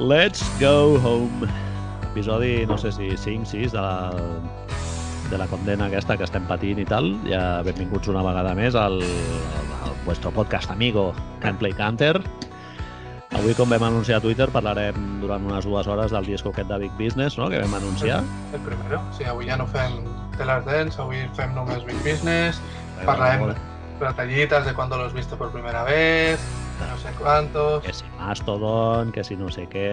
Let's go home. Episodi, no sé si 5, 6 de la, de la condena aquesta que estem patint i tal. Ja benvinguts una vegada més al, al vuestro podcast amigo Can't Play Counter. Avui, com vam anunciar a Twitter, parlarem durant unes dues hores del disco aquest de Big Business, no?, que vam anunciar. El primero. Sí, avui ja no fem Telas Dance, avui fem només Big Business, parlarem detallitas de cuando lo has visto por primera vez, de no sé cuántos... Mastodon, que si no sé què...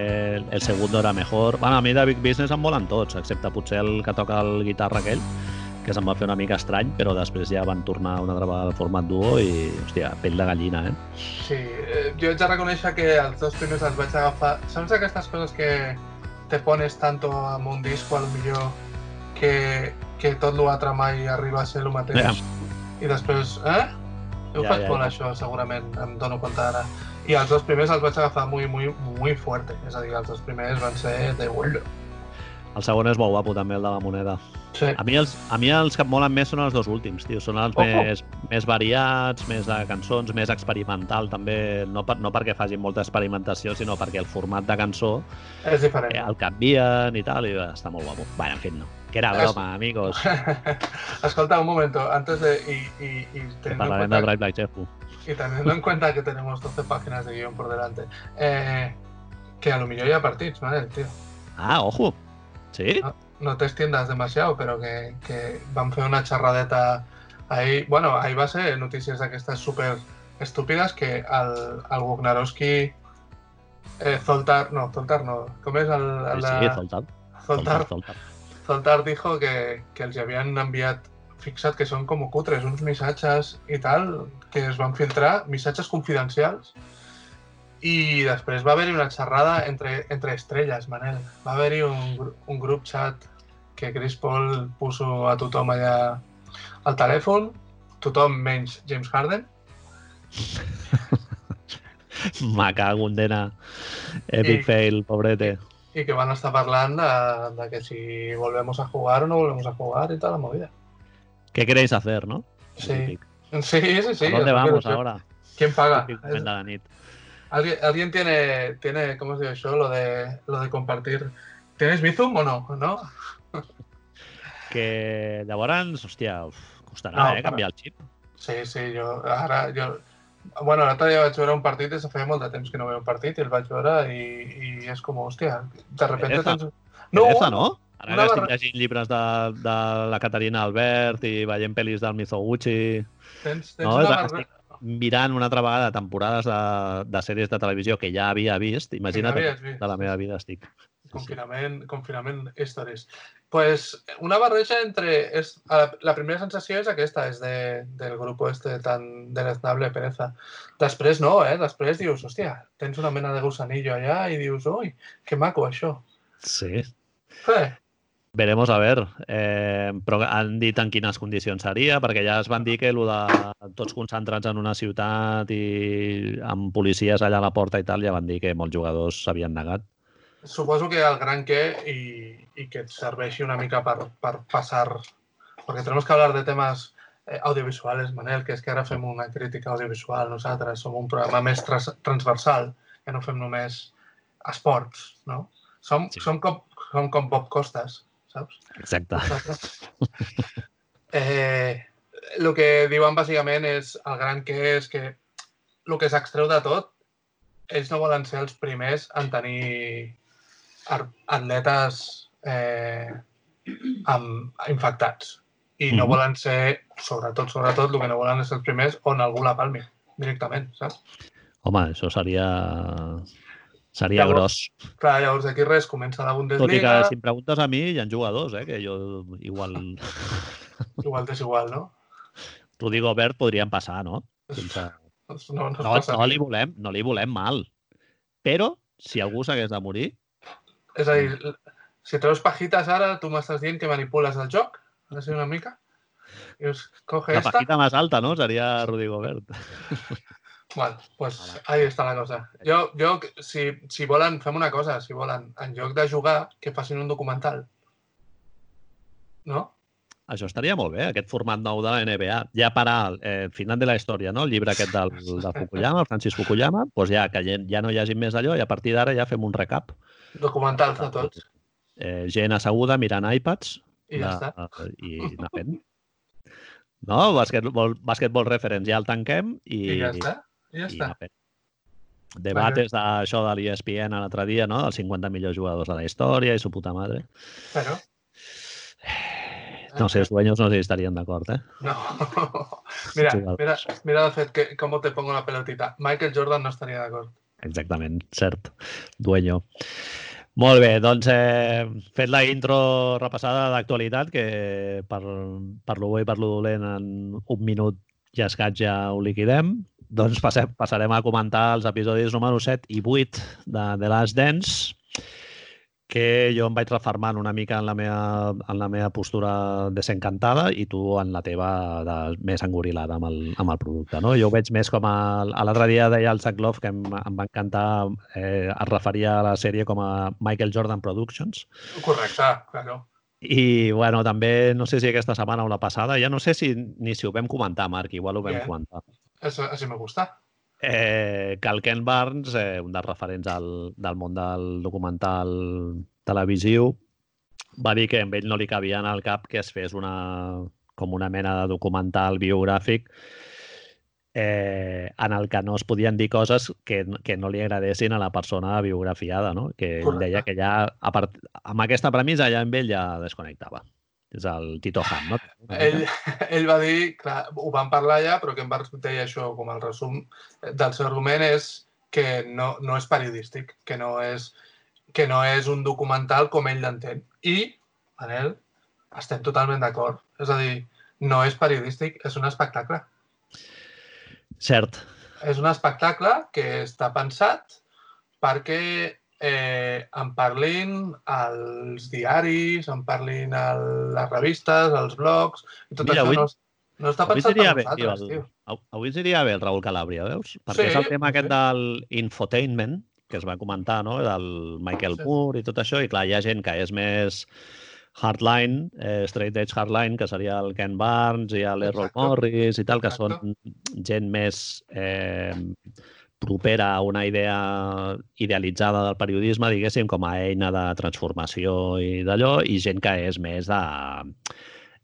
El segundo era mejor... Bueno, a mi de Big Business em volen tots, excepte potser el que toca el guitarra aquell, que se'm va fer una mica estrany, però després ja van tornar una altra vegada al format duo i, hòstia, pell de gallina, eh? Sí, eh, jo haig de reconèixer que els dos primers els vaig agafar... Saps aquestes coses que te pones tanto amb un disco, a lo millor, que, que tot l'altre mai arriba a ser el mateix? Ja. I després, eh? Jo ho Ja, faig ja, molt, ja. això, segurament, em dono compte ara. I els dos primers els vaig agafar muy, muy, muy fuerte. És a dir, els dos primers van ser de vuelo. El segon és molt guapo, també, el de la moneda. Sí. A mi els, a mi els que em molen més són els dos últims, tio. Són els Ojo. més, més variats, més de cançons, més experimental, també. No, per, no perquè facin molta experimentació, sinó perquè el format de cançó És diferent. eh, el canvien i tal, i està molt guapo. Bueno, en fi, no. Que era Es- broma, amigos. Escolta, un momento, antes de... Que teniendo, en parlarem de Drive Like Jefu. Y teniendo en cuenta que tenemos 12 páginas de guion por delante, eh, que a lo mejor ya partits, ¿vale, tío? Ah, ojo. Sí? No, no te extiendas demasiado, pero que, que van a hacer una charradeta ahí. Bueno, ahí va a ser noticias d'aquestes súper estúpidas que al, al Wagnarowski eh, Zoltar, no, Zoltar no, ¿cómo es? Al, al Sí, sí, Zoltar. Zoltar, Zoltar. Zoltar dijo que, que els havien enviat, fixa't que són com cutres, uns missatges i tal, que es van filtrar, missatges confidencials, i després va haver-hi una xerrada entre, entre estrelles, Manel. Va haver-hi un, un grup chat que Chris Paul puso a tothom allà al telèfon, tothom menys James Harden, Me cago en dena. Epic I- fail, pobrete. i que van estar parlant de, de que si volvemos a jugar o no volvemos a jugar y tal la movida. ¿Qué queréis hacer, no? Sí. Sí, sí, sí. ¿A dónde yo vamos que- ahora? ¿Quién paga? Nit. ¿Alguien, alguien tiene, tiene, ¿cómo se dice eso? Lo de, lo de compartir. ¿Tienes Bizum o no? ¿No? Que llavors, hòstia, uf, costarà, No, eh, canviar el xip. Sí, sí, jo ara... Jo... Bueno, l'altre dia vaig veure un partit, des de feia molt de temps que no veia un partit, i el vaig veure i, i és com, hòstia, de repente tens... Pereza, no? Ara una que estic barra- llegint llibres de, de la Caterina Albert i veient pel·lis del Mizoguchi, Tens, tens no? una barra... Estic mirant una altra vegada temporades de, de sèries de televisió que ja havia vist. Imagina't vist. de la meva vida estic. Sí, sí. Confinament, confinament stories. pues una barreja entre... És, la, la primera sensació és aquesta, és de, del grup este tan deleznable pereza. Després no, eh? Després dius, hòstia, tens una mena de gusanillo allà i dius, ui, que maco això. Sí. Eh, Veremos a ver. Eh, però han dit en quines condicions seria, perquè ja es van dir que lo de tots concentrats en una ciutat i amb policies allà a la porta i tal, ja van dir que molts jugadors s'havien negat. suposo que el gran què i, i que et serveixi una mica per, per passar... Perquè tenemos que hablar de temes eh, audiovisuales, Manel, que és que ara fem una crítica audiovisual. Nosaltres som un programa més trans transversal, que no fem només esports, no? Som, Sí. sí. som, com, som com Bob Costas, saps? Exacte. Eh, el que diuen bàsicament és el gran que és que el que s'extreu de tot, ells no volen ser els primers en tenir atletes eh, amb, infectats. I no Mhm. volen ser, sobretot, sobretot, el que no volen és els primers on algú la palmi, directament, saps? Home, això seria... Seria Llavors, gros. Clar, llavors d'aquí res, comença la Tot i que Bundesliga, si em preguntes a mi, hi ha jugadors, eh, que jo igual... igual és igual, no? Rudy Gobert podrien passar, no? Sense... Doncs No, no, No, no, li volem, no li volem mal. Però, si algú s'hagués de morir, És a dir, si treus pajitas ara, tu m'estàs dient que manipules el joc? Així una mica? Dius, coge la esta... pajita més alta, no? Seria Rudy Gobert. Bueno, pues ahí està la cosa. Jo, jo si, si volen, fem una cosa, si volen, en lloc de jugar, que facin un documental. No? això estaria molt bé, aquest format nou de la NBA. Ja per al eh, final de la història, no? el llibre aquest del, del Fukuyama, el Francis Fukuyama, doncs ja que ja no hi hagi més d'allò i a partir d'ara ja fem un recap. Documentals de tots. Eh, gent asseguda mirant iPads I ja de, està. I anar fent. No? Basketball, basketball reference ja el tanquem i, I ja està. I ja i està. fent. Debates d'això de l'ESPN l'altre dia, no? Els 50 millors jugadors de la història i su puta madre. Però, No sé, els dueños no sé si estarían d'acord, eh? no. mira, mira, mira de fet que, com te pongo la pelotita. Michael Jordan no estaria d'acord. Exactament, cert. Dueño. Molt bé, doncs eh, fet la intro repassada d'actualitat, que per, per lo bo i per lo dolent en un minut i escaig ja ho liquidem, doncs passem, passarem a comentar els episodis número 7 i 8 de The Last Dance, que jo em vaig refermant una mica en la meva, en la meva postura desencantada i tu en la teva de, més engorilada amb el, amb el producte. No? Jo ho veig més com a... a L'altre dia deia el Zach Love que em, em va encantar, eh, es referia a la sèrie com a Michael Jordan Productions. Correcte, claro. I, bueno, també, no sé si aquesta setmana o la passada, ja no sé si ni si ho vam comentar, Marc, igual ho vam Bien. comentar. Eso, así me gusta. Eh, que el Ken Barnes, eh, un dels referents al, del món del documental televisiu, va dir que a ell no li cabia en el cap que es fes una, com una mena de documental biogràfic eh, en el que no es podien dir coses que, que no li agradessin a la persona biografiada, no? que ell deia que ja, a part, amb aquesta premissa, ja amb ell ja desconnectava. És el Tito Han, no? Ell, ell va dir, clar, ho vam parlar ja, però que en Barnes deia això com el resum del seu argument és que no, no és periodístic, que no és, que no és un documental com ell l'entén. I, Manel, estem totalment d'acord. És a dir, no és periodístic, és un espectacle. Cert. És un espectacle que està pensat perquè eh, en parlin els diaris, en parlin a les revistes, els blogs, i tot Mira, això avui- no, no està Avui pensat per bé, nosaltres, el, tio. avui seria bé el Raül Calabria, veus? Perquè Sí, és el tema aquest sí. del infotainment, que es va comentar, no? del Michael Sí. Moore i tot això, i clar, hi ha gent que és més hardline, eh, straight edge hardline, que seria el Ken Barnes i l'Errol. Morris i tal, que Exacte. són gent més eh, propera a una idea idealitzada del periodisme, diguéssim, com a eina de transformació i d'allò, i gent que és més de...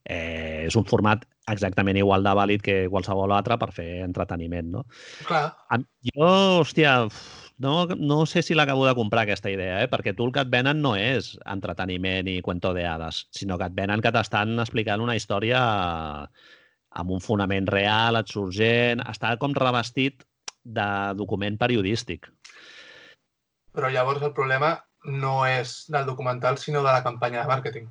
Eh, és un format exactament igual de vàlid que qualsevol altre per fer entreteniment, no? Clar, Jo, hòstia, no, no sé si l'acabo de comprar aquesta idea, eh? perquè tu el que et venen no és entreteniment i cuento de hades, sinó que et venen que t'estan explicant una història amb un fonament real, et surt gent, està com revestit de document periodístic. però llavors el problema no és del documental, sinó de la campanya de màrqueting.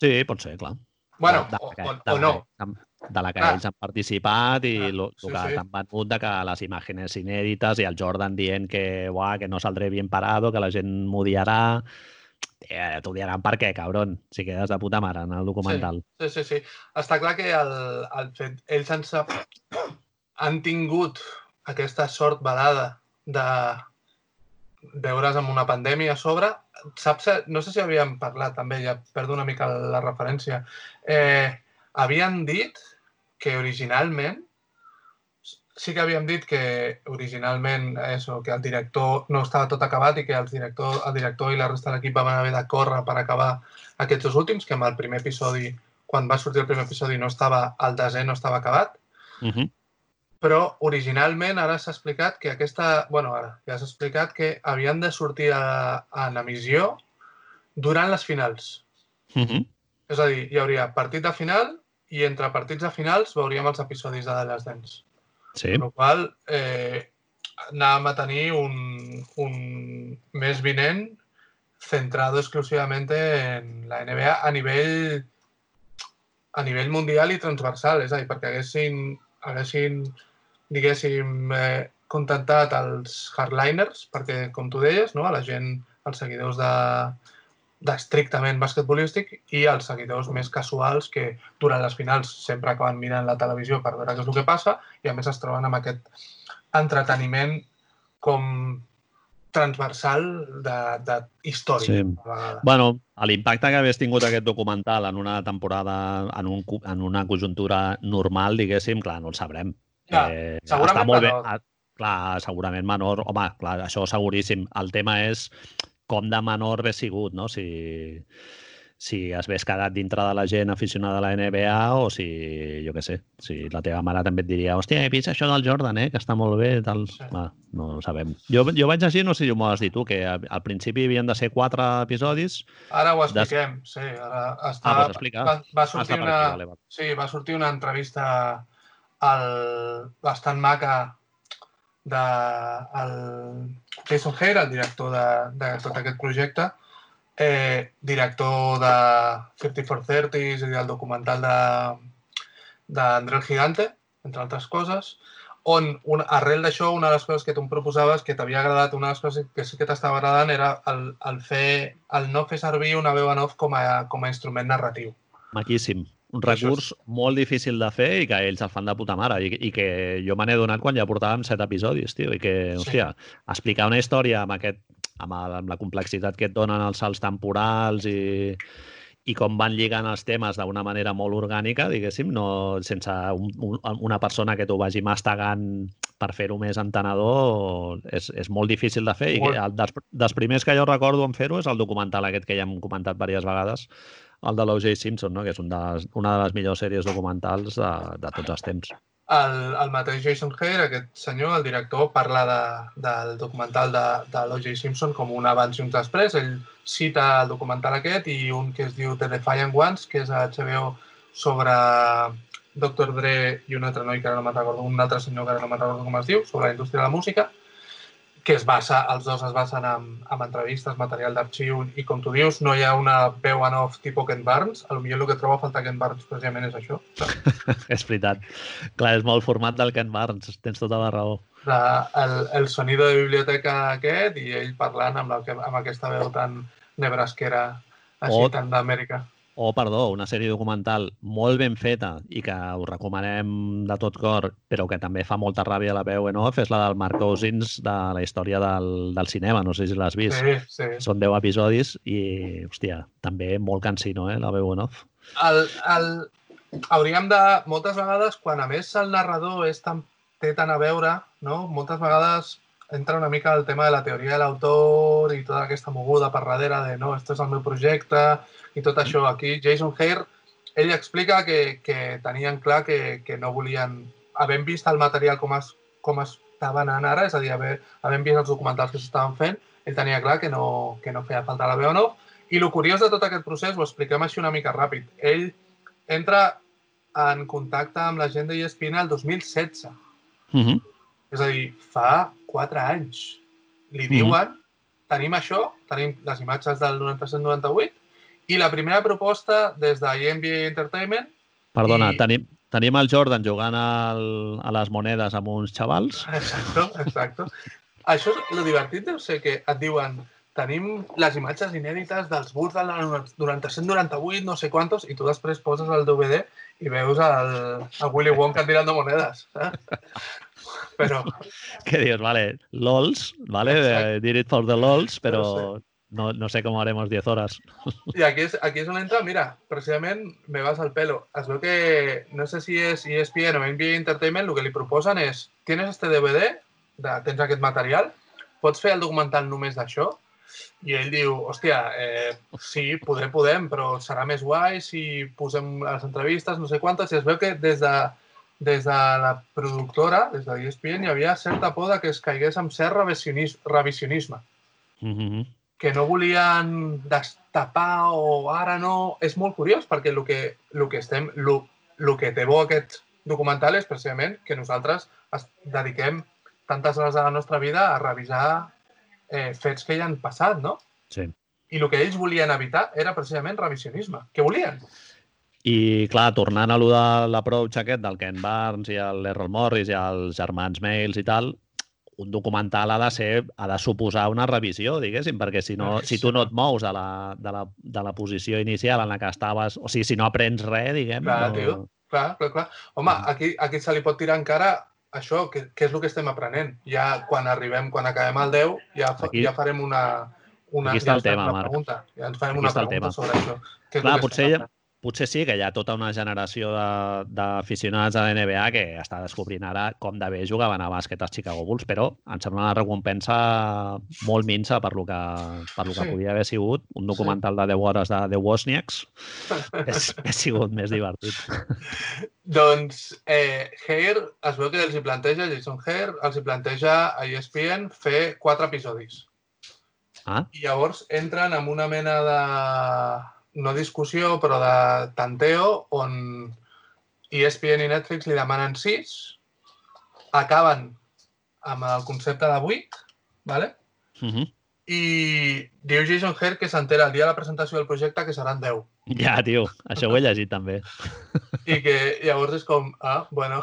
Sí, pot ser, clar. Bueno, de, o, la que- o, de o no. han- De la que Clar. ells han participat i Clar, el sí, que sí. t'han venut de que les imatges inèdites i el Jordan dient que, uah, que no saldré bien parado, que la gent m'odiarà. Eh, T'odiaran per què, cabron? Si quedes de puta mare en el documental. Sí, sí, sí. Està clar que el, el fet, ells han, sap, han tingut aquesta sort balada de veure's amb una pandèmia a sobre. Saps, no sé si havíem parlat també, ja perdo una mica la referència. Eh, havien dit que originalment sí que havíem dit que originalment eso, que el director no estava tot acabat i que els director, el director i la resta de l'equip van haver de córrer per acabar aquests dos últims, que amb el primer episodi, quan va sortir el primer episodi, no estava, el desè no estava acabat, Uh -huh. Però originalment ara s'ha explicat que aquesta... bueno, ara ja s'ha explicat que havien de sortir a, a en emissió durant les finals. Uh -huh. És a dir, hi hauria partit de final i entre partits de finals veuríem els episodis de Last Dance. Sí. Amb la qual eh, anàvem a tenir un, un mes vinent centrado exclusivamente en la NBA a nivell a nivell mundial i transversal, és a dir, perquè haguessin, haguessin diguéssim, eh, contentat els hardliners, perquè, com tu deies, no? a la gent, els seguidors de, d'estrictament basquetbolístic i els seguidors més casuals que durant les finals sempre acaben mirant la televisió per veure què és el que passa i a més es troben amb aquest entreteniment com transversal de, de història. Sí. Bueno, l'impacte que hagués tingut aquest documental en una temporada, en, un, en una conjuntura normal, diguéssim, clar, no el sabrem. Clar, segurament està molt menor. Bé, ah, clar, segurament menor. Home, clar, això seguríssim. El tema és com de menor hagués sigut, no? Si, si es hagués quedat dintre de la gent aficionada a la NBA o si, jo què sé, si la teva mare també et diria hòstia, he vist això del Jordan, eh, que està molt bé, tal. Sí. Va, no ho sabem. Jo, jo vaig llegir, no sé si m'ho has dit tu, que a- al principi havien de ser quatre episodis. Ara ho expliquem, sí. Ara està, Ah, doncs explica. va, va, Ah, sortir una, aquí, vale, vale. sí, va sortir una entrevista al, bastant maca de el Jason Hare, el director de, de tot aquest projecte, eh, director de 5430s i del documental de d'André el Gigante, entre altres coses, on un, arrel d'això, una de les coses que tu em proposaves, que t'havia agradat, una de les coses que sí que t'estava agradant era el, el, fer, el no fer servir una veu en off com a, com a instrument narratiu. Maquíssim. Un Això és- recurs molt difícil de fer i que ells el fan de puta mare i, i que jo me n'he donat quan ja portàvem set episodis, tio, i que, Sí. hòstia, explicar una història amb, aquest, amb, el, amb la complexitat que et donen els salts temporals i, i com van lligant els temes d'una manera molt orgànica, diguéssim, no sense un, un, una persona que t'ho vagi mastegant per fer-ho més entenedor, és, és molt difícil de fer. I el, dels, dels primers que jo recordo en fer-ho és el documental aquest que ja hem comentat diverses vegades, el de l'O.J. Simpson, no? que és un de les, una de les millors sèries documentals de, de tots els temps. El, el mateix Jason Hare, aquest senyor, el director, parla de, del documental de, de l'O.J. Simpson com un abans i un després. Ell cita el documental aquest i un que es diu The Defiant Ones, que és a HBO sobre Dr. Dre i un altre noi que ara no me'n recordo, un altre senyor que ara no me'n recordo com es diu, sobre la indústria de la música, que es basa, els dos es basen en, en entrevistes, material d'arxiu, i com tu dius, no hi ha una veu en off tipus Ken Barnes. A lo millor el que troba a faltar Ken Barnes precisament és això. és veritat. Clar, és molt format del Ken Barnes, tens tota la raó. de, el, el sonido de biblioteca aquest i ell parlant amb, la, amb aquesta veu tan nebrasquera així, O- tan d'Amèrica. O, perdó, una sèrie documental molt ben feta i que us recomanem de tot cor, però que també fa molta ràbia la veu en off, és la del Mark Cousins de la història del, del cinema. No sé si l'has vist. Sí, sí. Són 10 episodis i, hòstia, també molt cansino, eh, la veu en off. El, el, hauríem de, moltes vegades, quan a més el narrador és tan, té tant a veure, no? moltes vegades entra una mica el tema de la teoria de l'autor i tota aquesta moguda per darrere de no, esto és el meu projecte i tot això. Aquí Jason Hare, ell explica que, que tenien clar que, que no volien, havent vist el material com, es, com estava anant ara, és a dir, haver, havent vist els documentals que s'estaven fent, ell tenia clar que no, que no feia falta la veu no. I el curiós de tot aquest procés, ho expliquem així una mica ràpid, ell entra en contacte amb la gent de ESPN el 2016. Uh -huh. És a dir, fa 4 anys. Li Mhm. diuen, tenim això, tenim les imatges del 97-98, i la primera proposta des de NBA Entertainment, Perdona, I- tenim, tenim el Jordan jugant al, a les monedes amb uns xavals. exacto, exacto. Això és el divertit deu ser que et diuen tenim les imatges inèdites dels Bulls del 97-98, no sé quantos, i tu després poses el DVD i veus el, el Willy Wonka tirando monedes. Saps? Però, Que dius, vale, LOLs, vale, eh, did it for the LOLs, però Però no, no sé com haremos 10 horas. I aquí és, aquí és on entra, mira, precisament me vas al pelo. Es veu que, no sé si és E ESPN o NBA Entertainment, el que li proposen és, tienes este DVD, de, tens aquest material, pots fer el documental només d'això? I ell diu, hòstia, eh, sí, poder podem, però serà més guai si posem les entrevistes, no sé quantes, i es veu que des de, des de la productora, des de E ESPN, hi havia certa por de que es caigués en cert revisionis- revisionisme. Mm -hmm. que no volien destapar o ara no... És molt curiós perquè el que, el que estem... El, el que té bo aquest documental és precisament que nosaltres es dediquem tantes hores de la nostra vida a revisar eh, fets que ja han passat, no? Sí. I el que ells volien evitar era precisament revisionisme. Què volien? I, clar, tornant a lo de l'approach aquest del Ken Barnes i l'Errol Morris i els germans Mails i tal, un documental ha de ser, ha de suposar una revisió, diguéssim, perquè si, no, si tu no et mous de la, de, la, de la posició inicial en la que estaves, o sigui, si no aprens res, diguem... Clar, no... tio. Clar, clar, clar. Home, Mm. aquí, aquí se li pot tirar encara això, que, que és el que estem aprenent. Ja quan arribem, quan acabem el 10, ja, fa, Aquí- ja farem una, una, Aquí està ja el tema, una Marc. pregunta. Ja ens farem Aquí una pregunta tema. sobre això. Què Clar, potser, ja. Potser sí que hi ha tota una generació de- d'aficionats a la NBA que està descobrint ara com de bé jugaven a bàsquet els Chicago Bulls, però em sembla una recompensa molt minsa per lo que, per lo que Sí. podia haver sigut. Un documental de 10 hores de The Wozniaks és, és sigut més divertit. Doncs eh, Hair, es veu que els hi planteja, Jason Hair, els hi planteja a ESPN fer quatre episodis. Ah, I llavors entren en una mena de, no discussió, però de tanteo, on ESPN i Netflix li demanen sis, acaben amb el concepte de vuit, ¿vale? uh -huh. i diu Jason Hair que s'entera el dia de la presentació del projecte que seran 10. Ja, tio, això ho he llegit també. I que llavors és com, ah, bueno...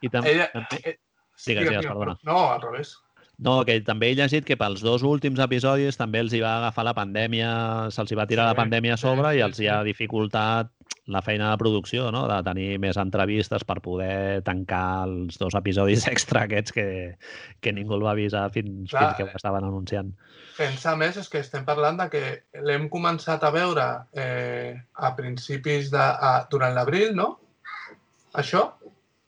I tam Ella, també... eh, Digues, digues, perdona. No, al revés. No, que també he llegit que pels dos últims episodis també els hi va agafar la pandèmia, se'ls hi va tirar Sí, la pandèmia a sí, sobre sí, i els hi ha sí. dificultat la feina de producció, no? de tenir més entrevistes per poder tancar els dos episodis extra aquests que, que ningú el va avisar fins, Clar. fins que ho estaven anunciant. Pensar més és que estem parlant de que l'hem començat a veure eh, a principis de... A, durant l'abril, no? Això?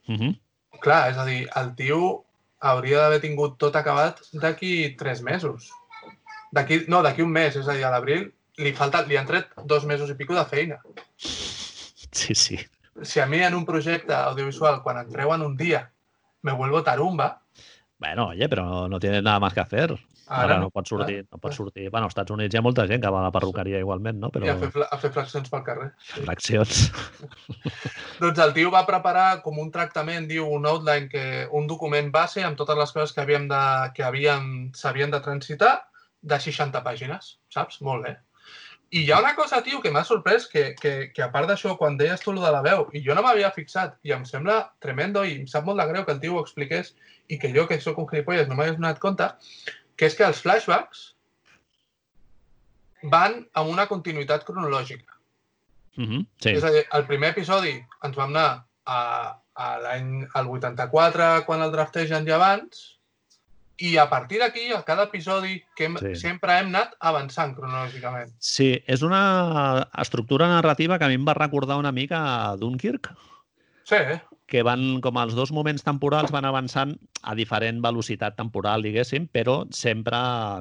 Uh -huh. Clar, és a dir, el tio hauria d'haver tingut tot acabat d'aquí tres mesos. D'aquí, no, d'aquí un mes, és a dir, a l'abril li, falta, li han tret dos mesos i pico de feina. Sí, sí. Si a mi en un projecte audiovisual, quan em treuen un dia, me vuelvo tarumba, Bueno, oye, pero no tienes nada más que hacer. Ara, Ara no pots sortir, no pots sortir. Bueno, als Estats Units hi ha molta gent que va a la perruqueria igualment, no? i Però a fer, a fer flexions pel carrer. fraccions. Doncs el tio va preparar com un tractament, diu, un outline, que, un document base amb totes les coses que havíem de, que havíem, s'havien de transitar de 60 pàgines, saps? Molt bé. I hi ha una cosa, tio, que m'ha sorprès, que, que, que a part d'això, quan deies tu lo de la veu, i jo no m'havia fixat, i em sembla tremendo, i em sap molt de greu que el tio ho expliqués, i que jo, que sóc un gilipolles, no m'hagués donat compte, que és que els flashbacks van amb una continuïtat cronològica. Uh -huh. Sí, És a dir, el primer episodi ens vam anar a, a l'any al 84, quan el draftegen ja abans, i a partir d'aquí, a cada episodi, que hem, Sí. sempre hem anat avançant cronològicament. Sí, és una estructura narrativa que a mi em va recordar una mica a Dunkirk, Sí? Que van, com els dos moments temporals van avançant a diferent velocitat temporal, diguéssim, però sempre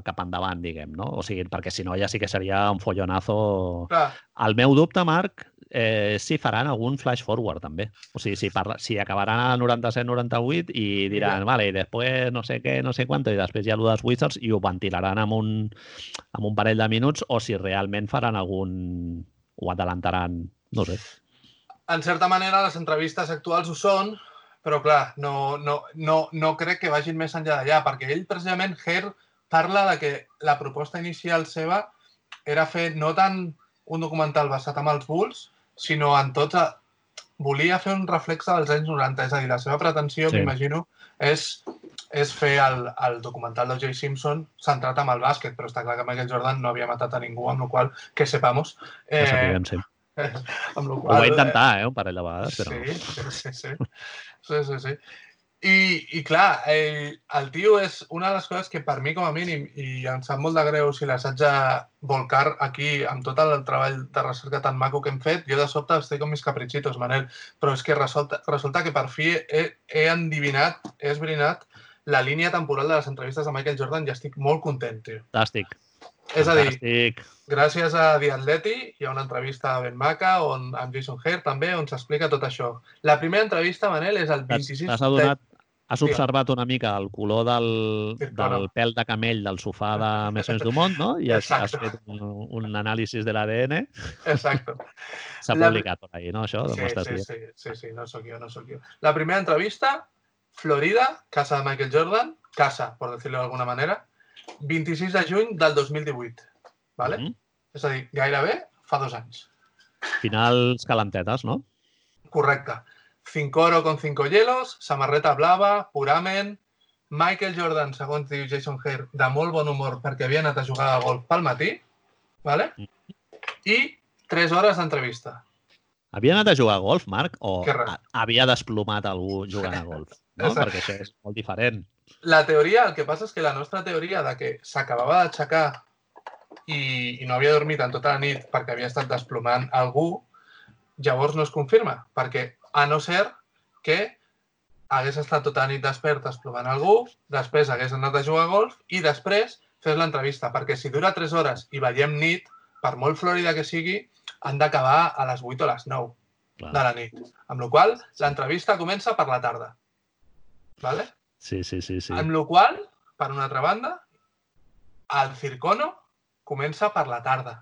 cap endavant, diguem, no? O sigui, perquè si no ja sí que seria un follonazo... clar, El meu dubte, Marc, eh, si faran algun flash forward, també. O sigui, si, parla, si acabaran a 97-98 i diran, Ja. vale, i després no sé què, no sé quant, i després hi ha el dels Wizards i ho ventilaran amb un, amb un parell de minuts, o si realment faran algun... ho adelantaran, no sé. En certa manera les entrevistes actuals ho són, però clar, no, no, no, no crec que vagin més enllà d'allà, perquè ell precisament, Her, parla de que la proposta inicial seva era fer no tant un documental basat en els Bulls, sinó en tots... A... Volia fer un reflex dels anys 90, és a dir, la seva pretensió, Sí. m'imagino, és, és fer el, el documental d'O.J. Simpson centrat en el bàsquet, però està clar que Michael Jordan no havia matat a ningú, amb la qual que sepamos. Eh... sapiguem, sí. amb la Ho qual, va intentar, eh, un parell de vegades, però... Sí, sí, sí, sí. sí, sí. I, I clar, el, el tio és una de les coses que per mi com a mínim, i em sap molt de greu si les haig de volcar aquí amb tot el treball de recerca tan maco que hem fet, jo de sobte estic amb mis caprichitos, Manel, però és que resulta, resulta que per fi he, he endivinat, he esbrinat la línia temporal de les entrevistes de Michael Jordan i estic molt content, tio. Fantàstic. És a dir, Fantàstic. gràcies a The Atleti hi ha una entrevista ben maca on, amb Jason Hare també on s'explica tot això. La primera entrevista, Manel, és el T'has 26 t'has adonat, has Digue'm. observat una mica el color del, Sí, del pèl de camell del sofà de Maisons Dumont, no? I has, has Exacte. fet un, un anàlisi de l'ADN. Exacto. S'ha La- publicat per ahí, no? Això, Sí, sí, sí, sí, sí, no sóc jo, no sóc jo. La primera entrevista, Florida, casa de Michael Jordan, casa, por decirlo de alguna manera, 26 de juny del 2018. ¿vale? Mhm. És a dir, gairebé fa dos anys. Finals calentetes, no? Correcte. Cinco oro con cinco hielos, samarreta blava, purament, Michael Jordan, segons diu Jason Hare, de molt bon humor perquè havia anat a jugar a golf pel matí, ¿vale? i tres hores d'entrevista. Havia anat a jugar a golf, Marc, o havia desplomat algú jugant a golf? No? Exacte. Perquè això és molt diferent. La teoria, el que passa és que la nostra teoria de que s'acabava d'aixecar i, i no havia dormit en tota la nit perquè havia estat desplomant algú, llavors no es confirma, perquè a no ser que hagués estat tota la nit despert desplomant algú, després hagués anat a jugar a golf i després fes l'entrevista, perquè si dura 3 hores i veiem nit, per molt florida que sigui, han d'acabar a les 8 o les 9 Clar. de la nit. Amb la qual cosa, l'entrevista comença per la tarda. Vale? Sí, sí, sí. sí. Amb la qual per una altra banda, el Circono comença per la tarda.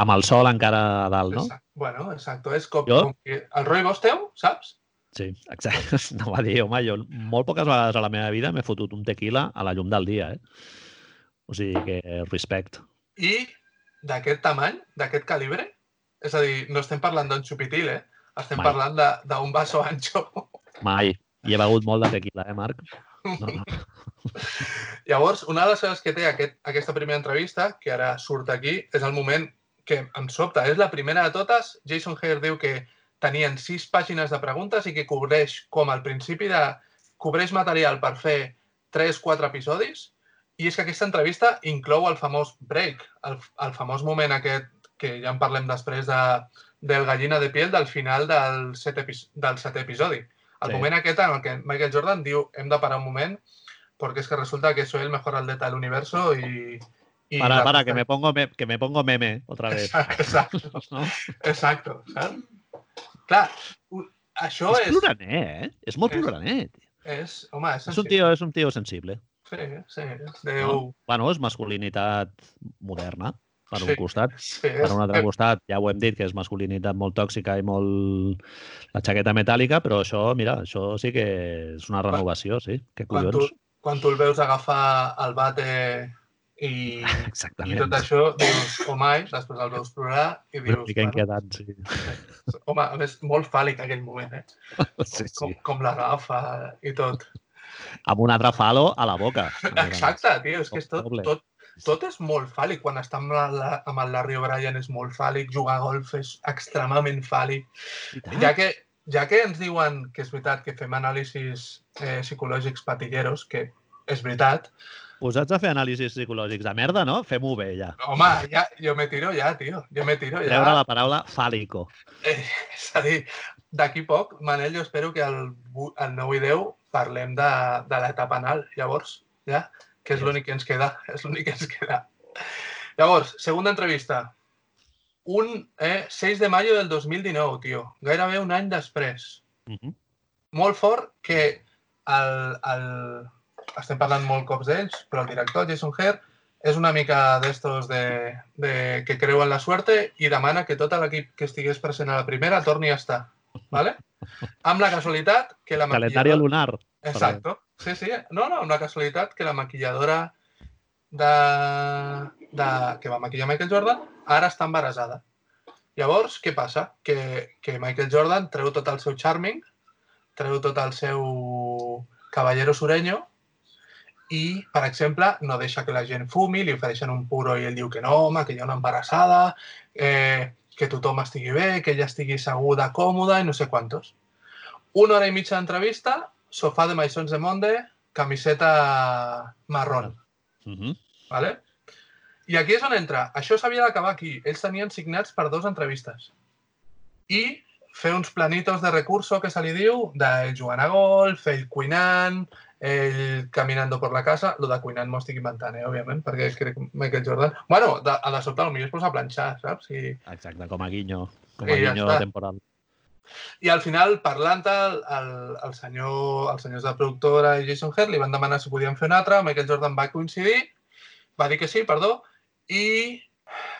Amb el sol encara a dalt, no? Exacte. Bueno, exacte. És com, Jo? com que el roibos teu, saps? Sí, exacte. No va dir, home, jo molt poques vegades a la meva vida m'he fotut un tequila a la llum del dia, eh? O sigui que respect. I d'aquest tamany, d'aquest calibre, és a dir, no estem parlant d'un xupitil, eh? Estem Mai. parlant d'un vaso ancho. Mai. I he begut molt de tequila, eh, Marc? No, no. Llavors, una de les coses que té aquest, aquesta primera entrevista, que ara surt aquí, és el moment que em sobta. És la primera de totes. Jason Hare diu que tenien sis pàgines de preguntes i que cobreix, com al principi de... cobreix material per fer 3-4 episodis i és que aquesta entrevista inclou el famós break, el, el famós moment aquest que ja en parlem després de, del gallina de piel del final del set, epi, del setè episodi. El Sí. moment aquest en el que Michael Jordan diu hem de parar un moment porque es que resulta que soy el mejor atleta del universo y... y Para, la- para, que me pongo, me, que me pongo meme otra vez. Exacto, No? exacto. Clar, això És és... ploraner, eh? És molt és- ploraner. és home, és, És un tio, és un tio sensible. Sí, sí. No? Déu... Bueno, és masculinitat moderna, per Sí. un costat. Sí, Per un altre costat, ja ho hem dit, que és masculinitat molt tòxica i molt... la xaqueta metàl·lica, però això, mira, això sí que és una renovació, sí. Que quan, tu, collons. quan tu el veus agafar el bate i, i Exactament. tot això, dius, oh mai, després el veus plorar i Una dius, mica bueno, inquietant, sí. home, a més, molt fàl·lic aquell moment, eh? sí, Com, sí. com l'agafa i tot. Amb un altre falo a la boca. Exacte, tio, és que és tot, tot, tot és molt fàl·lic. Quan està amb, la, amb el Larry O'Brien és molt fàl·lic, jugar a golf és extremament fàl·lic. Ja que, ja que ens diuen que és veritat que fem anàlisis eh, psicològics patilleros, que és veritat, Posats a fer anàlisis psicològics de merda, no? Fem-ho bé, ja. home, ja, jo me tiro ja, tio, jo me tiro ja. Treure la paraula fàl·lico. Eh, és a dir, d'aquí poc, Manel, jo espero que el, el 9 i 10 parlem de, de l'etapa anal, llavors, ja, que és l'únic que ens queda, és l'únic que ens queda. Llavors, segunda entrevista. Un eh, 6 de mayo del 2019, tio. Gairebé un any després. Uh -huh. Molt fort que el, el... estem parlant molt cops d'ells, però el director, Jason Hare, és una mica d'estos de, de, que creu en la suerte i demana que tot l'equip que estigués present a la primera torni a estar. ¿vale? Amb la casualitat que la Calendari maquilladora... lunar. Exacto. Sí, sí. No, no, la casualitat que la maquilladora de, de, que va maquillar Michael Jordan ara està embarassada. Llavors, què passa? Que, que Michael Jordan treu tot el seu charming, treu tot el seu caballero sureño i, per exemple, no deixa que la gent fumi, li ofereixen un puro i ell diu que no, home, que hi ha una embarassada, eh, que tothom estigui bé, que ella estigui seguda, còmoda i no sé quantos. Una hora i mitja d'entrevista, sofà de Maisons de Monde, camiseta marrón. Uh -huh. ¿vale? I aquí és on entra. Això s'havia d'acabar aquí. Ells tenien signats per dos entrevistes. I fer uns planitos de recurso que se li diu, de jugant a golf, ell cuinant, ell caminando por la casa. Lo de cuinant m'ho estic inventant, eh, òbviament, perquè crec que Michael Jordan... Bueno, de, a de sobte potser es posa a planxar, saps? I, Exacte, com a guinyo. Com I a ja guinyo està. temporal. I al final, parlant el, el, el senyor, els senyors de productora i Jason Hare li van demanar si podien fer un altre, Michael Jordan va coincidir, va dir que sí, perdó, i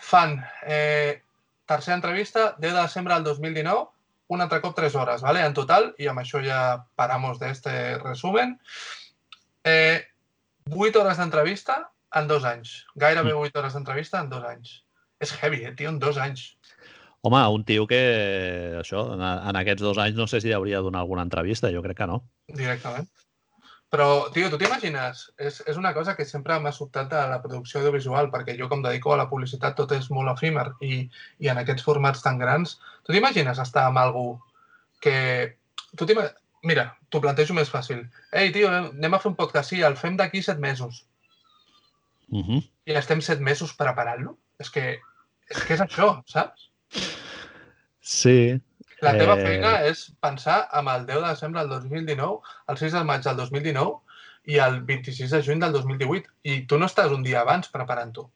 fan eh, tercera entrevista, 10 de desembre del 2019, un altre cop 3 hores, ¿vale? en total, i amb això ja paramos d'este resumen. Eh, 8 hores d'entrevista en dos anys. Gairebé 8 hores d'entrevista en dos anys. És heavy, eh, tio, en dos anys. Home, un tio que, això, en, en aquests dos anys no sé si hauria de donar alguna entrevista, jo crec que no. directament. Però, tio, tu t'imagines? És, és una cosa que sempre m'ha sobtat de la producció audiovisual, perquè jo, com dedico a la publicitat, tot és molt efímer i, i en aquests formats tan grans, tu t'imagines estar amb algú que... Tu Mira, t'ho plantejo més fàcil. Ei, tio, anem a fer un podcast, sí, el fem d'aquí set mesos. Uh -huh. I estem set mesos preparant-lo? És que, és que és això, saps? Sí, la teva eh... feina és pensar amb el 10 de desembre del 2019, el 6 de maig del 2019 i el 26 de juny del 2018. I tu no estàs un dia abans preparant-ho.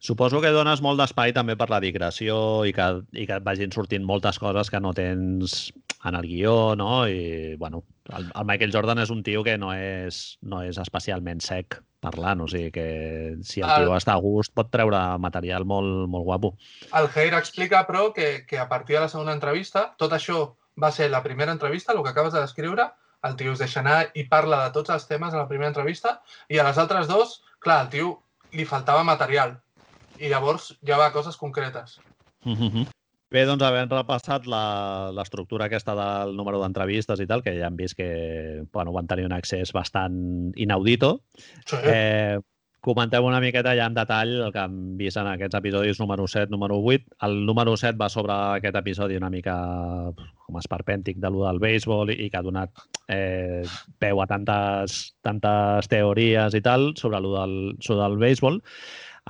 Suposo que dones molt d'espai també per la digressió i que, i que et vagin sortint moltes coses que no tens en el guió, no? I, bueno, el, el Michael Jordan és un tio que no és, no és especialment sec parlant, o sigui que si el tio el... està a gust pot treure material molt, molt guapo. El Heir explica, però, que, que a partir de la segona entrevista, tot això va ser la primera entrevista, el que acabes de descriure, el tio es deixa anar i parla de tots els temes a la primera entrevista, i a les altres dos, clar, al tio li faltava material, i llavors ja va a coses concretes. Mm -hmm. Bé, doncs havent repassat l'estructura aquesta del número d'entrevistes i tal, que ja hem vist que bueno, van tenir un accés bastant inaudito, sí. eh, comenteu una miqueta ja en detall el que hem vist en aquests episodis número 7, número 8. El número 7 va sobre aquest episodi una mica com esperpèntic de lo del béisbol i que ha donat eh, peu a tantes, tantes teories i tal sobre lo del, sobre el béisbol.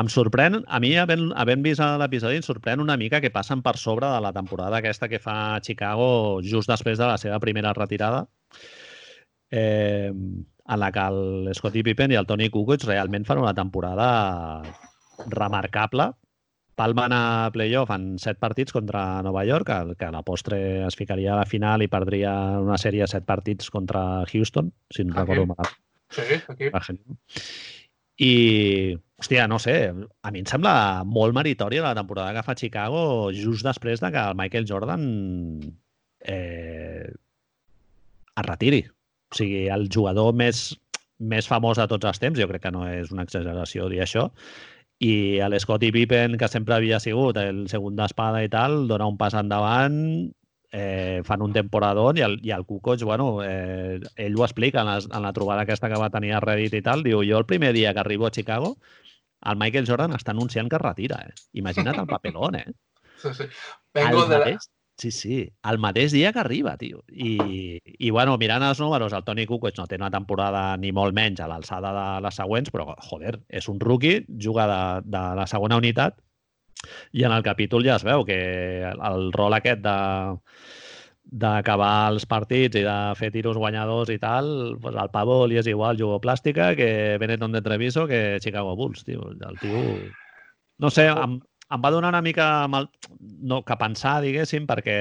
Em sorprèn, a mi, havent, havent vist l'episodi, em sorprèn una mica que passen per sobre de la temporada aquesta que fa Chicago just després de la seva primera retirada, eh, en la que el Scottie Pippen i el Tony Kukoc realment fan una temporada remarcable. Palmen a playoff en set partits contra Nova York, que, que a la postre es ficaria a la final i perdria una sèrie de set partits contra Houston, si no aquí. recordo mal. Sí, aquí. I, hòstia, no sé, a mi em sembla molt meritòria la temporada que fa Chicago just després de que el Michael Jordan eh, es retiri. O sigui, el jugador més, més famós de tots els temps, jo crec que no és una exageració dir això, i l'Scottie Pippen, que sempre havia sigut el segon d'espada i tal, dona un pas endavant eh, fan un temporador i el, i el Kukoc, bueno, eh, ell ho explica en la, en la trobada aquesta que va tenir a Reddit i tal, diu, jo el primer dia que arribo a Chicago, el Michael Jordan està anunciant que es retira, eh? Imagina't el papelón, eh? Sí, sí. Vengo de mateix, la... Sí, sí, el mateix dia que arriba, tio. I, i bueno, mirant els números, el Toni Kukoc no té una temporada ni molt menys a l'alçada de les següents, però, joder, és un rookie, juga de, de la segona unitat i en el capítol ja es veu que el, el rol aquest de d'acabar els partits i de fer tiros guanyadors i tal, pues al pavo li és igual jugo plàstica que Benetton de Treviso que Chicago Bulls, tio. El tio... No sé, em, em va donar una mica mal... no, que pensar, diguéssim, perquè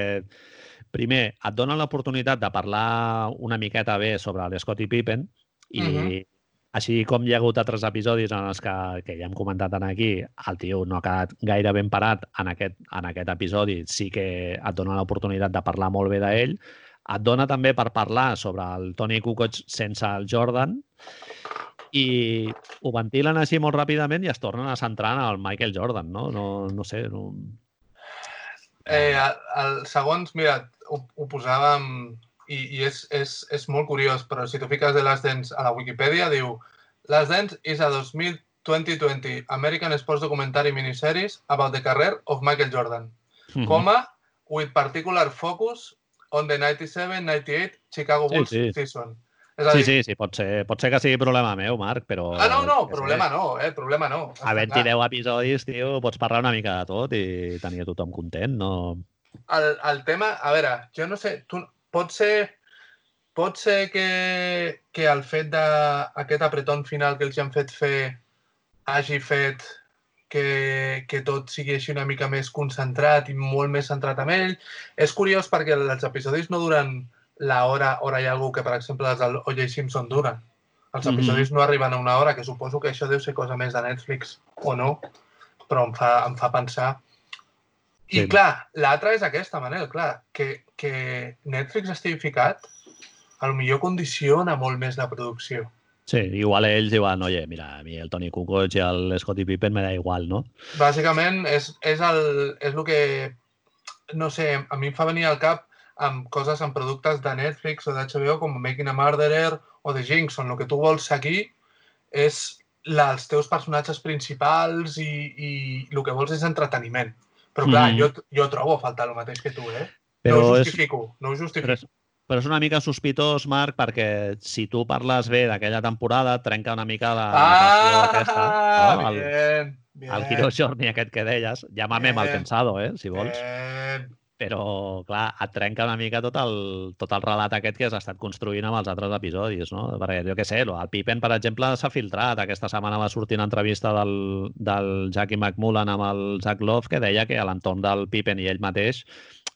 primer et donen l'oportunitat de parlar una miqueta bé sobre l'Scottie Pippen i, uh -huh. Així com hi ha hagut altres episodis en els que, que ja hem comentat aquí, el tio no ha quedat gaire ben parat en aquest, en aquest episodi, sí que et dona l'oportunitat de parlar molt bé d'ell, et dona també per parlar sobre el Tony Kukoc sense el Jordan i ho ventilen així molt ràpidament i es tornen a centrar en el Michael Jordan, no? No, no sé, no... Eh, el, el, segons, mira, ho, ho posàvem i, i és, és, és molt curiós, però si tu fiques de Last Dance a la Wikipedia, diu Last Dance is a 2020 American Sports Documentary Miniseries about the career of Michael Jordan, mm -hmm. coma, with particular focus on the 97-98 Chicago Bulls sí, sí. season. És a dir... Sí, sí, sí, pot ser, pot ser que sigui problema meu, Marc, però... Ah, no, no, problema no, eh, problema no. Havent-hi 10 episodis, tio, pots parlar una mica de tot i tenir tothom content, no... El, el tema, a veure, jo no sé, tu, pot ser, pot ser que, que el fet d'aquest apreton final que els han fet fer hagi fet que, que tot sigui així una mica més concentrat i molt més centrat en ell. És curiós perquè els episodis no duren la hora, hora i alguna que, per exemple, els del O.J. Simpson duren. Els mhm. episodis mm -hmm. no arriben a una hora, que suposo que això deu ser cosa més de Netflix o no, però em fa, em fa pensar i sí. clar, l'altra és aquesta, Manel, clar, que, que Netflix estigui ficat, a lo millor condiciona molt més la producció. Sí, igual ells diuen, oye, mira, a mi el Tony Kukoc i el Scottie Pippen me da igual, no? Bàsicament és, és, el, és el que, no sé, a mi em fa venir al cap amb coses, amb productes de Netflix o d'HBO com Making a Murderer o The Jinx, on el que tu vols seguir és la, els teus personatges principals i, i el que vols és entreteniment. Però clar, Mhm. jo, jo trobo a faltar el mateix que tu, eh? Però no ho és, justifico, no ho però, justifico. és, però és una mica sospitós, Marc, perquè si tu parles bé d'aquella temporada, trenca una mica la Ah, aquesta. No? El, bien, bien. el Hero Journey aquest que deies, llámame mal Bien. pensado, eh, si vols. Bien. Però, clar, et trenca una mica tot el, tot el relat aquest que has estat construint amb els altres episodis, no? Perquè, jo què sé, el Pippen, per exemple, s'ha filtrat. Aquesta setmana va sortir una entrevista del, del Jackie McMullen amb el Zach Love que deia que a l'entorn del Pippen i ell mateix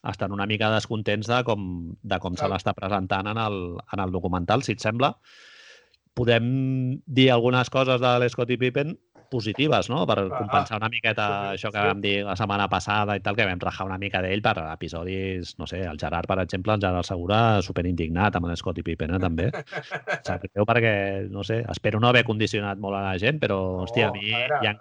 estan una mica descontents de com, de com se l'està presentant en el, en el documental. Si et sembla, podem dir algunes coses de l'Scottie Pippen positives, no? Per Ah, compensar una miqueta sí, això que sí. vam dir la setmana passada i tal, que vam rajar una mica d'ell per episodis, no sé, el Gerard, per exemple, el Gerard Segura, superindignat amb l'Scottie Pippen, eh, també. Sap greu perquè, no sé, espero no haver condicionat molt a la gent, però, hòstia, a mi a veure. hi ha,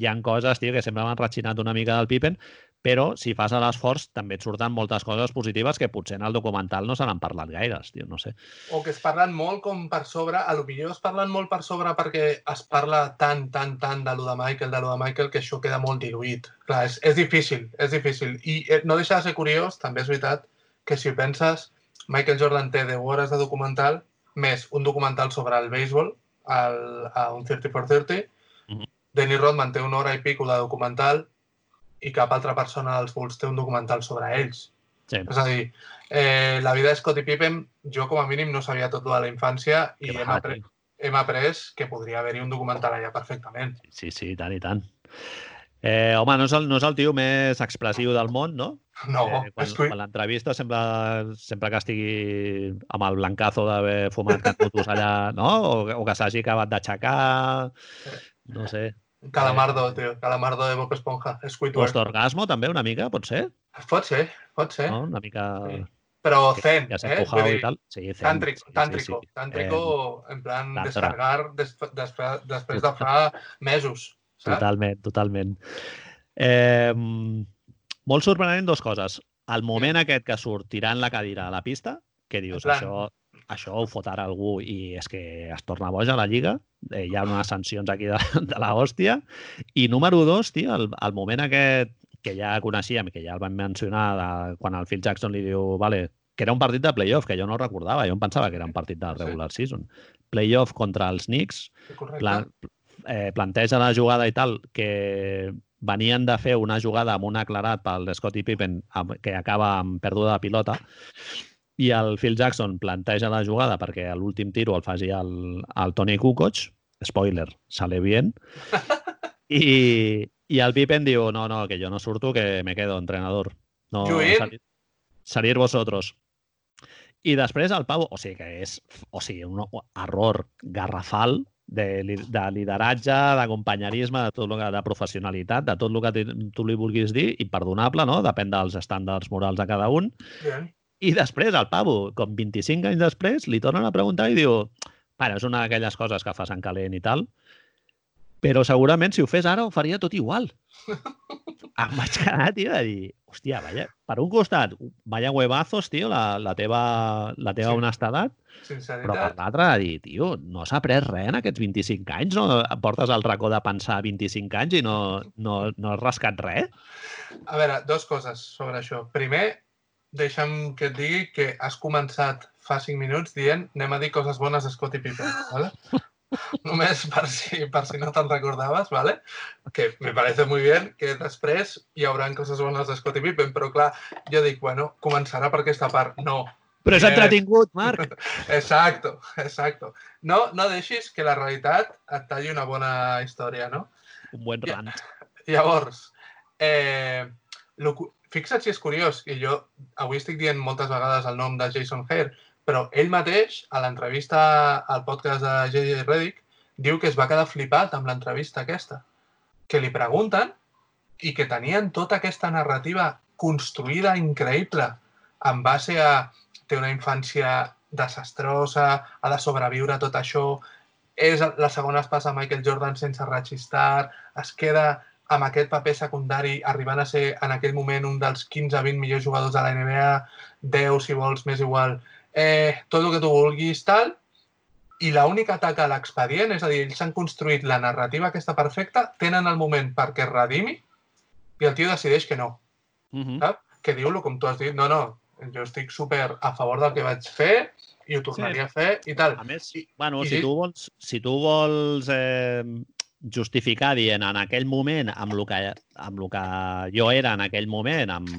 hi ha coses, tio, que sempre m'han ratxinat una mica del Pippen, però si fas l'esforç també et surten moltes coses positives que potser en el documental no se n'han parlat gaires, tio, no sé. O que es parlen molt com per sobre, a lo millor es parlen molt per sobre perquè es parla tant, tant, tant de lo de Michael, de lo de Michael, que això queda molt diluït. Clar, és, és difícil, és difícil. I eh, no deixa de ser curiós, també és veritat, que si penses, Michael Jordan té 10 hores de documental, més un documental sobre el béisbol, el, a un 30 for 30, Mhm. Denny Rodman té una hora i pico de documental i cap altra persona dels Bulls té un documental sobre ells. Sí, És a dir, eh, la vida de Scottie Pippen, jo com a mínim no sabia tot de la infància i hem, apre hem après que podria haver-hi un documental allà perfectament. Sí, sí, tant i tant. Eh, home, no és, el, no és el tio més expressiu del món, no? No, eh, quan, que... quan l'entrevista sempre, sempre que estigui amb el blancazo d'haver fumat canutos allà, no? O, o que s'hagi acabat d'aixecar, no sé. Calamardo, tio, Calamardo de Bob Esponja, Squidward. Postorgasmo també una mica, pot ser? Pot ser, pot ser, No? Una mica... Sí. però zen, ja eh? Vull i dir, tal. Sí, zen, Tàntrico, sí, tàntrico, sí, sí. tàntrico, en plan tantra. descargar des, després, després de fa mesos, saps? Totalment, totalment. Eh, molt sorprenent dos coses. El moment aquest que surt tirant la cadira a la pista, que dius, En plan- això, això ho fot ara algú i és que es torna boja la Lliga, eh, hi ha unes sancions aquí de, de la hòstia. I número dos, tio, el, el moment aquest que ja coneixíem, que ja el vam mencionar de, quan el Phil Jackson li diu vale, que era un partit de playoff, que jo no recordava, jo em pensava que era un partit de regular season. Playoff contra els Knicks, plan, eh, planteja la jugada i tal, que venien de fer una jugada amb un aclarat pel Scottie Pippen que acaba amb pèrdua de pilota i el Phil Jackson planteja la jugada perquè l'últim tiro el faci el, el Tony Kukoc, spoiler, sale bien, i, i el Pippen diu, no, no, que jo no surto, que me quedo, entrenador. No, salir, salir vosotros. I després el Pau, o sigui que és o sigui, un error garrafal de, de lideratge, d'acompanyerisme, de tot el que, de professionalitat, de tot el que tu li vulguis dir, imperdonable, no? Depèn dels estàndards morals de cada un. Bien. I després el Pavo, com 25 anys després, li tornen a preguntar i diu bueno, és una d'aquelles coses que fas en calent i tal, però segurament si ho fes ara ho faria tot igual. em vaig quedar, tio, a dir, hòstia, vaya, per un costat, vaya huevazos, tio, la, la teva, la teva Sí. honestedat, però per Sinceritat. l'altre, a dir, tio, no s'ha après res en aquests 25 anys? No portes al racó de pensar 25 anys i no, no, no has rascat res? A veure, dues coses sobre això. Primer, deixa'm que et digui que has començat fa 5 minuts dient anem a dir coses bones de Scottie Pippen, ¿vale? Només per si, per si no te'n recordaves, ¿vale? que me parece muy bien que després hi haurà coses bones de Scottie Pippen, però clar, jo dic, bueno, començarà per aquesta part. No, Però és entretingut, Marc! exacto, exacto. No, no deixis que la realitat et talli una bona història, no? Un Ja. rant. Llavors, eh, lo, fixa't si és curiós, que jo avui estic dient moltes vegades el nom de Jason Hare, però ell mateix, a l'entrevista al podcast de J.J. Reddick, diu que es va quedar flipat amb l'entrevista aquesta. Que li pregunten i que tenien tota aquesta narrativa construïda increïble en base a té una infància desastrosa, ha de sobreviure tot això, és la segona espasa Michael Jordan sense rechistar, es queda amb aquest paper secundari, arribant a ser en aquell moment un dels 15-20 millors jugadors de la NBA, 10 si vols, més igual, eh, tot el que tu vulguis, tal, i l'única taca a l'expedient, és a dir, ells han construït la narrativa aquesta perfecta, tenen el moment perquè es redimi i el tio decideix que no. Uh -huh. Sap? Que diu-lo, com tu has dit, no, no, jo estic super a favor del que vaig fer i ho tornaria sí. a fer i tal. A més, I- bueno, i si tu vols, si tu vols eh, justificar dient en aquell moment, amb el que, amb el que jo era en aquell moment, amb,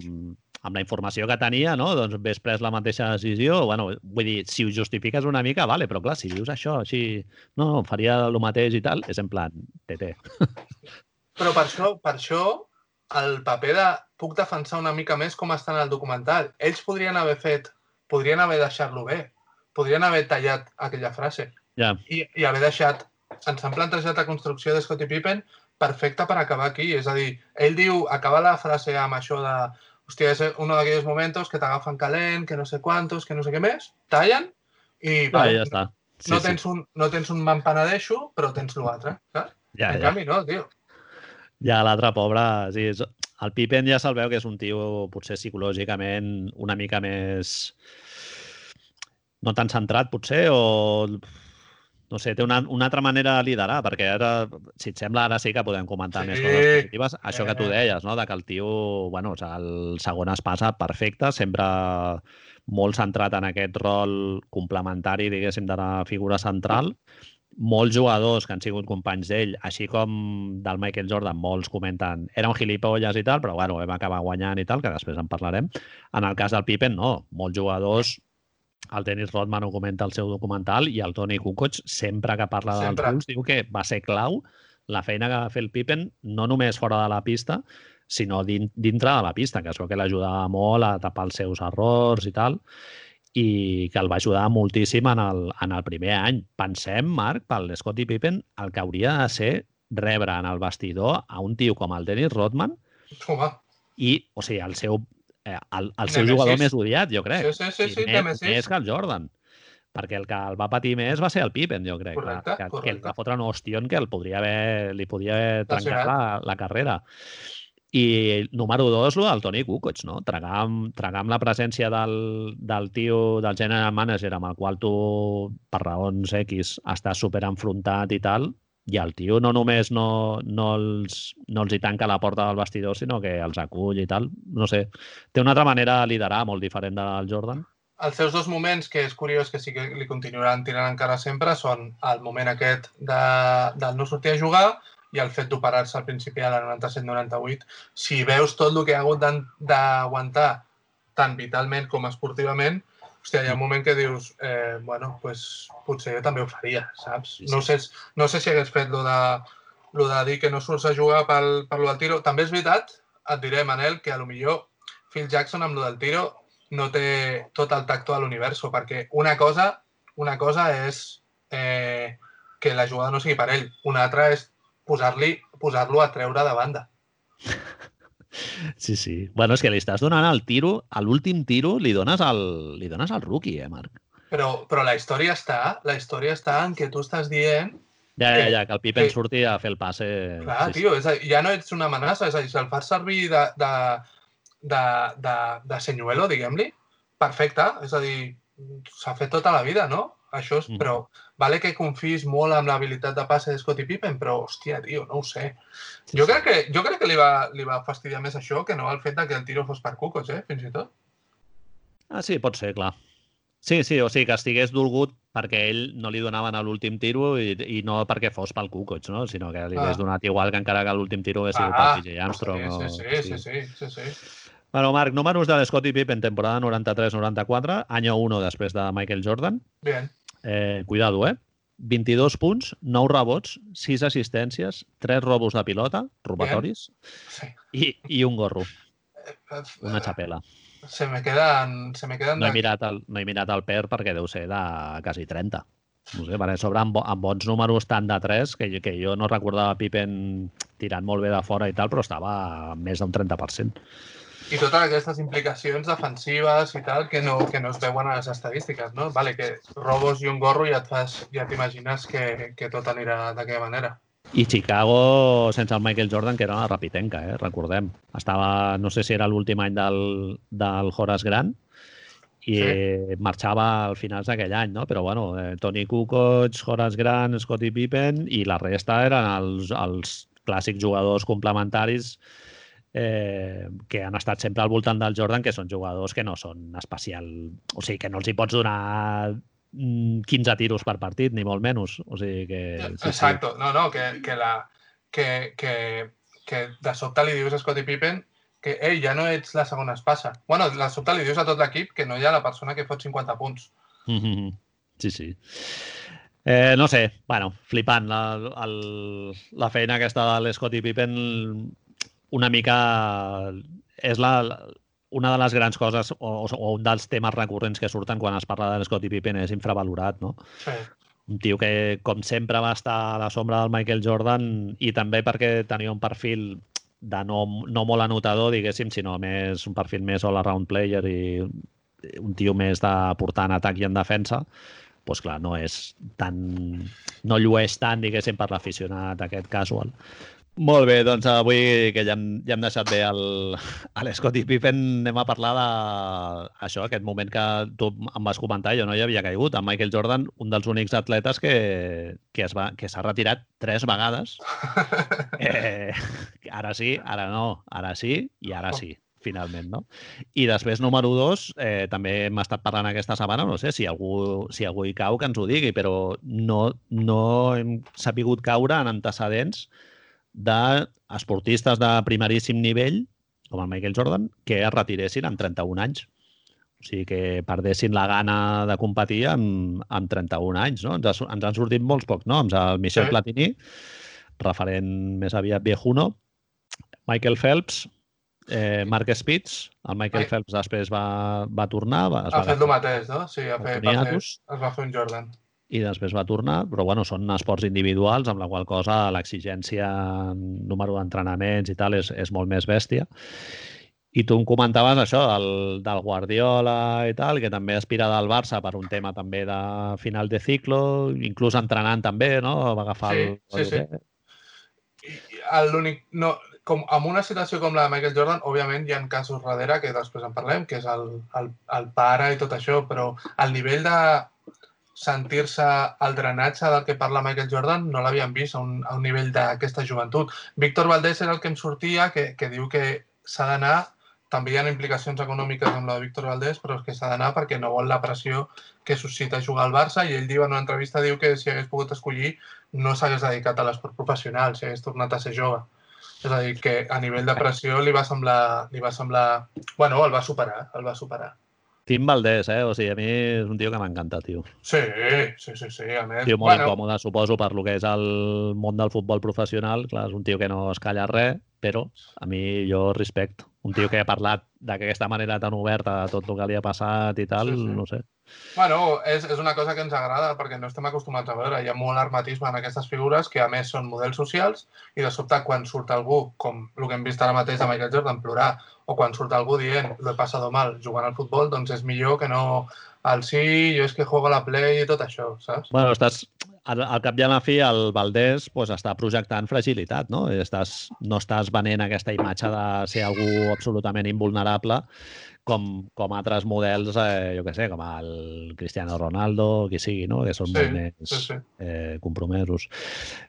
amb la informació que tenia, no? doncs hauries pres la mateixa decisió. Bueno, vull dir, si ho justifiques una mica, vale, però clar, si dius això així, no, faria el mateix i tal, és en plan, tete. Però per això, per això el paper de... Puc defensar una mica més com està en el documental. Ells podrien haver fet... Podrien haver deixat-lo bé. Podrien haver tallat aquella frase. Ja, I, i haver deixat... Ens han plantejat la construcció de Scottie Pippen perfecta per acabar aquí. És a dir, ell diu, acaba la frase amb això de hòstia, és un d'aquells moments que t'agafen calent, que no sé quantos, que no sé què més, tallen i vale, ja està. Sí, no, sí. tens un, no tens un m'empenedeixo, però tens l'altre. saps? Ja, en ja. canvi, no, tio. Ja, l'altre pobre, sí, és... el Pippen ja se'l veu que és un tio potser psicològicament una mica més... no tan centrat, potser, o no sé, té una, una altra manera de liderar, perquè ara, si et sembla, ara sí que podem comentar Sí. més coses positives. Això que tu Eh. deies, no? de que el tio, bueno, el segon espasa perfecte, sempre molt centrat en aquest rol complementari, diguéssim, de la figura central. Molts jugadors que han sigut companys d'ell, així com del Michael Jordan, molts comenten era un gilipolles i tal, però bueno, vam acabar guanyant i tal, que després en parlarem. En el cas del Pippen, no. Molts jugadors el Dennis Rodman ho comenta al seu documental i el Tony Kukoc, sempre que parla Sempre. dels Bulls, diu que va ser clau la feina que va fer el Pippen, no només fora de la pista, sinó din dintre de la pista, que es veu que l'ajudava molt a tapar els seus errors i tal, i que el va ajudar moltíssim en el, en el primer any. Pensem, Marc, pel Scottie Pippen, el que hauria de ser rebre en el vestidor a un tio com el Dennis Rodman Home, i, o sigui, el seu, eh, el, el seu Nemesis. jugador més odiat, jo crec. sí, sí, sí, sí, més, Nemesis. més que el Jordan. Perquè el que el va patir més va ser el Pippen, jo crec. Correcte, que, que, que el correcte. va fotre un ostion que el podria haver, li podia haver trencat la, la carrera. I número dos, lo del Tony Kukoc, no? Tragar amb, tragar amb la presència del, del tio, del general manager, amb el qual tu, per raons X, estàs super enfrontat i tal, i el tio no només no, no, els, no els hi tanca la porta del vestidor, sinó que els acull i tal. No sé, té una altra manera de liderar molt diferent del Jordan. Els seus dos moments, que és curiós que sí que li continuaran tirant encara sempre, són el moment aquest de, del no sortir a jugar i el fet d'operar-se al principi de la 97-98. Si veus tot el que ha hagut d'aguantar tant vitalment com esportivament, hòstia, hi ha un moment que dius, eh, bueno, pues, potser jo també ho faria, saps? Sí, sí. No, sé, no sé si hagués fet lo de, lo de dir que no surts a jugar pel, per lo del tiro. També és veritat, et diré, Manel, que a lo millor Phil Jackson amb lo del tiro no té tot el tacto de l'univers, perquè una cosa, una cosa és eh, que la jugada no sigui per ell, una altra és posar-lo a treure de banda. Sí, sí. Bueno, és que li estàs donant el tiro, a l'últim tiro li dones el, li dones el rookie, eh, Marc? Però, però la història està, la història està en què tu estàs dient Ja, ja, Que- ja, que el Pippen que- surti a fer el passe. Clar, sí, tio, és a, ja no ets una amenaça, és a dir, si el fas servir de, de, de, de, de senyuelo, diguem-li, perfecte, és a dir, s'ha fet tota la vida, no? Això és, Mhm. però vale que confis molt amb l'habilitat de passe de Scottie Pippen, però, hòstia, tio, no ho sé. Sí, Jo sí. crec que, jo crec que li, va, li va fastidiar més això que no el fet que el tiro fos per cucos, eh, fins i tot. Ah, sí, pot ser, clar. Sí, sí, o sigui, que estigués dolgut perquè ell no li donaven a l'últim tiro i, i no perquè fos pel Kukoc, no? sinó que li Ah. hagués donat igual que encara que l'últim tiro hagués sigut Ah, pel PJ Armstrong. sí, o... sí, sí, sí, sí, sí, sí. Bueno, Marc, números de l'Scottie Pippen, temporada 93-94, año 1 després de Michael Jordan. Bien. Eh, cuidado, eh? 22 punts, 9 rebots, 6 assistències, 3 robos de pilota, robatoris, Sí. i, i un gorro, Eh, una xapela. Se me quedan, se me quedan No he mirat el, no he mirat el PER perquè deu ser de quasi 30. No sé, perquè a sobre amb, amb bons números tant de 3, que, que jo no recordava Pippen tirant molt bé de fora i tal, però estava més d'un 30%. I totes aquestes implicacions defensives i tal que no, que no es veuen a les estadístiques, no? Vale, que robos i un gorro ja et fas, ja t'imagines que, que tot anirà d'aquella manera. I Chicago sense el Michael Jordan, que era una rapitenca, eh? recordem. Estava, no sé si era l'últim any del, del Horace Grant, i sí. marxava al finals d'aquell any, no? Però, bueno, eh, Tony Kukoc, Horace Grant, Scottie Pippen i la resta eren els, els clàssics jugadors complementaris eh, que han estat sempre al voltant del Jordan, que són jugadors que no són especial... O sigui, que no els hi pots donar 15 mm, tiros per partit, ni molt menys. O sigui que... Sí, Exacto. Sí. No, no, que, que, la, que, que, que de sobte li dius a Scottie Pippen que ei, ja no ets la segona espasa. bueno, la sobte li dius a tot l'equip que no hi ha la persona que fot 50 punts. Mm -hmm. Sí, sí. Eh, no sé, bueno, flipant la, el, la feina aquesta de l'Scottie Pippen una mica és la, una de les grans coses o, o un dels temes recurrents que surten quan es parla de l'Scottie Pippen és infravalorat, no? Sí. Un tio que, com sempre, va estar a la sombra del Michael Jordan i també perquè tenia un perfil de no, no molt anotador, diguéssim, sinó més un perfil més all-around player i un tio més de portar en atac i en defensa, doncs clar, no és tan... no llueix tant, diguéssim, per l'aficionat aquest casual. Molt bé, doncs avui que ja hem, ja hem deixat bé l'Scottie Pippen, anem a parlar de això, aquest moment que tu em vas comentar, jo no hi havia caigut, amb Michael Jordan, un dels únics atletes que, que es va, que s'ha retirat tres vegades. Eh, ara sí, ara no, ara sí i ara sí finalment, no? I després, número dos, eh, també hem estat parlant aquesta setmana, no sé si algú, si algú hi cau que ens ho digui, però no, no hem sapigut caure en antecedents d'esportistes de primeríssim nivell, com el Michael Jordan, que es retiressin amb 31 anys. O sigui, que perdessin la gana de competir amb, amb 31 anys, no? Ens, ha, ens han sortit molts pocs noms. El Michel sí. Platini, referent més aviat viejuno, Michael Phelps, eh, Mark Spitz, el Michael Ai. Phelps després va, va tornar. Va, es ha va fet el mateix, no? Sí, ha fet, va fer, es va fer un Jordan i després va tornar, però bueno, són esports individuals, amb la qual cosa l'exigència en número d'entrenaments i tal és, és molt més bèstia. I tu em comentaves això del, del Guardiola i tal, que també aspira del Barça per un tema també de final de ciclo, inclús entrenant també, no? Va agafar sí, el... Sí, sí. L'únic... No, com, en una situació com la de Michael Jordan, òbviament hi ha casos darrere, que després en parlem, que és el, el, el pare i tot això, però al nivell de sentir-se el drenatge del que parla Michael Jordan no l'havien vist a un, a un nivell d'aquesta joventut. Víctor Valdés era el que em sortia, que, que diu que s'ha d'anar, també hi ha implicacions econòmiques amb la de Víctor Valdés, però és que s'ha d'anar perquè no vol la pressió que suscita jugar al Barça i ell diu en una entrevista diu que si hagués pogut escollir no s'hagués dedicat a l'esport professional, si hagués tornat a ser jove. És a dir, que a nivell de pressió li va semblar... Li va semblar... Bueno, el va superar, el va superar. Tim Valdés, eh? O sigui, a mi és un tio que m'encanta, tio. Sí, sí, sí, sí, a més. Tio molt bueno... incòmode, suposo, per lo que és el món del futbol professional. Clar, és un tio que no es calla res, però a mi jo respecto. Un tio que ha parlat d'aquesta manera tan oberta de tot el que li ha passat i tal, sí, sí. no sé. Bueno, és, és una cosa que ens agrada perquè no estem acostumats a veure. Hi ha molt armatisme en aquestes figures que a més són models socials i de sobte quan surt algú, com el que hem vist ara mateix a Michael Jordan, plorar o quan surt algú dient lo he passat mal jugant al futbol, doncs és millor que no el sí, jo és que juego a la Play i tot això, saps? Bueno, estàs, al, al cap i a la fi, el Valdés pues, està projectant fragilitat, no? Estàs, no estàs venent aquesta imatge de ser algú absolutament invulnerable com, com altres models, eh, jo què sé, com el Cristiano Ronaldo, qui sigui, no? que són sí, molt més sí, sí. Eh, compromesos.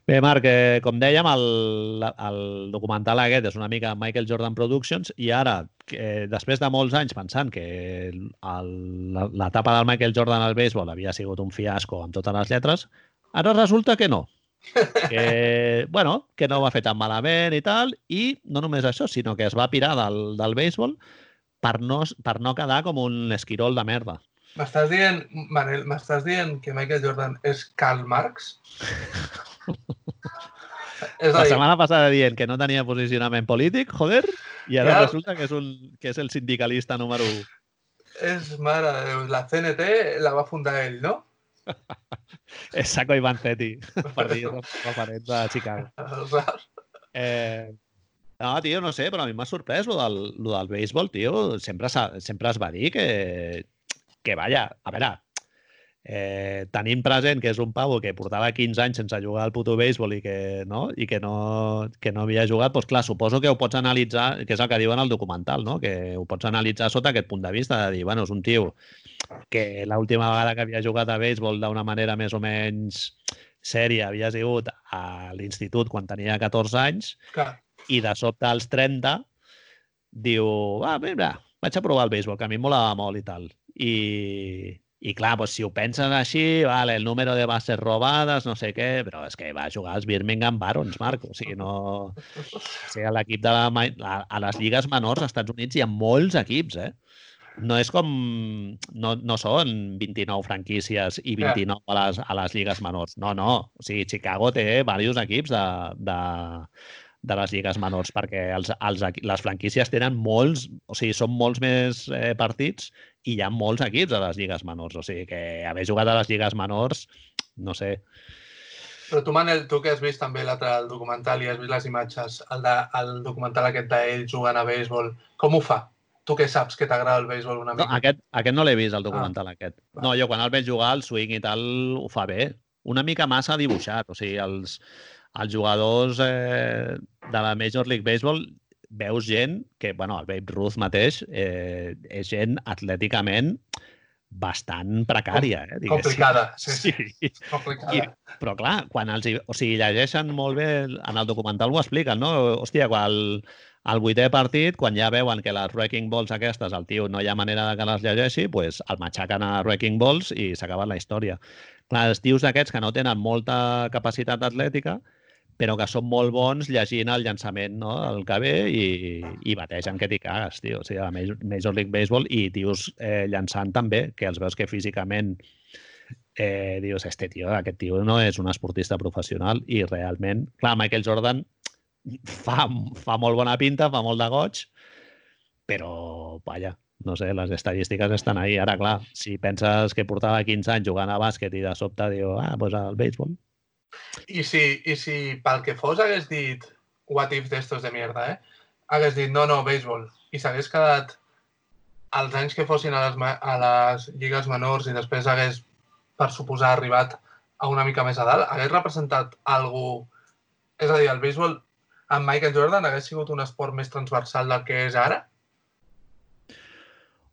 Bé, Marc, eh, com dèiem, el, el documental aquest és una mica Michael Jordan Productions i ara, eh, després de molts anys pensant que l'etapa del Michael Jordan al béisbol havia sigut un fiasco amb totes les lletres, ara resulta que no, que, bueno, que no ho va fer tan malament i tal, i no només això, sinó que es va pirar del, del béisbol per no, per no quedar com un esquirol de merda. M'estàs dient, Manel, m'estàs dient que Michael Jordan és Karl Marx? és la setmana passada dient que no tenia posicionament polític, joder, i ara ja. resulta que és, un, que és el sindicalista número 1. És, mare de Déu, la CNT la va fundar ell, no? és Saco Ivancetti, per dir referents a Chicago. Eh, no, tio, no sé, però a mi m'ha sorprès lo del, lo del béisbol, tio. Sempre, sempre es va dir que, que, vaja, a veure, eh, tenint present que és un pavo que portava 15 anys sense jugar al puto béisbol i que no, i que no, que no havia jugat, doncs clar, suposo que ho pots analitzar, que és el que diuen al documental, no? que ho pots analitzar sota aquest punt de vista, de dir, bueno, és un tio que l'última vegada que havia jugat a béisbol d'una manera més o menys sèria havia sigut a l'institut quan tenia 14 anys Clar. I de sobte als 30 diu, ah, mira, vaig a provar el béisbol, que a mi em molava molt i tal. I, i clar, doncs, si ho penses així, vale, el número de bases robades, no sé què, però és que va jugar als Birmingham Barons, Marc. O sigui, no... O sigui, a l'equip de la... A les lligues menors als Estats Units hi ha molts equips, eh? No és com... No, no són 29 franquícies i 29 a les, a les lligues menors. No, no. O sigui, Chicago té diversos equips de, de, de les lligues menors, perquè els, els, les franquícies tenen molts, o sigui, són molts més eh, partits i hi ha molts equips a les lligues menors. O sigui, que haver jugat a les lligues menors, no sé. Però tu, Manel, tu que has vist també l'altre documental i has vist les imatges, el, de, el documental aquest d'ell jugant a béisbol, com ho fa? Tu què saps que t'agrada el béisbol una mica? No, aquest, aquest no l'he vist, el documental ah, aquest. Va. No, jo quan el veig jugar, el swing i tal, ho fa bé. Una mica massa dibuixat. O sigui, els, els jugadors eh, de la Major League Baseball veus gent que, bueno, el Babe Ruth mateix eh, és gent atlèticament bastant precària, eh, diguéssim. Complicada, sí. sí. Complicada. I, però clar, quan els... O sigui, llegeixen molt bé, en el documental ho expliquen, no? Hòstia, quan el, al vuitè partit, quan ja veuen que les Wrecking Balls aquestes, el tio no hi ha manera de que les llegeixi, pues el matxaquen a Wrecking Balls i s'acaba la història. Clar, els tios aquests que no tenen molta capacitat atlètica, però que són molt bons llegint el llançament no? el que ve i, i bategen que t'hi cagues, tio. O sigui, a Major League Baseball i tios eh, llançant també, que els veus que físicament eh, dius, este tio, aquest tio no és un esportista professional i realment, clar, Michael Jordan fa, fa molt bona pinta, fa molt de goig, però, vaja, no sé, les estadístiques estan ahí. Ara, clar, si penses que portava 15 anys jugant a bàsquet i de sobte diu, ah, doncs al béisbol, i si, I si pel que fos hagués dit what if d'estos de mierda, eh? Hagués dit no, no, béisbol, i s'hagués quedat els anys que fossin a les, a les lligues menors i després hagués, per suposar, arribat a una mica més a dalt, hagués representat algú... És a dir, el béisbol amb Michael Jordan hagués sigut un esport més transversal del que és ara?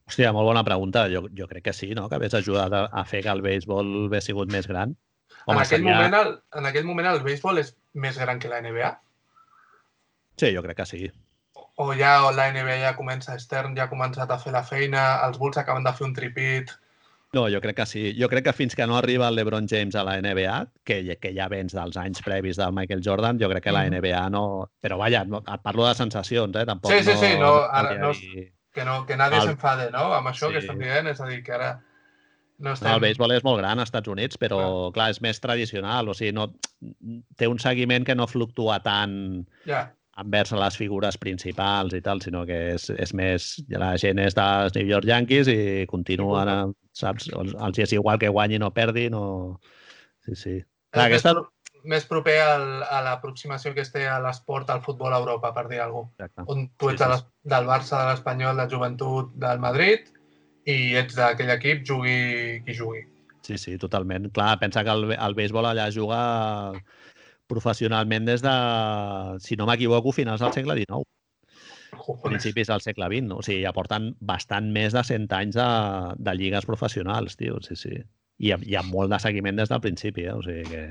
Hòstia, molt bona pregunta. Jo, jo crec que sí, no? Que hagués ajudat a, a fer que el béisbol hagués sigut més gran. Home, en, aquell seria... moment el, en aquell moment el béisbol és més gran que la NBA? Sí, jo crec que sí. O ja o la NBA ja comença, Stern ja ha començat a fer la feina, els Bulls acaben de fer un tripit... No, jo crec que sí. Jo crec que fins que no arriba el LeBron James a la NBA, que, que ja vens dels anys previs del Michael Jordan, jo crec que la NBA no... Però vaja, no, et parlo de sensacions, eh? Tampoc sí, sí, sí, no, ara, no, que, no, que nadie el... s'enfade, no? Amb això sí. que estem dient, és a dir, que ara no, estem... el béisbol és molt gran als Estats Units, però clar. clar, és més tradicional, o sigui, no, té un seguiment que no fluctua tant ja. envers les figures principals i tal, sinó que és, és més... La gent és dels New York Yankees i continuen, sí, saps? Els és igual que guanyin o perdin o... Sí, sí. Clar, és aquesta... més, més proper al, a l'aproximació que es té a l'esport, al futbol a Europa, per dir alguna cosa. Exacte. On tu ets sí, sí. del Barça, de l'Espanyol, del Joventut, del Madrid, i ets d'aquell equip, jugui qui jugui. Sí, sí, totalment. Clar, pensa que el, el béisbol allà juga professionalment des de, si no m'equivoco, finals del segle XIX. Joder. Principis del segle XX. O sigui, ja porten bastant més de 100 anys de, de lligues professionals, tio. Sí, sí. I hi ha molt de seguiment des del principi, eh? O sigui que...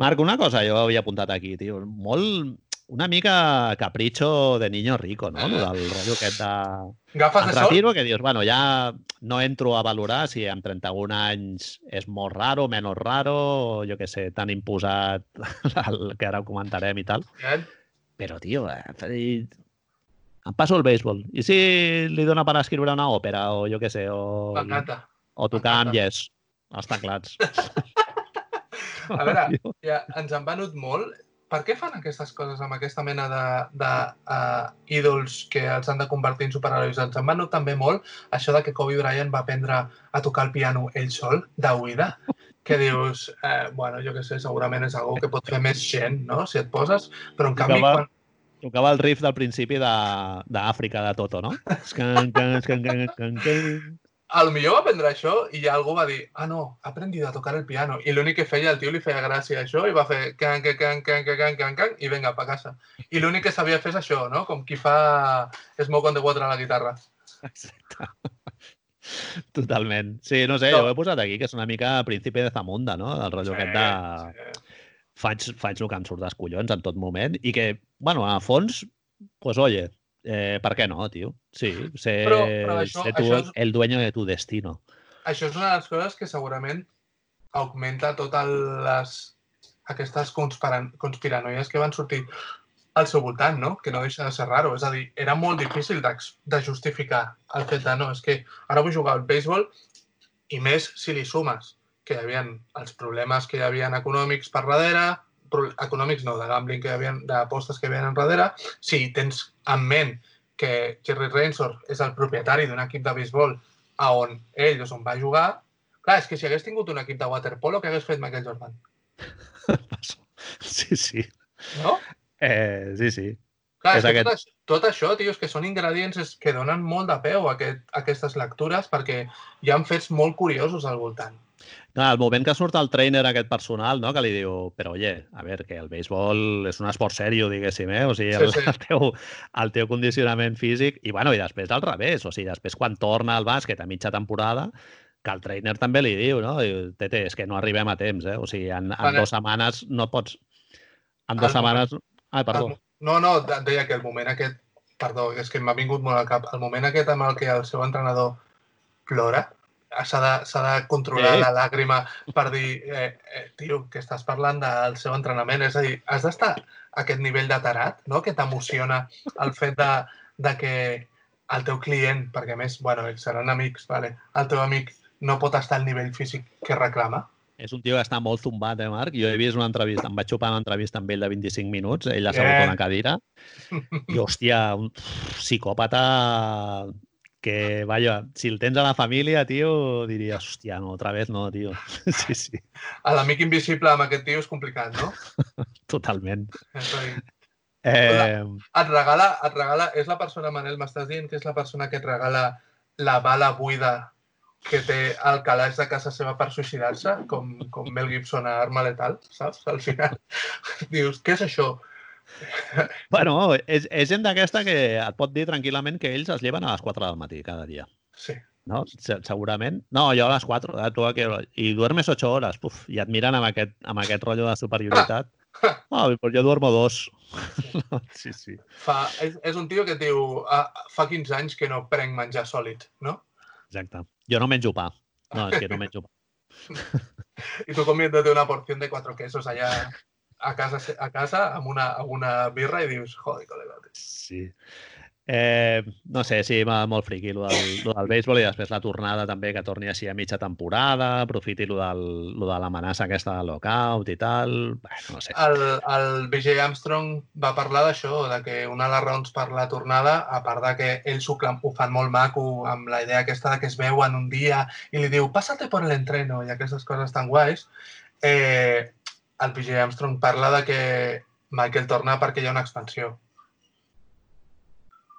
Marc, una cosa jo havia apuntat aquí, tio. Molt, una mica capricho de niño rico, no? Lo del rotllo aquest de... Gafes de sol? retiro, que dius, bueno, ja no entro a valorar si amb 31 anys és molt raro, menys raro, jo què sé, tan imposat el que ara ho comentarem i tal. Bien. Però, tio, eh, em passo el béisbol. I si li dona per escriure una òpera o jo què sé, o, o tocar amb yes, els teclats. a veure, ja ens han venut molt per què fan aquestes coses amb aquesta mena de, de uh, ídols que els han de convertir en superherois? Ens en va notar també molt això de que Kobe Bryant va aprendre a tocar el piano ell sol, d'oïda, que dius, eh, bueno, jo què sé, segurament és algo que pot fer més gent, no?, si et poses, però en canvi... Tocava, quan... tocava el riff del principi d'Àfrica, de, de Toto, no? a lo millor va aprendre això i ja algú va dir, ah no, ha aprendido a tocar el piano. I l'únic que feia, el tio li feia gràcia això i va fer can, can, can, can, can, can, can, can i vinga, pa casa. I l'únic que sabia fer és això, no? Com qui fa Smoke on the Water a la guitarra. Exacte. Totalment. Sí, no sé, no. jo ho he posat aquí, que és una mica príncipe de Zamunda, no? El rotllo sí, aquest de... Sí. Faig, faig el que em surt dels collons en tot moment i que, bueno, a fons, pues oye, eh, per què no, tio? Sí, ser, però, però això, ser tu és... el dueño de tu destino. Això és una de les coses que segurament augmenta totes les aquestes conspiranoies que van sortir al seu voltant, no? Que no deixa de ser raro. És a dir, era molt difícil de, de justificar el fet de no, és que ara vull jugar al béisbol i més si li sumes que hi havia els problemes que hi havia econòmics per darrere, econòmics no, de gambling que hi havia, d'apostes que hi havia darrere, si tens en ment que Jerry Reinsor és el propietari d'un equip de béisbol a on ell és on va jugar, clar, és que si hagués tingut un equip de waterpolo, què hagués fet Michael Jordan? Sí, sí. No? Eh, sí, sí. Clar, és, és aquest... tot, tot això, tio, és que són ingredients que donen molt de peu a, aquest, a aquestes lectures perquè hi han fets molt curiosos al voltant. Clar, el moment que surt el trainer aquest personal, no? que li diu, però oye, a veure, que el béisbol és un esport sèrio, diguéssim, eh? O sigui, el, sí, sí. el, teu, el teu condicionament físic... I, bueno, i després al revés, o sigui, després quan torna al bàsquet a mitja temporada, que el trainer també li diu, no? Diu, Tete, és que no arribem a temps, eh? O sigui, en, en vale. dues setmanes no pots... En dues el setmanes... Ai, perdó. No, no, deia que el moment aquest... Perdó, és que m'ha vingut molt al cap. El moment aquest amb el que el seu entrenador plora, s'ha de, de controlar sí. la làgrima per dir, eh, eh, tio, que estàs parlant del seu entrenament. És a dir, has d'estar a aquest nivell de tarat, no?, que t'emociona el fet de, de que el teu client, perquè més, bueno, ells seran amics, vale? el teu amic no pot estar al nivell físic que reclama. És un tio que està molt zumbat, eh, Marc? Jo he vist una entrevista, em vaig xupar una entrevista amb ell de 25 minuts, ell ha sabut yeah. una cadira, i, hòstia, un psicòpata que, vaja, si el tens a la família, tio, diries, hòstia, no, otra vez no, tio. Sí, sí. A l'amic invisible amb aquest tio és complicat, no? Totalment. Eh... Et regala, et regala, és la persona, Manel, m'estàs dient que és la persona que et regala la bala buida que té al calaix de casa seva per suïcidar-se, com, com Mel Gibson a Arma Letal, saps? Al final dius, què és això? Bueno, és, és gent d'aquesta que et pot dir tranquil·lament que ells es lleven a les 4 del matí cada dia. Sí. No? Segurament. No, jo a les 4. Eh, tu que... I duermes 8 hores. Puf, I et miren amb aquest, amb aquest rotllo de superioritat. Ah, pues jo duermo dos. sí, sí. Fa, és, és un tio que diu ah, fa 15 anys que no prenc menjar sòlid, no? Exacte. Jo no menjo pa. No, és que no menjo pa. y tú comiéndote una porción de cuatro quesos allá a casa, a casa amb, una, amb una birra i dius, joder, col·lega. Sí. Eh, no sé, sí, molt friqui el del, lo del béisbol i després la tornada també que torni així a mitja temporada, aprofiti lo, del, lo de l'amenaça aquesta del lockout i tal, bueno, no sé. El, el BJ Armstrong va parlar d'això, de que una de les raons per la tornada, a part de que ells ho, ho fan molt maco amb la idea aquesta de que es veuen un dia i li diu, pásate por el entreno i aquestes coses tan guais, eh, el PJ Armstrong parla de que Michael torna perquè hi ha una expansió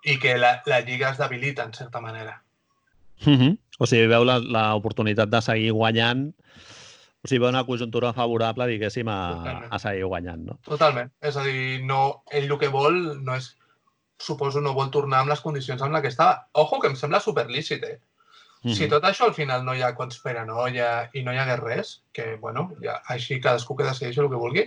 i que la, la lliga es debilita, en certa manera. Mm -hmm. O sigui, veu l'oportunitat de seguir guanyant, o sigui, veu una conjuntura favorable, diguéssim, a, a seguir guanyant, no? Totalment. És a dir, no, ell el que vol no és, suposo, no vol tornar amb les condicions amb la que estava. Ojo, que em sembla superlícit, eh? Mm. Si tot això al final no hi ha conspiranoia i no hi hagués res, que, bueno, ja, així cadascú que decideixi el que vulgui,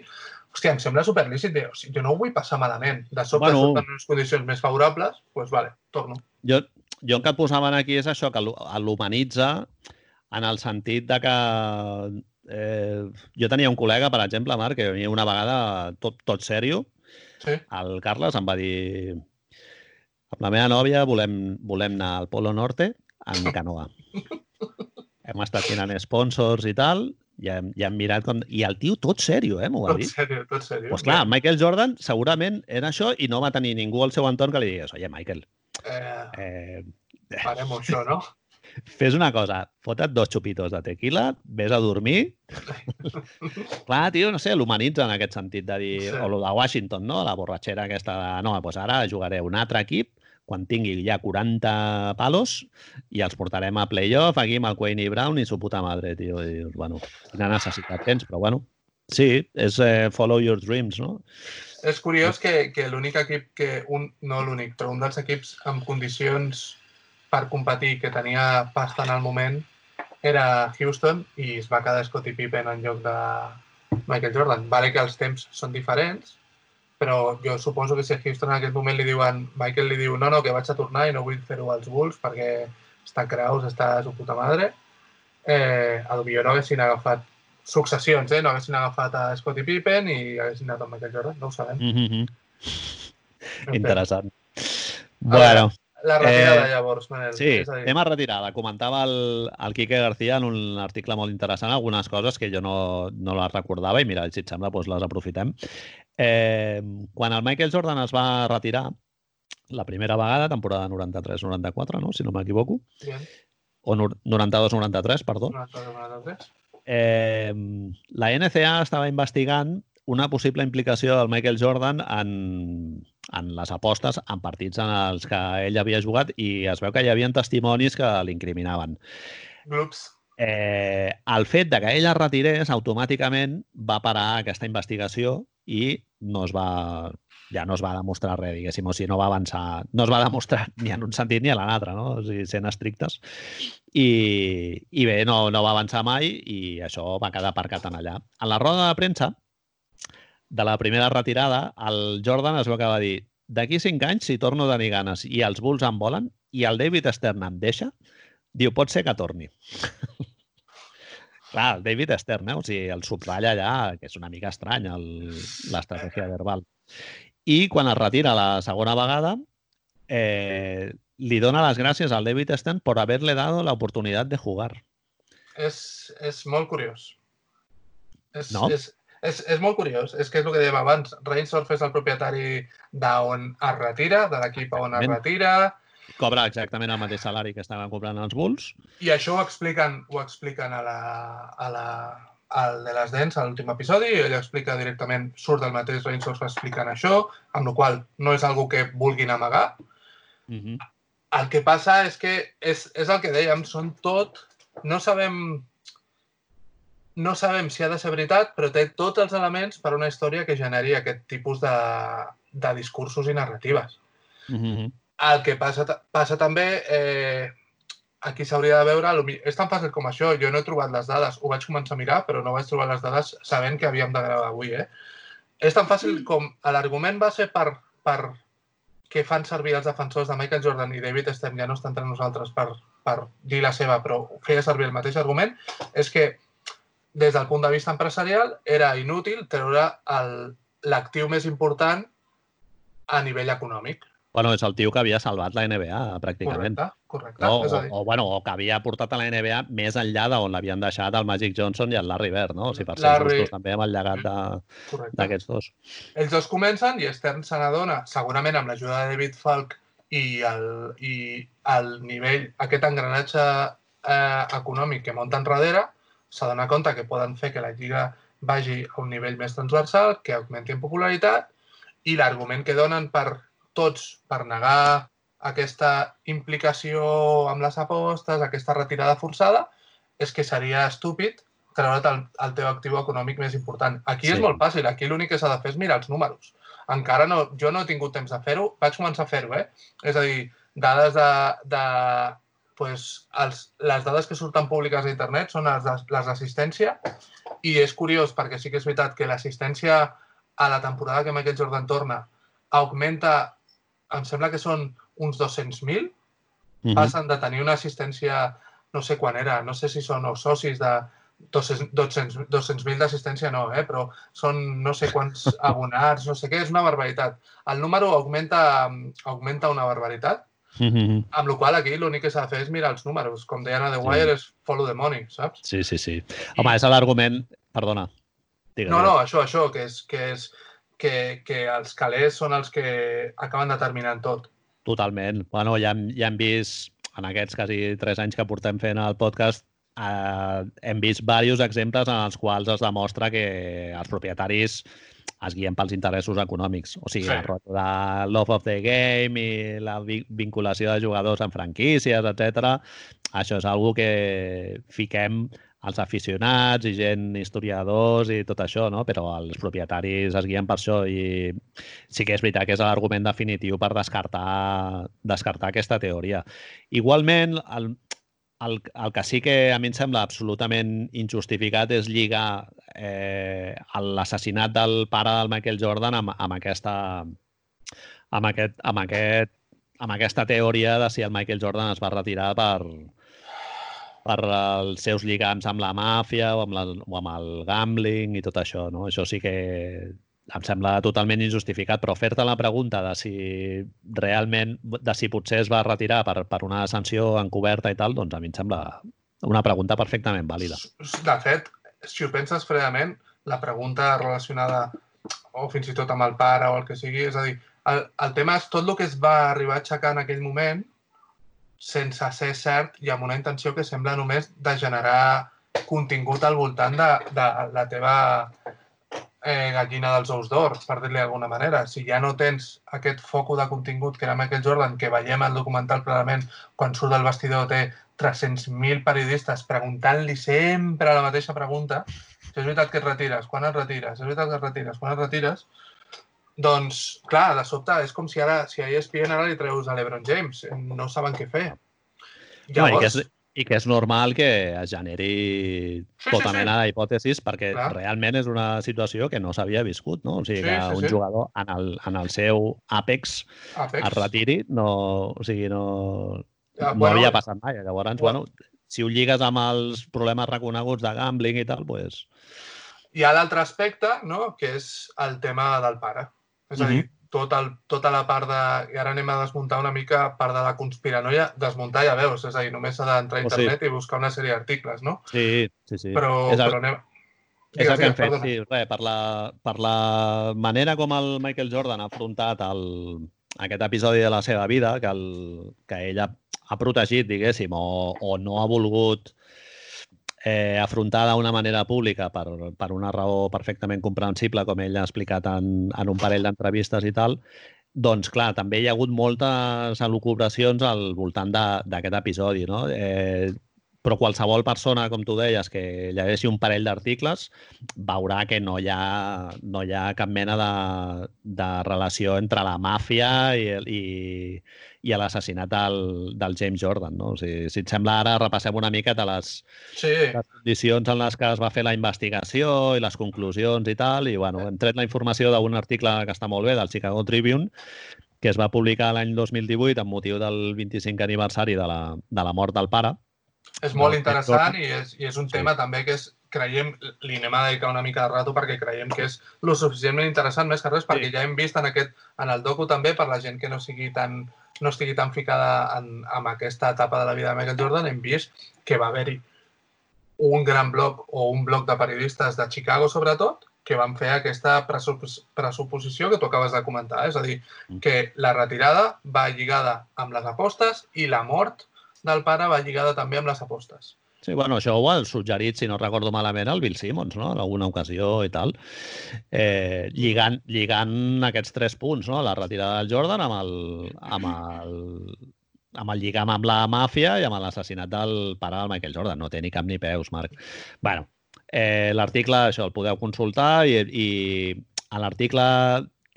hòstia, em sembla superlícit. O sigui, jo no ho vull passar malament. De sobte bueno, surten unes condicions més favorables, doncs pues, vale, torno. Jo, jo el que posaven aquí és això, que l'humanitza en el sentit de que eh, jo tenia un col·lega, per exemple, Marc, que venia una vegada tot, tot sèrio. Sí. El Carles em va dir amb la meva nòvia volem, volem anar al Polo Norte en canoa. Hem estat tirant sponsors i tal, i hem, i hem mirat com... I el tio tot sèrio, eh, m'ho va dir. Tot sèrio, tot sèrio. Pues clar, Michael Jordan segurament era això i no va tenir ningú al seu entorn que li digués, oye, Michael, eh, eh, farem això, no? Fes una cosa, fota't dos xupitos de tequila, vés a dormir. clar, tio, no sé, l'humanitza en aquest sentit de dir... Sí. O lo de Washington, no? La borratxera aquesta de... No, doncs ara jugaré un altre equip quan tingui ja 40 palos i els portarem a playoff aquí amb el Quayne Brown i su puta madre, tio. I bueno, quina necessitat tens, però bueno, sí, és eh, follow your dreams, no? És curiós que, que l'únic equip que, un, no l'únic, però un dels equips amb condicions per competir que tenia pasta en el moment era Houston i es va quedar Scottie Pippen en lloc de Michael Jordan. Vale que els temps són diferents, però jo suposo que si a Houston en aquest moment li diuen, Michael li diu, no, no, que vaig a tornar i no vull fer-ho als Bulls perquè està Kraus, està a su puta madre, eh, potser no haguessin agafat successions, eh? no haguessin agafat a Scottie Pippen i haguessin anat amb Michael Jordan, no ho sabem. Mm -hmm. Interessant. A Bueno, La retirada, Eh, llavors, Manel. sí, és a tema retirada. Comentava el, el Quique García en un article molt interessant algunes coses que jo no, no les recordava i mira, si et sembla, doncs les aprofitem. Eh, quan el Michael Jordan es va retirar, la primera vegada, temporada 93-94, no? si no m'equivoco, o nor- 92-93, perdó, una cosa, una altra. eh, la NCA estava investigant una possible implicació del Michael Jordan en, en les apostes en partits en els que ell havia jugat i es veu que hi havia testimonis que l'incriminaven. Grups. Eh, el fet de que ell es retirés automàticament va parar aquesta investigació i no es va, ja no es va demostrar res, diguéssim, o sigui, no va avançar, no es va demostrar ni en un sentit ni en l'altre, no? O sigui, sent estrictes. I, i bé, no, no va avançar mai i això va quedar aparcat en allà. En la roda de premsa de la primera retirada, el Jordan es veu que va dir d'aquí cinc anys, si torno a tenir ganes i els Bulls em volen i el David Stern em deixa, diu, pot ser que torni. Clar, el David Stern, eh? o sigui, el subratlla allà, que és una mica estrany, l'estratègia verbal. I quan es retira la segona vegada, eh, li dona les gràcies al David Stern por haberle dado la oportunidad de jugar. És, és molt curiós. És, No? és, és, és molt curiós. És que és el que dèiem abans. Reinsdorf és el propietari d'on es retira, de l'equip on es retira, Cobra exactament el mateix salari que estaven cobrant els Bulls. i això ho expliquen, ho expliquen a la, a la, al de les dents, a l'últim episodi, i ell explica directament, surt del mateix Reinsdorf explicant això, amb la qual no és algo que vulguin amagar. Uh -huh. El que passa és que és, és el que dèiem, són tot... No sabem no sabem si ha de ser veritat, però té tots els elements per a una història que generi aquest tipus de, de discursos i narratives. Uh -huh. El que passa, passa també, eh, aquí s'hauria de veure, és tan fàcil com això, jo no he trobat les dades, ho vaig començar a mirar, però no vaig trobar les dades sabent que havíem de gravar avui, eh? És tan fàcil com l'argument va ser per, per que fan servir els defensors de Michael Jordan i David Stern, ja no està entre nosaltres per, per dir la seva, però feia servir el mateix argument, és que des del punt de vista empresarial era inútil treure l'actiu més important a nivell econòmic. Bueno, és el tio que havia salvat la NBA, pràcticament. Correcte, correcte. És o, a dir, o, bueno, o que havia portat a la NBA més enllà d'on l'havien deixat el Magic Johnson i el Larry Bird, no? O sigui, per ser Larry- justos també amb el llegat d'aquests dos. Ells dos comencen i Stern se n'adona, segurament amb l'ajuda de David Falk i el, i el nivell, aquest engranatge eh, econòmic que munten darrere, s'adona compte que poden fer que la lliga vagi a un nivell més transversal, que augmenti en popularitat, i l'argument que donen per tots per negar aquesta implicació amb les apostes, aquesta retirada forçada, és que seria estúpid treure't el, el teu actiu econòmic més important. Aquí Sí. és molt fàcil, aquí l'únic que s'ha de fer és mirar els números. Encara no, jo no he tingut temps de fer-ho, vaig començar a fer-ho, eh? És a dir, dades de... de pues, els, les dades que surten públiques a internet són les, les d'assistència i és curiós perquè sí que és veritat que l'assistència a la temporada que Michael Jordan torna augmenta, em sembla que són uns 200.000, Uh -huh. passen de tenir una assistència, no sé quan era, no sé si són els socis de 200 200.000 200 d'assistència, no, eh? però són no sé quants abonats, no sé què, és una barbaritat. El número augmenta, augmenta una barbaritat, -huh. amb la qual aquí l'únic que s'ha de fer és mirar els números. Com deien a The Sí. Wire, és follow the money, saps? Sí, sí, sí. Home, és l'argument... Perdona. Digues, No, no, això, això, que és, que és que, que els calés són els que acaben determinant tot. Totalment. Bueno, ja, hem- ja hem vist en aquests quasi tres anys que portem fent el podcast eh, hem vist diversos exemples en els quals es demostra que els propietaris es guien pels interessos econòmics. O sigui, Sí. sí. la love of the game i la vi- vinculació de jugadors en franquícies, etc. Això és algo que fiquem els aficionats i gent historiadors i tot això, no? però els propietaris es guien per això i sí que és veritat que és l'argument definitiu per descartar, descartar aquesta teoria. Igualment, el, el, el que sí que a mi em sembla absolutament injustificat és lligar eh, l'assassinat del pare del Michael Jordan amb, amb aquesta amb, aquest, amb, aquest, amb aquesta teoria de si el Michael Jordan es va retirar per, per els seus lligams amb la màfia o amb, la, o amb el gambling i tot això. No? Això sí que em sembla totalment injustificat, però fer-te la pregunta de si realment, de si potser es va retirar per, per una sanció encoberta i tal, doncs a mi em sembla una pregunta perfectament vàlida. De fet, si ho penses fredament, la pregunta relacionada o fins i tot amb el pare o el que sigui, és a dir, el, el tema és tot el que es va arribar a aixecar en aquell moment sense ser cert i amb una intenció que sembla només de generar contingut al voltant de, de la teva eh, gallina dels ous d'or, per dir-li d'alguna manera. Si ja no tens aquest foco de contingut que era Michael Jordan, que veiem al documental clarament quan surt del vestidor té 300.000 periodistes preguntant-li sempre la mateixa pregunta, si és veritat que et retires, quan et retires, és veritat que et retires, quan et retires, doncs, clar, de sobte és com si ara, si a ESPN ara li treus a l'Ebron James, no saben què fer. No, i, que és, I que és normal que es generi Sí, tota sí, sí. mena d'hipòtesis perquè Clar. realment és una situació que no s'havia viscut, no? O sigui, Sí, que sí, un sí. jugador en el, en el seu àpex Apex. es retiri, no, o sigui, no, Ah, no havia passat mai. Llavors, bueno, si ho lligues amb els problemes reconeguts de gambling i tal, doncs... Hi ha l'altre aspecte, no?, que és el tema del pare. És a dir, tot el, tota la part de... I ara anem a desmuntar una mica part de la conspiranoia. Desmuntar ja veus, és a dir, només s'ha d'entrar a O internet i buscar una sèrie d'articles, no? Sí, sí, sí. Però, és el, però anem... és el que hem Digues, fet, sí. Res, per, la, per la manera com el Michael Jordan ha afrontat el, aquest episodi de la seva vida, que, el, que ell ha, ha protegit, diguéssim, o, o no ha volgut eh, afrontar d'una manera pública per, per una raó perfectament comprensible, com ell ha explicat en, en un parell d'entrevistes i tal, doncs, clar, també hi ha hagut moltes elucubracions al voltant d'aquest episodi, no? Eh, però qualsevol persona, com tu deies, que llegeixi un parell d'articles, veurà que no hi ha, no hi ha cap mena de, de relació entre la màfia i, el- i, i l'assassinat del, del James Jordan. No? O sigui, si et sembla, ara repassem una mica de les, Sí, les condicions en les que es va fer la investigació i les conclusions i tal, i bueno, hem tret la informació d'un article que està molt bé, del Chicago Tribune, que es va publicar l'any 2018 amb motiu del 25 aniversari de la, de la mort del pare. és molt No, interessant i és, i és un Sí. tema també que és, creiem, li anem a dedicar una mica de rato perquè creiem que és lo suficientment interessant més que res perquè Sí. ja hem vist en, aquest, en el docu també per la gent que no sigui tan no estigui tan ficada en, en aquesta etapa de la vida de Michael Jordan, hem vist que va haver-hi un gran bloc o un bloc de periodistes de Chicago, sobretot, que van fer aquesta pressuposició que tu acabes de comentar. És a dir, Mm. que la retirada va lligada amb les apostes i la mort del pare va lligada també amb les apostes. Sí, bueno, això ho ha suggerit, si no recordo malament, el Bill Simmons, no? en alguna ocasió i tal, eh, lligant, lligant aquests tres punts, no? la retirada del Jordan amb el, amb el, amb el lligam amb la màfia i amb l'assassinat del pare del Michael Jordan. No té ni cap ni peus, Marc. bueno, eh, l'article, això, el podeu consultar i, i a l'article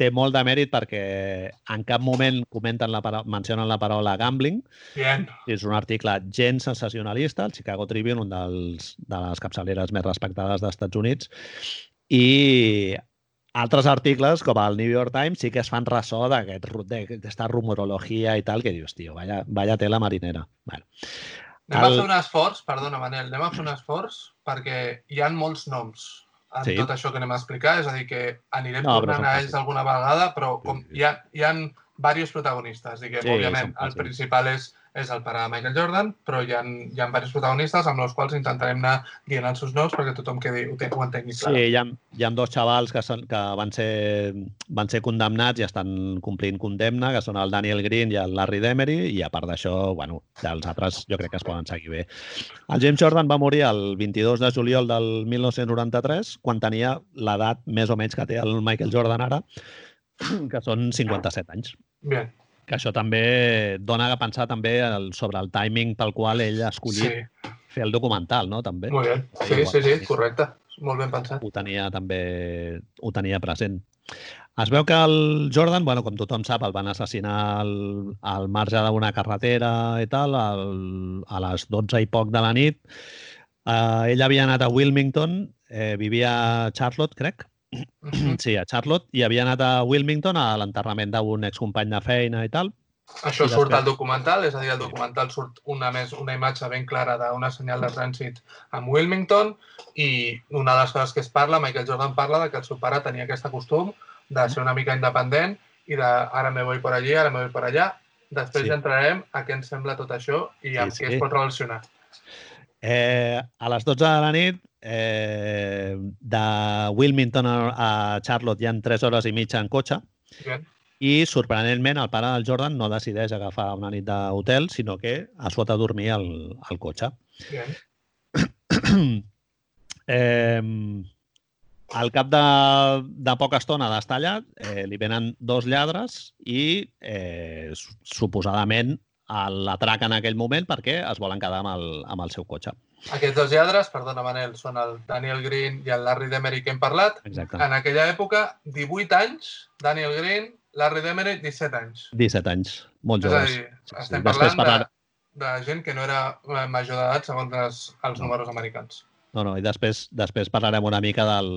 té molt de mèrit perquè en cap moment comenten la paraula, mencionen la paraula gambling, Bien. és un article gens sensacionalista, el Chicago Tribune, un dels, de les capçaleres més respectades dels Estats Units, i altres articles, com el New York Times, sí que es fan ressò d'aquesta rumorologia i tal, que dius, tio, vaya, vaya tela marinera. Bueno, Anem El- a fer un esforç, perdona Manel, anem a fer un esforç perquè hi han molts noms en Sí. tot això que anem a explicar, és a dir, que anirem No, tornant a ells alguna vegada, però com Sí, sí. hi ha, hi ha diversos protagonistes, diguem, Sí, òbviament, el principal és és el pare de Michael Jordan, però hi ha, hi ha diversos protagonistes amb els quals intentarem anar dient els seus noms perquè tothom quedi, ho, ho entengui clar. Sí, hi ha, hi ha dos xavals que, són, que van, ser, van ser condemnats i estan complint condemna, que són el Daniel Green i el Larry Demery, i a part d'això, bueno, els altres jo crec que es poden seguir bé. El James Jordan va morir el 22 de juliol del 1993, quan tenia l'edat més o menys que té el Michael Jordan ara, que són 57 anys. Bien que això també dona a pensar també el, sobre el timing pel qual ell ha escollit sí. fer el documental, no? També. Molt bé. Sí, Igual, sí, sí, correcte. Molt ben pensat. Ho tenia també ho tenia present. Es veu que el Jordan, bueno, com tothom sap, el van assassinar al, al marge d'una carretera i tal, al, a les 12 i poc de la nit. Uh, ell havia anat a Wilmington, eh, vivia a Charlotte, crec, Sí, a Charlotte, i havia anat a Wilmington a l'enterrament d'un excompany de feina i tal. Això I surt després... al documental, és a dir, al documental surt una, més, una imatge ben clara d'una senyal de trànsit amb Wilmington i una de les coses que es parla, Michael Jordan parla de que el seu pare tenia aquest costum de ser una mica independent i de ara me voy por allí, ara me voy por allà. Després sí. entrarem a què ens sembla tot això i amb sí, sí. què es pot relacionar. Eh, a les 12 de la nit eh, de Wilmington a Charlotte hi ha 3 hores i mitja en cotxe. Bien. I, sorprenentment, el pare del Jordan no decideix agafar una nit d'hotel, sinó que a sota dormir al, al cotxe. eh, al cap de, de poca estona d'estar allà, eh, li venen dos lladres i, eh, suposadament, l'atraquen en aquell moment perquè es volen quedar amb el, amb el seu cotxe. Aquests dos lladres, perdona Manel, són el Daniel Green i el Larry Demery que hem parlat. Exacte. En aquella època, 18 anys, Daniel Green, Larry Demery, 17 anys. 17 anys, molt joves. És a dir, sí, estem sí. parlant parlar... de, de gent que no era major d'edat segons els, els no. números americans. No, no, i després, després parlarem una mica del,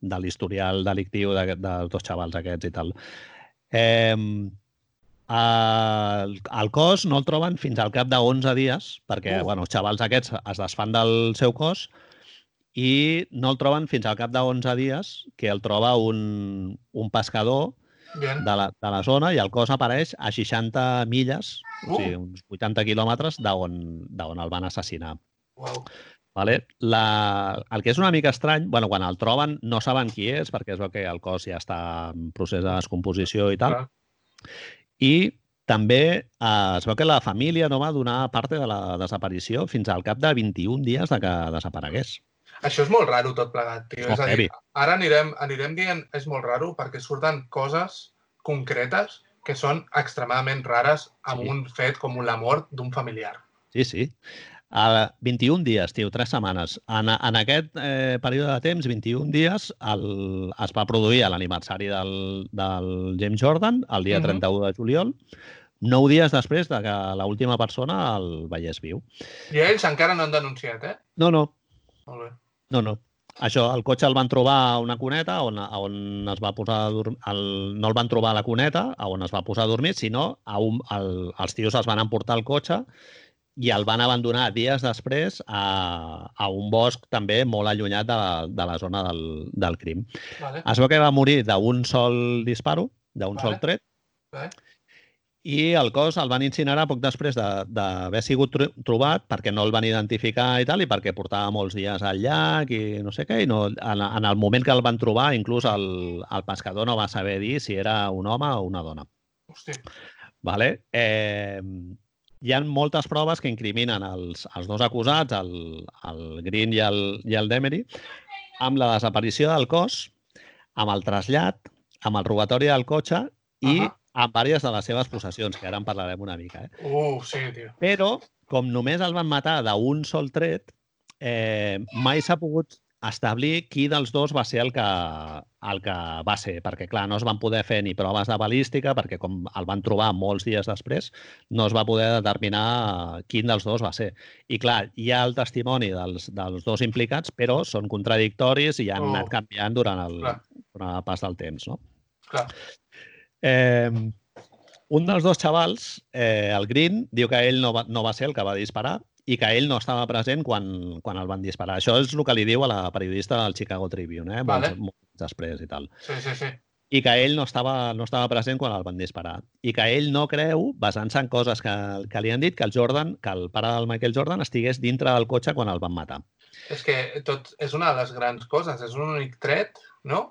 de l'historial delictiu de, dels dos xavals aquests i tal. Eh, el, el cos no el troben fins al cap de 11 dies, perquè uh. bueno, els xavals aquests es desfan del seu cos i no el troben fins al cap de 11 dies, que el troba un, un pescador Bien. de la, de la zona i el cos apareix a 60 milles, uh. o sigui, uns 80 quilòmetres d'on el van assassinar. Wow. Vale? La, el que és una mica estrany, bueno, quan el troben no saben qui és, perquè veu que el cos ja està en procés de descomposició i tal. Clar. I també eh, es veu que la família no va donar part de la desaparició fins al cap de 21 dies de que desaparegués. Això és molt raro tot plegat, tio. És, és a dir, ara anirem, anirem dient és molt raro perquè surten coses concretes que són extremadament rares amb sí. un fet com la mort d'un familiar. Sí, sí. A 21 dies, tio, 3 setmanes. En, en aquest eh, període de temps, 21 dies, el, es va produir l'aniversari del, del James Jordan, el dia uh -huh. 31 de juliol, nou dies després de que l'última persona el veiés viu. I ells encara no han denunciat, eh? No, no. Molt bé. No, no. Això, el cotxe el van trobar a una cuneta on, on es va posar a dormir, el, no el van trobar a la cuneta on es va posar a dormir, sinó a un, el, els tios es van emportar el cotxe i el van abandonar dies després a, a un bosc també molt allunyat de, de la zona del, del crim. Vale. Es veu que va morir d'un sol disparo, d'un vale. sol tret, vale. i el cos el van incinerar poc després d'haver de, sigut trobat perquè no el van identificar i tal, i perquè portava molts dies al llac i no sé què, i no, en, en el moment que el van trobar, inclús el, el pescador no va saber dir si era un home o una dona. Hosti. Vale? Eh, hi ha moltes proves que incriminen els, els dos acusats, el, el Green i el, i el Demery, amb la desaparició del cos, amb el trasllat, amb el robatori del cotxe i uh -huh. amb diverses de les seves possessions, que ara en parlarem una mica. Eh? Uh, sí, tio. Però, com només el van matar d'un sol tret, eh, mai s'ha pogut establir qui dels dos va ser el que, el que va ser, perquè clar, no es van poder fer ni proves de balística, perquè com el van trobar molts dies després, no es va poder determinar quin dels dos va ser. I clar, hi ha el testimoni dels, dels dos implicats, però són contradictoris i han oh. anat canviant durant el, durant el pas del temps, no? Clar. Eh, un dels dos xavals, eh, el Green, diu que ell no va, no va ser el que va disparar, i que ell no estava present quan, quan el van disparar. Això és el que li diu a la periodista del Chicago Tribune, eh? Vale. Molts després i tal. Sí, sí, sí. i que ell no estava, no estava present quan el van disparar. I que ell no creu, basant-se en coses que, que li han dit, que el Jordan, que el pare del Michael Jordan estigués dintre del cotxe quan el van matar. És que tot és una de les grans coses, és un únic tret, no?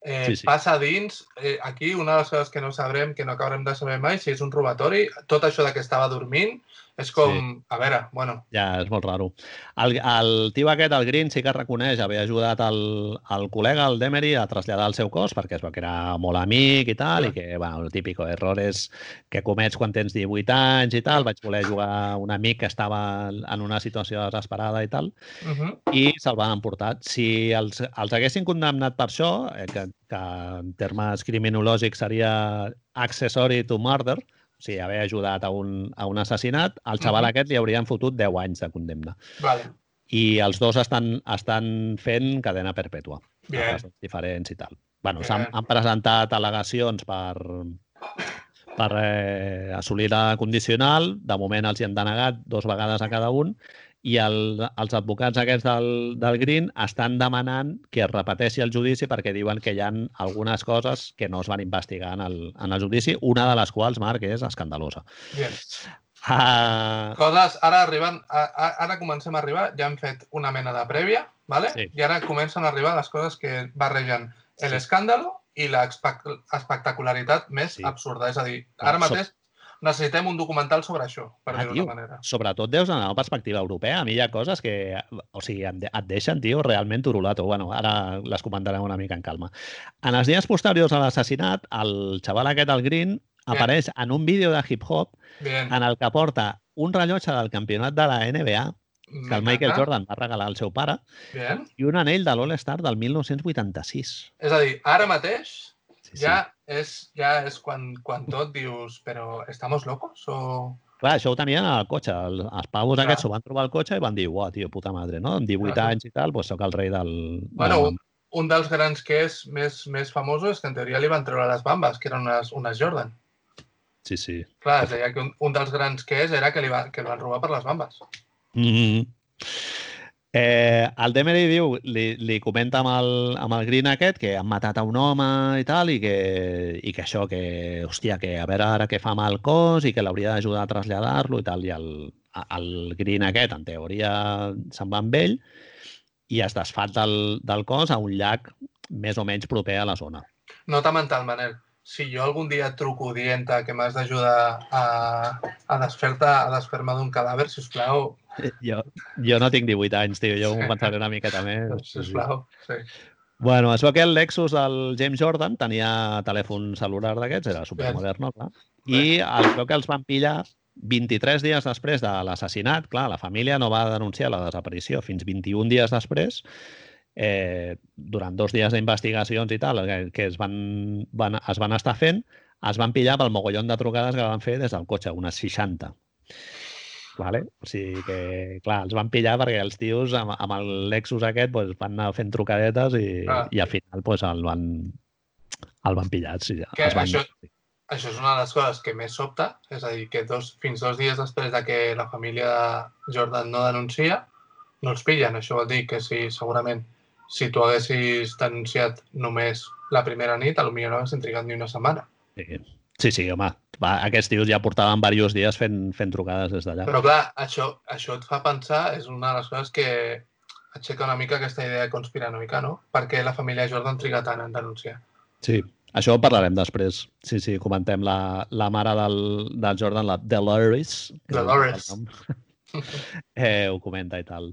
Eh, Sí, sí. Passa dins, eh, aquí una de les coses que no sabrem, que no acabarem de saber mai, si és un robatori, tot això de que estava dormint, és com, Sí. a veure, bueno, Ja, és molt raro. El, el tio aquest, el Green, sí que reconeix haver ajudat el, el col·lega, el Demery, a traslladar el seu cos, perquè es veu que era molt amic i tal, i que, bueno, el típico errores que comets quan tens 18 anys i tal. Vaig voler jugar un amic que estava en una situació desesperada i tal, uh -huh. i se'l van emportar. Si els, els haguessin condemnat per això, eh, que, que en termes criminològics seria accessory to murder, o sigui, haver ajudat a un, a un assassinat, al xaval Mhm. aquest li haurien fotut 10 anys de condemna. vale, I els dos estan, estan fent cadena perpètua. Bien. diferents i tal. Bueno, s'han han presentat al·legacions per, per eh, assolir la condicional. De moment els hi han denegat dos vegades a cada un i el, els advocats aquests del, del Green estan demanant que es repeteixi el judici perquè diuen que hi han algunes coses que no es van investigar en el, en el judici, una de les quals, Marc, és escandalosa. bien. Uh, Coses, ara arriben, a, ara comencem a arribar, ja hem fet una mena de prèvia, vale? Sí. i ara comencen a arribar les coses que barregen Sí. l'escàndalo i l'espectacularitat més Sí. absurda. És a dir, ara mateix necessitem un documental sobre això, per Ah, dir-ho manera. sobretot deus anar a perspectiva europea. A mi hi ha coses que, o sigui, de- et deixen, tio, realment turulato. Bueno, ara les comentarem una mica en calma. En els dies posteriors a l'assassinat, el xaval aquest, el Green, apareix en un vídeo de hip-hop Bien. en el que porta un rellotge del campionat de la NBA que el Michael. Jordan va regalar al seu pare Bien. i un anell de l'All-Star del 1986. És a dir, ara mateix Sí, sí. ja és, ja és quan, quan tot dius, però estamos locos? O... Clar, això ho tenien al cotxe. El, els pavos Clar. aquests s'ho van trobar al cotxe i van dir, uau, tio, puta madre, no? Amb 18 Clar. anys i tal, doncs sóc el rei del... Bueno, un, un dels grans que és més, més famosos és que en teoria li van treure les bambes, que eren unes, unes Jordan. Sí, sí. Clar, deia que un, un dels grans que és era que li, va, que el van robar per les bambes. Mm -hmm. Eh, el Demery diu, li, li comenta amb el, amb el Green aquest que han matat a un home i tal, i que, i que això, que, hòstia, que a veure ara què fa el cos i que l'hauria d'ajudar a traslladar-lo i tal, i el, el Green aquest, en teoria, se'n va amb ell i es desfat del, del cos a un llac més o menys proper a la zona. Nota mental, Manel. Si jo algun dia et truco dient que m'has d'ajudar a, a desfer-me d'un cadàver, sisplau, Jo, jo no tinc 18 anys, tio, jo m'ho pensaré una miqueta més. sisplau. Sí. Bueno, es veu que el Lexus del James Jordan tenia telèfon celular d'aquests, era supermoderno, clar. I es veu que els van pillar 23 dies després de l'assassinat. Clar, la família no va denunciar la desaparició fins 21 dies després, eh, durant dos dies d'investigacions i tal, que, que es, van, van, es van estar fent, es van pillar pel mogollon de trucades que van fer des del cotxe, unes 60. Vale? O sigui que, clar, els van pillar perquè els tios amb, amb el Lexus aquest pues, van anar fent trucadetes i, Ah. i al final pues, el van el van pillar. Sí, Que els van... això- Això és una de les coses que més sobta, és a dir, que dos, fins dos dies després de que la família de Jordan no denuncia, no els pillen. Això vol dir que si segurament si tu haguessis denunciat només la primera nit, potser no haguessin trigat ni una setmana. Sí, sí, sí home. Va, aquests tios ja portaven diversos dies fent, fent trucades des d'allà. Però clar, això, això et fa pensar, és una de les coses que aixeca una mica aquesta idea conspiranoica, no? Per què la família Jordan triga tant en denunciar? Sí, això ho parlarem després. Sí, sí, comentem la, la mare del, del Jordan, la Dolores. Dolores. eh, ho comenta i tal.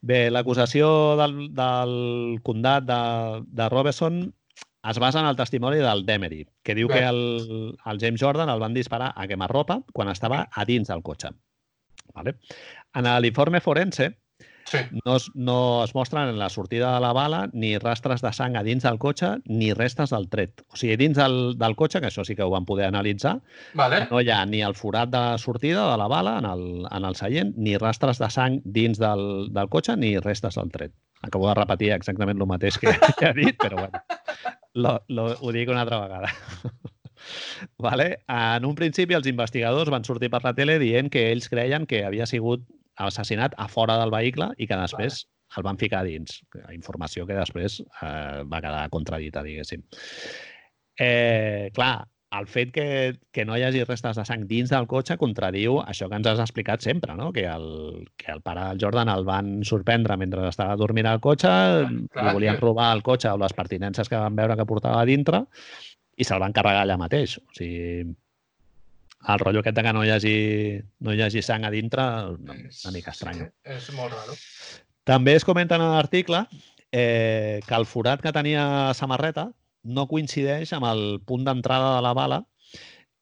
Bé, l'acusació del, del condat de, de Robeson es basa en el testimoni del Demery, que diu que el, el James Jordan el van disparar a quemarropa quan estava a dins del cotxe. Vale? En l'informe forense Sí, no es, no es mostren en la sortida de la bala ni rastres de sang a dins del cotxe ni restes del tret. O sigui, dins del, del cotxe, que això sí que ho van poder analitzar, vale. no hi ha ni el forat de sortida de la bala en el, en el seient, ni rastres de sang dins del, del cotxe, ni restes del tret. Acabo de repetir exactament el mateix que, que he dit, però bueno, lo, lo, ho dic una altra vegada. vale? En un principi, els investigadors van sortir per la tele dient que ells creien que havia sigut assassinat a fora del vehicle i que després el van ficar dins. Informació que després eh, va quedar contradita, diguéssim. Eh, clar, el fet que, que no hi hagi restes de sang dins del cotxe contradiu això que ens has explicat sempre, no? que, el, que el pare del Jordan el van sorprendre mentre estava dormint al cotxe, clar, li volien robar el cotxe o les pertinences que van veure que portava a dintre i se'l van carregar allà mateix. O sigui, el rotllo aquest de que no hi hagi, no hi hagi sang a dintre, una, una mica estrany. Sí, és molt raro. També es comenta en l'article eh, que el forat que tenia a samarreta no coincideix amb el punt d'entrada de la bala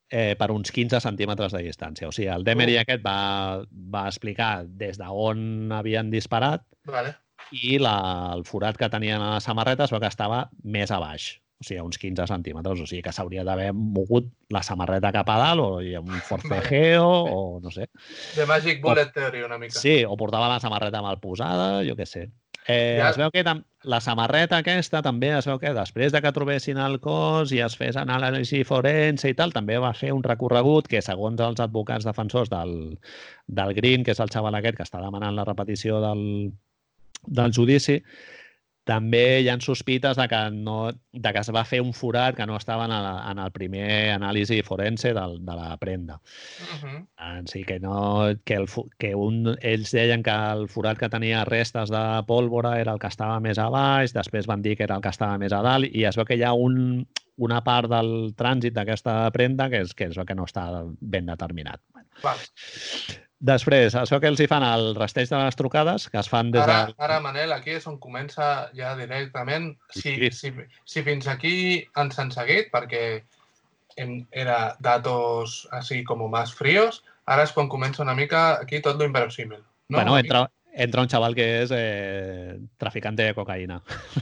eh, per uns 15 centímetres de distància. O sigui, el Demery Oh. aquest va, va explicar des d'on havien disparat Vale. i la, el forat que tenien a la samarreta es veu que estava més a baix, o sigui, uns 15 centímetres, o sigui que s'hauria d'haver mogut la samarreta cap a dalt o hi ha un forcejeo o no sé. The Magic Bullet Theory, una mica. Sí, o portava la samarreta mal posada, jo què sé. Eh, Ja- Es veu que la samarreta aquesta també es veu que després de que trobessin el cos i es fes anàlisi forense i tal, també va fer un recorregut que, segons els advocats defensors del, del Green, que és el xaval aquest que està demanant la repetició del, del judici, també hi ha sospites de que, no, de que es va fer un forat que no estava en el, en el primer anàlisi forense del, de la prenda. Mhm. En sí que no, que, el, que un, ells deien que el forat que tenia restes de pólvora era el que estava més a baix, després van dir que era el que estava més a dalt i es veu que hi ha un, una part del trànsit d'aquesta prenda que és, que es veu que no està ben determinat. Bueno. Vale. Després, es veu que els hi fan el rastreig de les trucades, que es fan des Ara, de... ara, Manel, aquí és on comença ja directament. Si, Sí. si, si fins aquí ens han seguit, perquè hem, era datos així com más fríos, ara és quan comença una mica aquí tot lo inverosímil. No? bueno, entra, entra un xaval que és eh, traficante de cocaïna.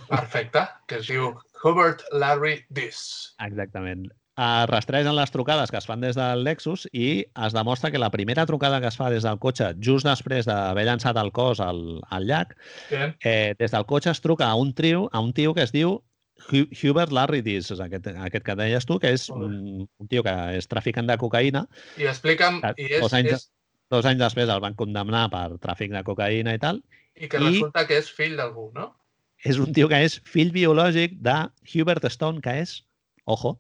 Perfecte, que es diu Hubert Larry Diss. Exactament. Es rastregen les trucades que es fan des del Lexus i es demostra que la primera trucada que es fa des del cotxe, just després d'haver llançat el cos al, al llac, Bien. eh, des del cotxe es truca a un trio, a un tio que es diu Hu- Hubert és aquest, aquest que deies tu, que és un, un tio que és traficant de cocaïna. I explica'm, que i, és, dos, anys, és, dos anys després el van condemnar per tràfic de cocaïna i tal. i que i- resulta que és fill d'algú, no? És un tio que és fill biològic de Hubert Stone, que és, ojo,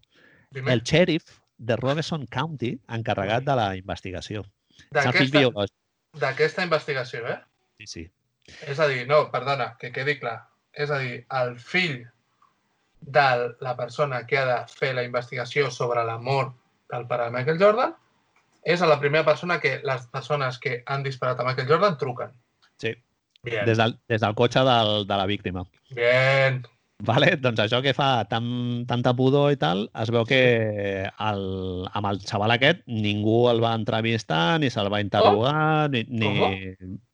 el xèrif de Robeson County, encarregat de la investigació. D'aquesta investigació, eh? Sí, sí. És a dir, no, perdona, que quedi clar. És a dir, el fill de la persona que ha de fer la investigació sobre la mort del pare de Michael Jordan és a la primera persona que les persones que han disparat a Michael Jordan truquen. Sí. Bien, Des del, des del cotxe del, de la víctima. bien. Vale? Doncs això que fa tan, tanta pudor i tal, es veu que el, amb el xaval aquest ningú el va entrevistar, ni se'l va interrogar, ni, ni,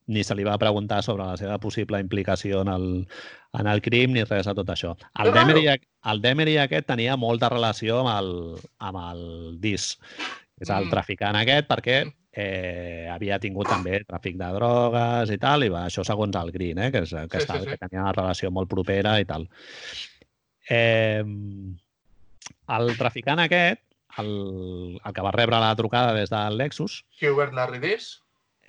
ni se li va preguntar sobre la seva possible implicació en el, en el crim, ni res de tot això. El. Demery, el Demery aquest tenia molta relació amb el, amb el DIS, que és el Mm. traficant aquest, perquè eh, havia tingut també tràfic de drogues i tal, i va, això segons el Green, eh, que, és, que, Sí, està, sí, sí. que tenia una relació molt propera i tal. Eh, el traficant aquest, el, el que va rebre la trucada des del Lexus, Hubert Larry Diss.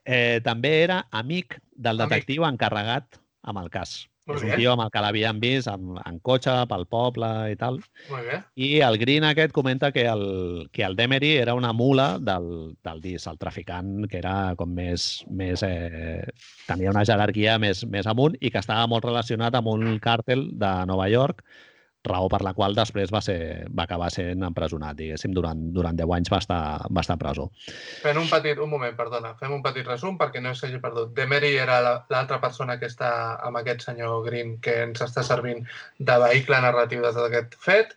eh, també era amic del Amic. detectiu encarregat amb el cas. Molt és un tio amb el que l'havien vist en, en cotxe, pel poble i tal. Molt bé. I el Green aquest comenta que el, que el Demery era una mula del, del DIS, el traficant que era com més... més eh, tenia una jerarquia més, més amunt i que estava molt relacionat amb un càrtel de Nova York, raó per la qual després va, ser, va acabar sent empresonat, diguéssim, durant, durant 10 anys va estar, va estar a presó. Fem un petit, un moment, perdona, fem un petit resum perquè no s'hagi perdut. Demery era la- l'altra persona que està amb aquest senyor Green que ens està servint de vehicle narratiu de tot aquest fet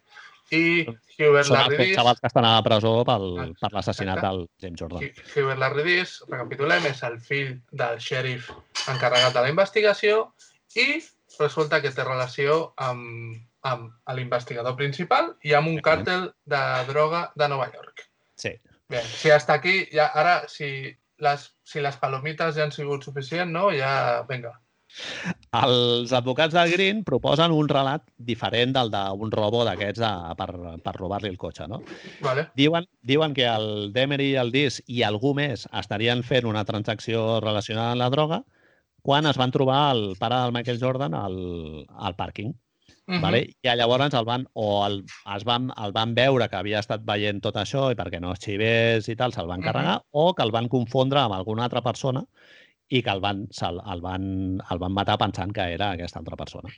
i Hubert Són els dos Diss, xavals que estan a la presó pel, per l'assassinat del James Jordan. Hu- Hubert Larry Diss, recapitulem, és el fill del xèrif encarregat de la investigació i resulta que té relació amb, amb l'investigador principal i amb un càrtel de droga de Nova York. Sí. Bé, si hasta aquí, ja, ara, si les, si les palomites ja han sigut suficient, no? Ja, vinga. Els advocats del Green proposen un relat diferent del d'un robo d'aquests per, per robar-li el cotxe, no? Vale. Diuen, diuen que el Demery, el Dis i algú més estarien fent una transacció relacionada amb la droga quan es van trobar el pare del Michael Jordan al, al pàrquing. Uh -huh. vale? i llavors el van, o el, es van, el van veure que havia estat veient tot això i perquè no es xivés i tal, se'l van carregar, uh -huh. o que el van confondre amb alguna altra persona i que el van, el, el, van, el van matar pensant que era aquesta altra persona.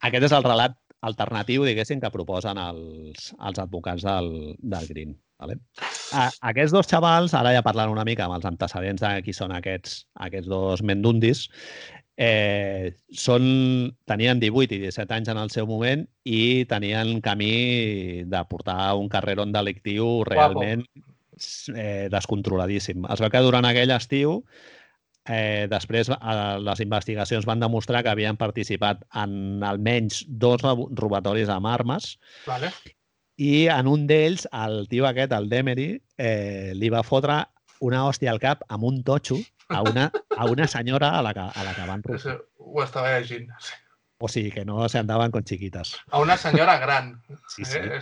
Aquest és el relat alternatiu, diguéssim, que proposen els, els advocats del, del Green. Vale? A, aquests dos xavals, ara ja parlant una mica amb els antecedents de qui són aquests, aquests dos mendundis, eh, són, tenien 18 i 17 anys en el seu moment i tenien camí de portar un carreron delictiu realment eh, descontroladíssim. Es veu que durant aquell estiu eh, després eh, les investigacions van demostrar que havien participat en almenys dos robatoris amb armes vale. i en un d'ells, el tio aquest, el Demery, eh, li va fotre una hòstia al cap amb un totxo a una, a una senyora a la que, a la que van robar. Ho estava llegint. O sigui, que no se andaven con chiquitas. A una senyora gran. Sí, sí. Eh?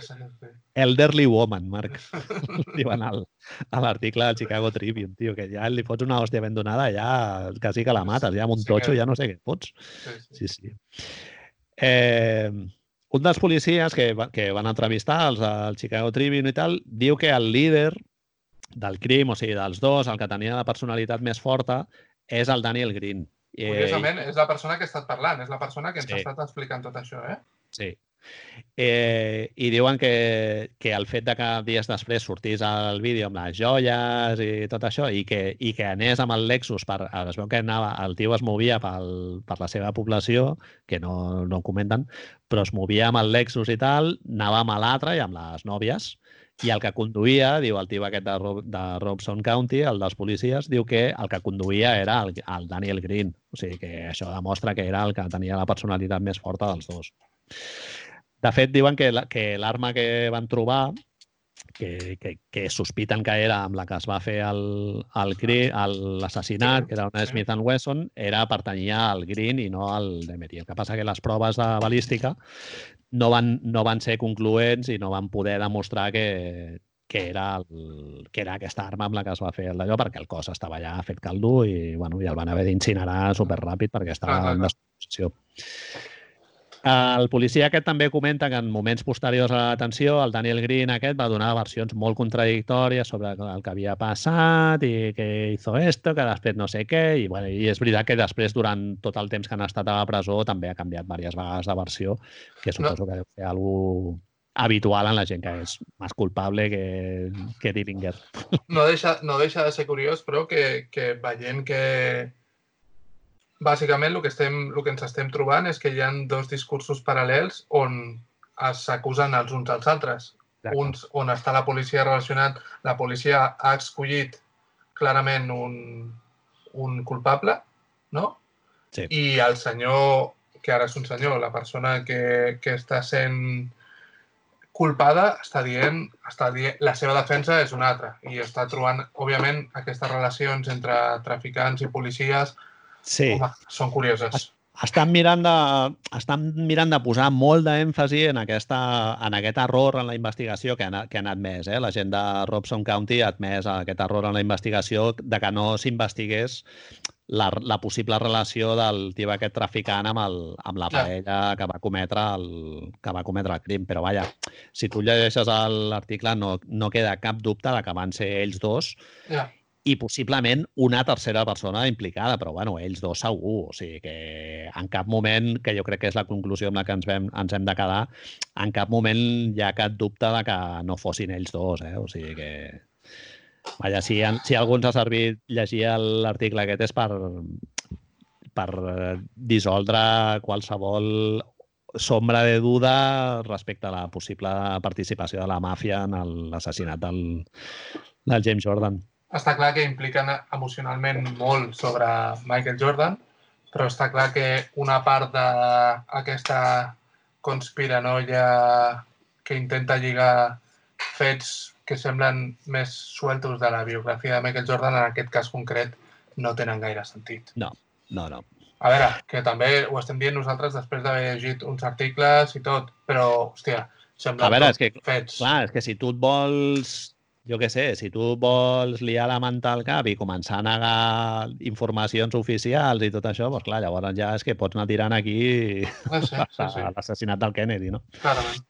Elderly woman, Marc. Diuen al, a l'article del Chicago Tribune, tio, que ja li fots una hòstia ben donada, ja quasi que la mates, ja amb un totxo sí que... ja no sé què fots. Sí, sí. sí, sí. Eh, un dels policies que, que van entrevistar els al Chicago Tribune i tal, diu que el líder del crim, o sigui, dels dos, el que tenia la personalitat més forta és el Daniel Green. Curiosament, és la persona que ha estat parlant, és la persona que ens sí. ha estat explicant tot això, eh? Sí. Eh, I diuen que, que el fet de que dies després sortís el vídeo amb les joies i tot això i que, i que anés amb el Lexus, per, es veu que anava, el tio es movia pel, per la seva població, que no, no ho comenten, però es movia amb el Lexus i tal, anava amb l'altre i amb les nòvies, i el que conduïa, diu el tio aquest de, de Robson County, el dels policies, diu que el que conduïa era el, el Daniel Green. O sigui que això demostra que era el que tenia la personalitat més forta dels dos. De fet, diuen que l'arma que van trobar que, que, que sospiten que era amb la que es va fer l'assassinat, que era una Smith Wesson, era pertanyia al Green i no al Demery. El que passa que les proves de balística no van, no van ser concloents i no van poder demostrar que, que era, el, que era aquesta arma amb la que es va fer el d'allò, perquè el cos estava ja fet caldo i, bueno, i el van haver d'incinerar superràpid perquè estava ah, en descomposició. El policia aquest també comenta que en moments posteriors a la detenció el Daniel Green aquest va donar versions molt contradictòries sobre el que havia passat i que hizo esto, que després no sé què, i, bueno, i és veritat que després, durant tot el temps que han estat a la presó, també ha canviat diverses vegades de versió, que suposo no. que deu ser alguna habitual en la gent que és més culpable que, que Dillinger. No deixa, no deixa de ser curiós, però que, que veient que, bàsicament el que, estem, el que ens estem trobant és que hi ha dos discursos paral·lels on s'acusen els uns als altres. Uns on està la policia relacionat, la policia ha escollit clarament un, un culpable, no? Sí. I el senyor, que ara és un senyor, la persona que, que està sent culpada està dient, està dient, la seva defensa és una altra i està trobant, òbviament, aquestes relacions entre traficants i policies Sí. Home, són curioses. Estan mirant, de, estan mirant de posar molt d'èmfasi en, aquesta, en aquest error en la investigació que han, que han admès. Eh? La gent de Robson County ha admès aquest error en la investigació de que no s'investigués la, la possible relació del tio aquest traficant amb, el, amb la parella ja. que va cometre el, que va cometre el crim. Però vaja, si tu llegeixes l'article no, no queda cap dubte de que van ser ells dos ja i possiblement una tercera persona implicada, però bueno, ells dos segur, o sigui que en cap moment, que jo crec que és la conclusió amb la que ens, vam, ens hem de quedar, en cap moment hi ha cap dubte de que no fossin ells dos, eh? o sigui que... Vaja, si, si algú ens ha servit llegir l'article aquest és per, per dissoldre qualsevol sombra de duda respecte a la possible participació de la màfia en l'assassinat del, del James Jordan està clar que impliquen emocionalment molt sobre Michael Jordan, però està clar que una part d'aquesta conspiranoia que intenta lligar fets que semblen més sueltos de la biografia de Michael Jordan, en aquest cas concret, no tenen gaire sentit. No, no, no. A veure, que també ho estem dient nosaltres després d'haver llegit uns articles i tot, però, hòstia, sembla a veure, és que, fets. Clar, és que si tu et vols jo què sé, si tu vols liar la manta al cap i començar a negar informacions oficials i tot això, doncs clar, llavors ja és que pots anar tirant aquí Ah, sí, sí, sí. l'assassinat del Kennedy, no? Clarament.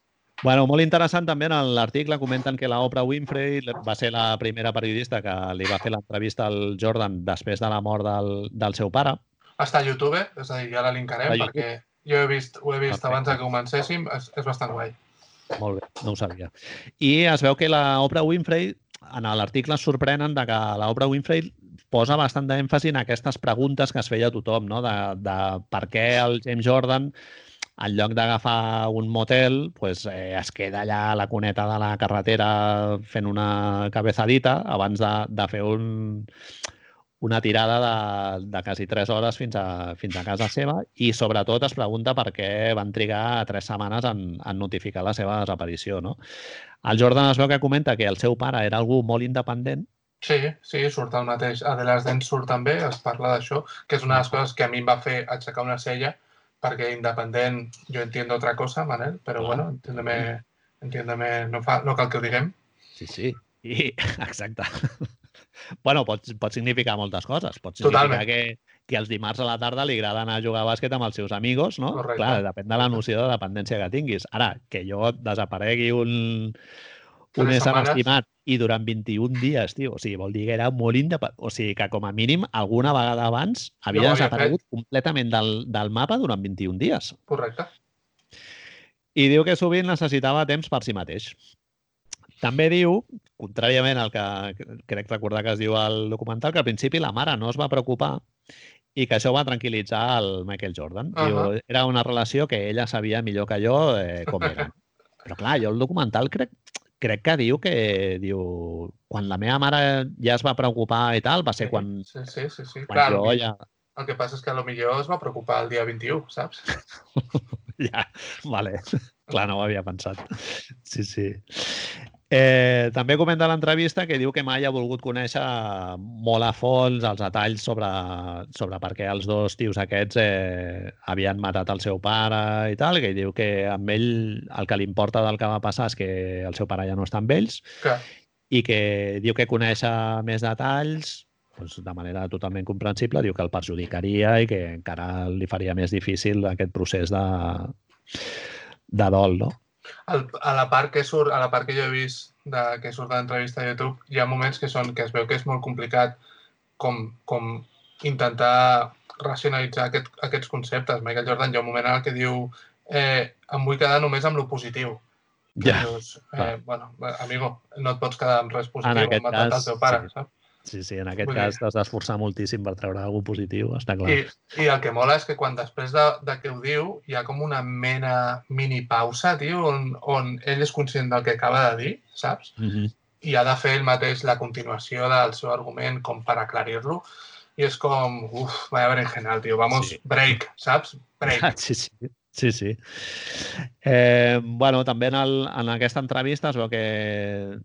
Bueno, molt interessant també en l'article comenten que la Oprah Winfrey va ser la primera periodista que li va fer l'entrevista al Jordan després de la mort del, del seu pare. Està a YouTube, és a dir, ja la linkarem perquè jo he vist, ho he vist Perfecte. abans que comencéssim, és, és bastant guai. Molt bé, no ho sabia. I es veu que la Winfrey, en l'article sorprenen de que la Winfrey posa bastant d'èmfasi en aquestes preguntes que es feia a tothom, no? de, de per què el James Jordan, en lloc d'agafar un motel, pues, eh, es queda allà a la cuneta de la carretera fent una cabezadita abans de, de fer un, una tirada de, de quasi 3 hores fins a, fins a casa seva i sobretot es pregunta per què van trigar 3 setmanes en, en notificar la seva desaparició. No? El Jordan es veu que comenta que el seu pare era algú molt independent Sí, sí, surt el mateix. A de les dents surt també, es parla d'això, que és una de les coses que a mi em va fer aixecar una cella, perquè independent jo entiendo otra cosa, Manel, però Clar. bueno, entiéndeme, entiéndeme, no, fa, no cal que ho diguem. Sí, sí. I, exacte. Bueno, pot, pot significar moltes coses. Pot significar Totalment. que, que els dimarts a la tarda li agrada anar a jugar a bàsquet amb els seus amigos, no? Correcte. Clar, depèn de la noció de dependència que tinguis. Ara, que jo desaparegui un, un ésser estimat i durant 21 dies, tio, o sigui, vol dir que era molt independent. O sigui, que com a mínim alguna vegada abans havia havia desaparegut completament del, del mapa durant 21 dies. Correcte. I diu que sovint necessitava temps per si mateix. També diu, contràriament al que crec recordar que es diu al documental, que al principi la mare no es va preocupar i que això va tranquil·litzar el Michael Jordan. Uh. -huh. Diu, era una relació que ella sabia millor que jo eh, com era. Però clar, jo el documental crec, crec que diu que diu quan la meva mare ja es va preocupar i tal, va ser quan, Sí, sí, sí. sí. quan Clar, jo ja... el que passa és que a lo millor es va preocupar el dia 21, saps? Ja, vale. Clar, no ho havia pensat. Sí, sí. Eh, també comenta l'entrevista que diu que mai ha volgut conèixer molt a fons els detalls sobre, sobre per què els dos tios aquests eh, havien matat el seu pare i tal, que diu que amb ell el que li importa del que va passar és que el seu pare ja no està amb ells Que, i que diu que conèixer més detalls doncs, de manera totalment comprensible, diu que el perjudicaria i que encara li faria més difícil aquest procés de, de dol, no? El, a la part que surt, a la part que jo he vist de, que surt de l'entrevista a YouTube, hi ha moments que són que es veu que és molt complicat com, com intentar racionalitzar aquest, aquests conceptes. Michael Jordan hi ha un moment en el que diu eh, em vull quedar només amb lo positiu. Ja, dius, eh, bueno, amigo, no et pots quedar amb res positiu, En aquest matat cas, el teu pare, sí. saps? Sí, sí, en aquest Vull cas t'has d'esforçar moltíssim per treure alguna positiu, està clar. I, I el que mola és que quan després de, de que ho diu hi ha com una mena mini pausa, tio, on, on ell és conscient del que acaba de dir, saps? Mm -hmm. i ha de fer ell mateix la continuació del seu argument com per aclarir-lo. I és com, uf, vaya berenjenal, tio, vamos, Sí. break, saps? Break. Sí, sí. Sí, sí. Eh, bueno, també en, el, en aquesta entrevista es veu que...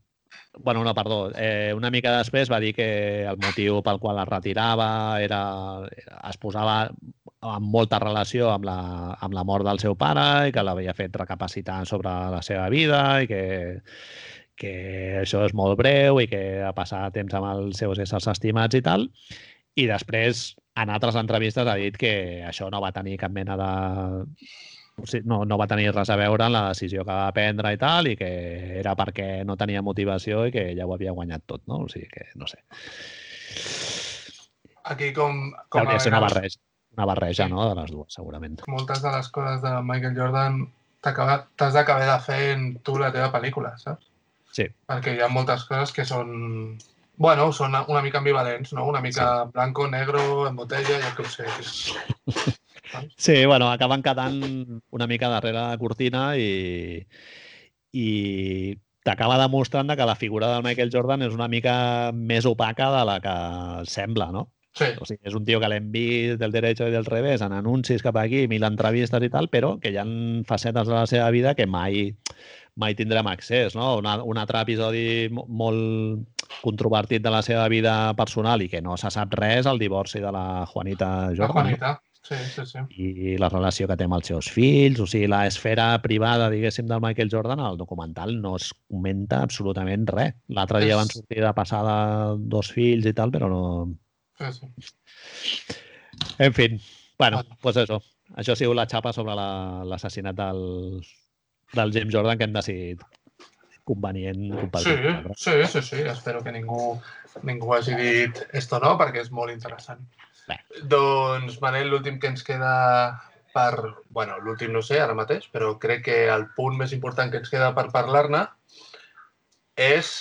bueno, no, perdó. Eh, una mica després va dir que el motiu pel qual es retirava era, es posava en molta relació amb la, amb la mort del seu pare i que l'havia fet recapacitar sobre la seva vida i que, que això és molt breu i que ha passat temps amb els seus éssers estimats i tal. I després, en altres entrevistes, ha dit que això no va tenir cap mena de... No, no va tenir res a veure amb la decisió que va prendre i tal, i que era perquè no tenia motivació i que ja ho havia guanyat tot, no? O sigui que, no sé. Aquí com, Que com hauria de ser una barreja, una barreja Sí. no? de les dues, segurament. moltes de les coses de Michael Jordan t'has d'acabar de fer en tu la teva pel·lícula, saps? Sí. Perquè hi ha moltes coses que són... Bueno, són una mica ambivalents, no? Una mica sí. blanco, negro, en botella, jo què ho sé. Sí, bueno, acaben quedant una mica darrere la cortina i, i t'acaba demostrant que la figura del Michael Jordan és una mica més opaca de la que sembla, no? Sí, O sigui, és un tio que l'hem vist del derecho i del revés, en anuncis cap aquí, mil entrevistes i tal, però que hi ha facetes de la seva vida que mai, mai tindrem accés, no? Un, un altre episodi mo- molt controvertit de la seva vida personal i que no se sap res, el divorci de la Juanita la Jordan. Juanita. Sí, sí, sí. i la relació que té amb els seus fills, o sigui, la esfera privada, diguéssim, del Michael Jordan, al documental no es comenta absolutament res. L'altre dia És- van sortir de passada dos fills i tal, però no... sí, sí. En fi, bueno, doncs pues això. Això ha sigut la xapa sobre la- l'assassinat del, del James Jordan que hem decidit convenient Sí, compartir. sí, sí, sí. Espero que ningú, ningú hagi dit esto no, perquè és molt interessant. Bé. Doncs, Manel, l'últim que ens queda per... bueno, l'últim no sé ara mateix, però crec que el punt més important que ens queda per parlar-ne és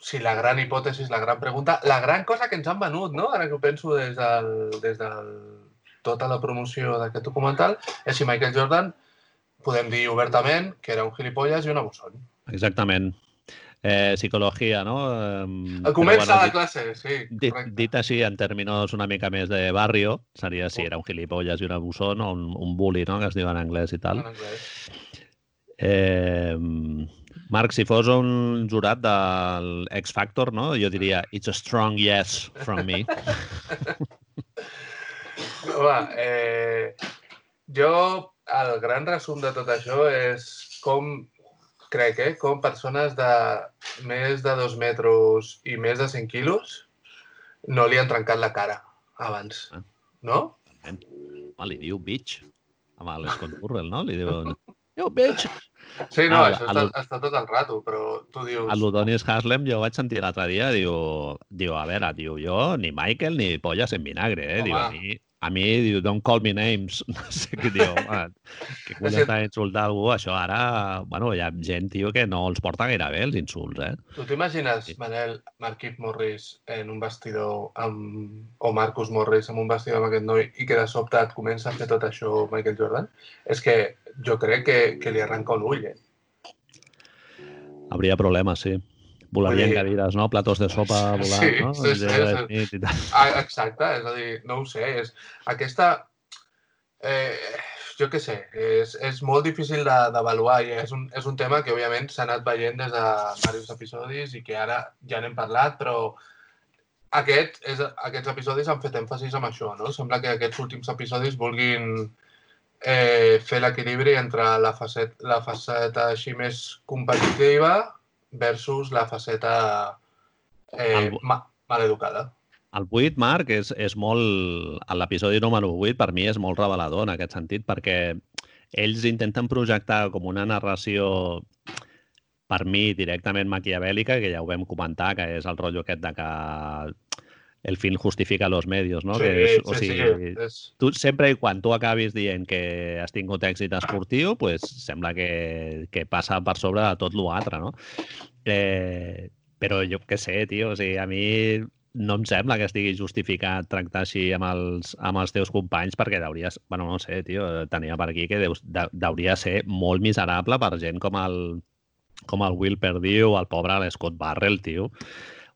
si la gran hipòtesi, la gran pregunta, la gran cosa que ens han venut, no? Ara que ho penso des del, des del tota la promoció d'aquest documental, és si Michael Jordan podem dir obertament que era un gilipolles i un abusón. Exactament. Eh, psicologia, no? Eh, Comença però, la dit- classe, sí, Dit, correcte. dit així, en terminos una mica més de barrio, seria si era un gilipolles i un abusón o un, un bully, no?, que es diu en anglès i tal. En anglès. Eh, Marc, si fos un jurat del X Factor, no? jo diria it's a strong yes from me. Va, eh, jo, el gran resum de tot això és com, crec, eh, com persones de més de dos metres i més de 100 quilos no li han trencat la cara abans, Ah. no? Ah, li diu bitch amb l'Scott Burrell, no? Li diu, yo bitch. Sí, no, Ah, això a està, lo- està tot el rato, però tu dius... A l'Udonis Haslem jo vaig sentir l'altre dia, diu, diu, a veure, diu, jo ni Michael ni polles en vinagre, eh? Diu, a Home. mi, a mi, diu, don't call me names. No sé què diu, que collons t'ha d'insultar algú, això ara, bueno, hi ha gent, tio, que no els porta gaire bé els insults, eh? Tu t'imagines, Sí. Manel, Marquif Morris en un vestidor amb... o Marcus Morris en un vestidor amb aquest noi i que de sobte et comença a fer tot això Michael Jordan? És que jo crec que, que li arranca un ull, eh? Hauria problemes, sí. Volarien Vull dir- cadires, no? Platos de sopa volant, Sí, no? sí, sí, sí. Ah, exacte, és a dir, no ho sé, és aquesta... Eh, jo què sé, és, és molt difícil de- d'avaluar i és un, és un tema que, òbviament, s'ha anat veient des de diversos episodis i que ara ja n'hem parlat, però aquest és, aquests episodis han fet èmfasis en això, no? Sembla que aquests últims episodis vulguin eh, fer l'equilibri entre la faceta, la faceta així més competitiva versus la faceta eh, El- ma, maleducada. El 8, Marc, és, és molt... L'episodi número 8 per mi és molt revelador en aquest sentit perquè ells intenten projectar com una narració per mi directament maquiavèlica, que ja ho vam comentar, que és el rotllo aquest de que el fin justifica los medios, no? sí, que és, sí, o sigui, sí, és, tu sempre i quan tu acabis dient que has tingut èxit esportiu, pues, sembla que, que passa per sobre de tot l'altre, no? Eh, però jo què sé, tio, o sigui, a mi no em sembla que estigui justificat tractar així amb els, amb els teus companys perquè hauries, bueno, no sé, tio, tenia per aquí que deus, de, hauria ser molt miserable per gent com el, com el Will Perdiu, el pobre l'Scott Barrell, tio.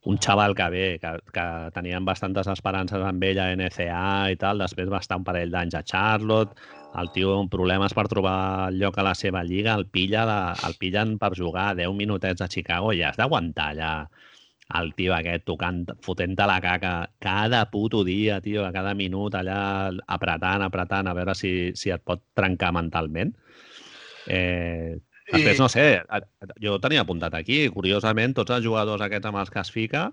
Un xaval que bé, que, que tenien bastantes esperances amb ell a NCA i tal, després va estar un parell d'anys a Charlotte, el tio amb problemes per trobar lloc a la seva lliga, el, pilla de, el pillen per jugar 10 minutets a Chicago i has d'aguantar allà el tio aquest tocant, fotent-te la caca cada puto dia, tio, a cada minut allà apretant, apretant, a veure si, si et pot trencar mentalment. Eh, després, no sé, jo tenia apuntat aquí, curiosament, tots els jugadors aquests amb els que es fica,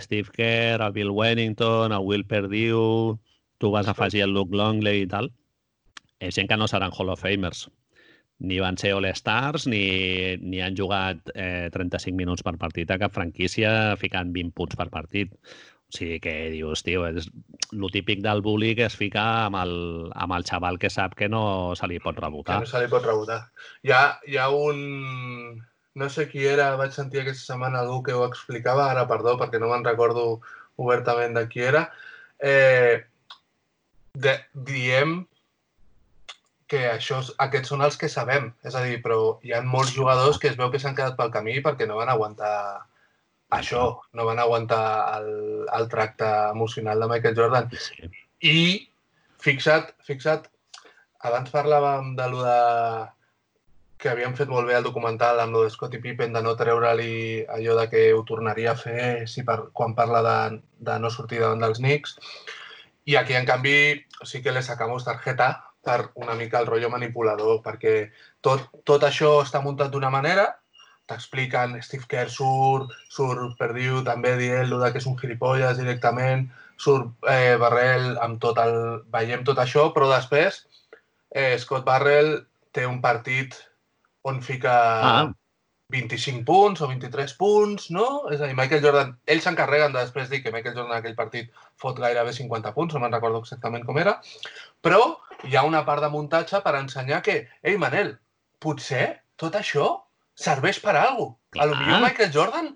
Steve Kerr, el Bill Wennington, el Will Perdue, tu vas afegir el Luke Longley i tal, és gent que no seran Hall of Famers. Ni van ser All-Stars, ni, ni han jugat eh, 35 minuts per partit a cap franquícia ficant 20 punts per partit. O sigui que dius, tio, és el típic del bully que es fica amb el, amb el xaval que sap que no se li pot que rebotar. no se li pot rebotar. Hi ha, hi ha un... No sé qui era, vaig sentir aquesta setmana algú que ho explicava, ara perdó, perquè no me'n recordo obertament de qui era. Eh, de, diem que això, aquests són els que sabem. És a dir, però hi ha molts jugadors que es veu que s'han quedat pel camí perquè no van aguantar això, no van aguantar el, el tracte emocional de Michael Jordan. I fixa't, fixa't, abans parlàvem de lo de que havien fet molt bé el documental amb lo de Scottie Pippen de no treure-li allò de que ho tornaria a fer si per, quan parla de, de no sortir davant dels Knicks I aquí, en canvi, sí que le sacamos tarjeta per una mica el rotllo manipulador, perquè tot, tot això està muntat d'una manera, t'expliquen, Steve Kerr surt, surt Perdiu també dient lo de que és un gilipolles directament, surt eh, Barrel amb tot el... Veiem tot això, però després eh, Scott Barrel té un partit on fica Ah. 25 punts o 23 punts, no? És a dir, Michael Jordan, ells s'encarreguen de després dir que Michael Jordan en aquell partit fot gairebé 50 punts, no me'n recordo exactament com era, però hi ha una part de muntatge per ensenyar que, ei, Manel, potser tot això serveix per a alguna cosa. A lo millor Michael Jordan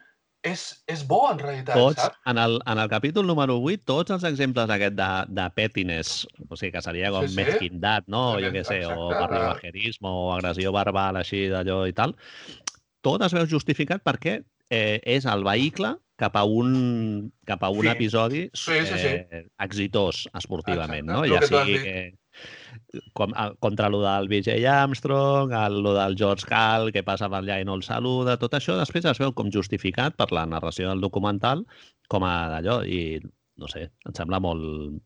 és, és bo, en realitat, Tots, saps? en el, en el capítol número 8, tots els exemples aquest de, de pettiness, o sigui, que seria com Sí, sí, mezquindat, no? Jo què sé, o Exacte. barribajerisme, o agressió verbal, així, d'allò i tal. Tot es veu justificat perquè eh, és el vehicle cap a un, cap a un Sí. episodi Sí, sí, sí. eh, exitós esportivament, Exacte. no? El Ja sigui que com, a, contra lo del BJ Armstrong, el, lo del George Cal, que passa per allà i no el saluda, tot això després es veu com justificat per la narració del documental com a d'allò i no sé, em sembla molt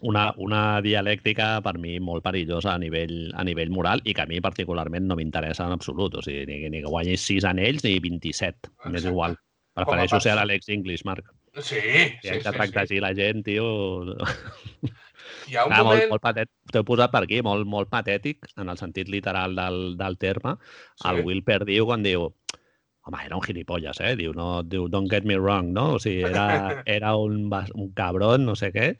una, una dialèctica per mi molt perillosa a nivell, a nivell moral i que a mi particularment no m'interessa en absolut. O sigui, ni, ni que guanyis 6 anells ni 27. M'és Exacte. igual. Com a Prefereixo ser l'Alex English, Marc. Sí, sí, sí, tractar sí. així la gent, tio... Hi ha un Clar, molt, moment... molt patètic. T'ho he posat per aquí, molt, molt patètic, en el sentit literal del, del terme. El Sí. Will Per diu quan diu home, era un gilipolles, eh? Diu, no, diu, don't get me wrong, no? O sigui, era, era un, un cabron, no sé què.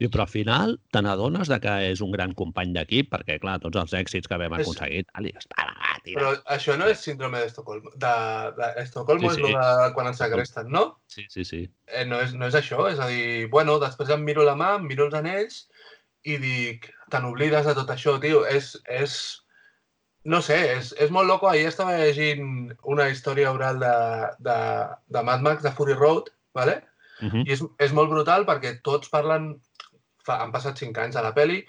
Diu, però al final te n'adones de que és un gran company d'equip, perquè, clar, tots els èxits que vam És- aconseguir, tal, i està, va, tira. Però això no és síndrome d'Estocolm. De, de Estocolmo Sí, és sí. lo de quan ens segresten, no? Sí, sí, sí. Eh, no, és, no és això, és a dir, bueno, després em miro la mà, em miro els anells i dic, te n'oblides de tot això, tio. És, és, no sé, és, és molt loco. Ahir estava llegint una història oral de, de, de Mad Max, de Fury Road, ¿vale? Uh -huh. I és, és molt brutal perquè tots parlen, fa, han passat cinc anys a la peli,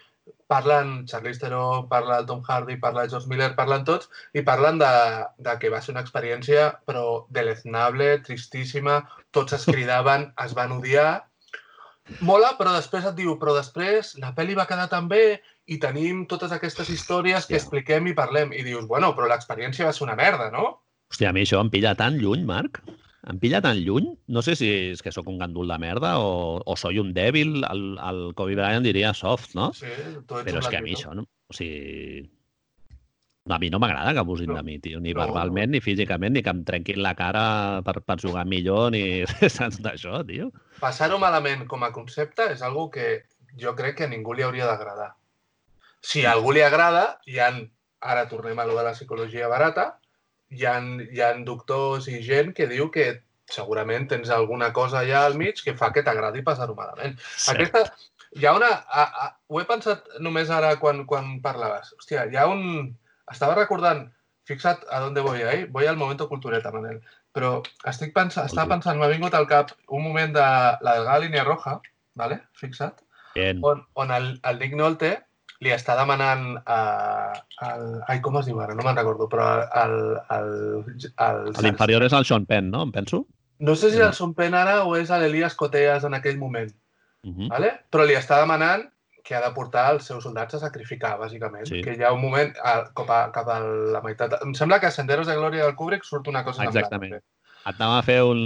parlen Charlize Theron, parla el Tom Hardy, parla el George Miller, parlen tots i parlen de, de que va ser una experiència però deleznable, tristíssima, tots es cridaven, es van odiar. Mola, però després et diu, però després la peli va quedar tan bé i tenim totes aquestes històries que Hòstia. expliquem i parlem. I dius, bueno, però l'experiència va ser una merda, no? Hòstia, a mi això em pilla tan lluny, Marc. Em pilla tan lluny. No sé si és que sóc un gandul de merda o, o soy un dèbil. El, el Kobe Bryant diria soft, no? Sí, Però és que a mi això, no? O sigui... A mi no m'agrada que abusin No. de mi, tio. Ni No, verbalment, ni físicament, ni que em trenquin la cara per, per jugar millor, ni saps d'això, tio. Passar-ho malament com a concepte és algo que jo crec que a ningú li hauria d'agradar. Si a algú li agrada, hi han, ara tornem a lo de la psicologia barata, hi han, hi han doctors i gent que diu que segurament tens alguna cosa allà al mig que fa que t'agradi passar-ho malament. Aquesta, hi ha una... A, a, ho he pensat només ara quan, quan parlaves. Hòstia, hi ha un... Estava recordant, fixa't a on voy ahí, voy al momento cultureta, Manel. Però estic pensant, bé. pensant, m'ha vingut al cap un moment de la delgada línia roja, ¿vale? fixa't, Bien. on, on el, el Nick Nolte li està demanant a, al... Ai, com es diu ara? No me'n recordo, però el, el, el L'inferior és el Sean Penn, no? Em penso? No sé si és el Son Pen ara o és l'Elias Coteas en aquell moment. Uh -huh. vale? però li està demanant que ha de portar els seus soldats a sacrificar, bàsicament. Sí. Que hi ha un moment, a, cap, a, cap a la meitat... Em sembla que a Senderos de Glòria del Kubrick surt una cosa semblant, Exactament. també. Et anava a fer un,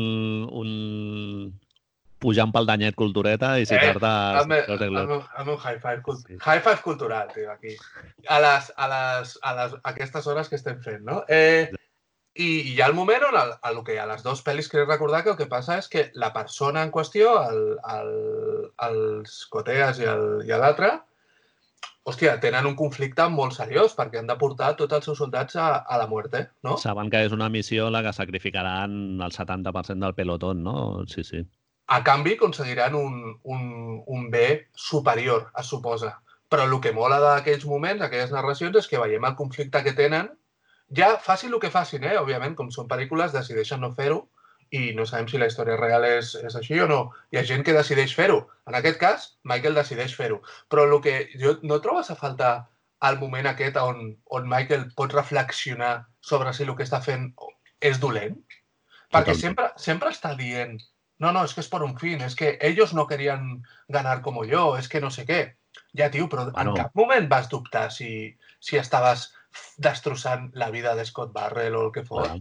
un pujant pel danyet cultureta i citar-te Eh, el, Glòria. meu, el meu high five, cult Sí. high five cultural, tio, aquí. A les, a les, a les, a aquestes hores que estem fent, no? Eh, i, I hi ha el moment on el, el que a les dues pel·lis crec recordar que el que passa és que la persona en qüestió, el, el, els Coteas i l'altre, hòstia, tenen un conflicte molt seriós perquè han de portar tots els seus soldats a, a la muerte, no? Saben que és una missió la que sacrificaran el 70% del pelotón, no? Sí, sí. A canvi, aconseguiran un, un, un bé superior, es suposa. Però el que mola d'aquells moments, aquelles narracions, és que veiem el conflicte que tenen. Ja facin el que facin, eh? òbviament, com són pel·lícules, decideixen no fer-ho i no sabem si la història real és, és així o no. Hi ha gent que decideix fer-ho. En aquest cas, Michael decideix fer-ho. Però el que jo no trobes a faltar al moment aquest on, on Michael pot reflexionar sobre si el que està fent és dolent? Perquè Totalment. sempre, sempre està dient no, no, es que es por un fin, es que ellos no querían ganar como yo, es que no sé què. Ja, tio, però Bueno. en cap moment vas dubtar si, si estaves destrossant la vida de Scott Barrell o el que fos.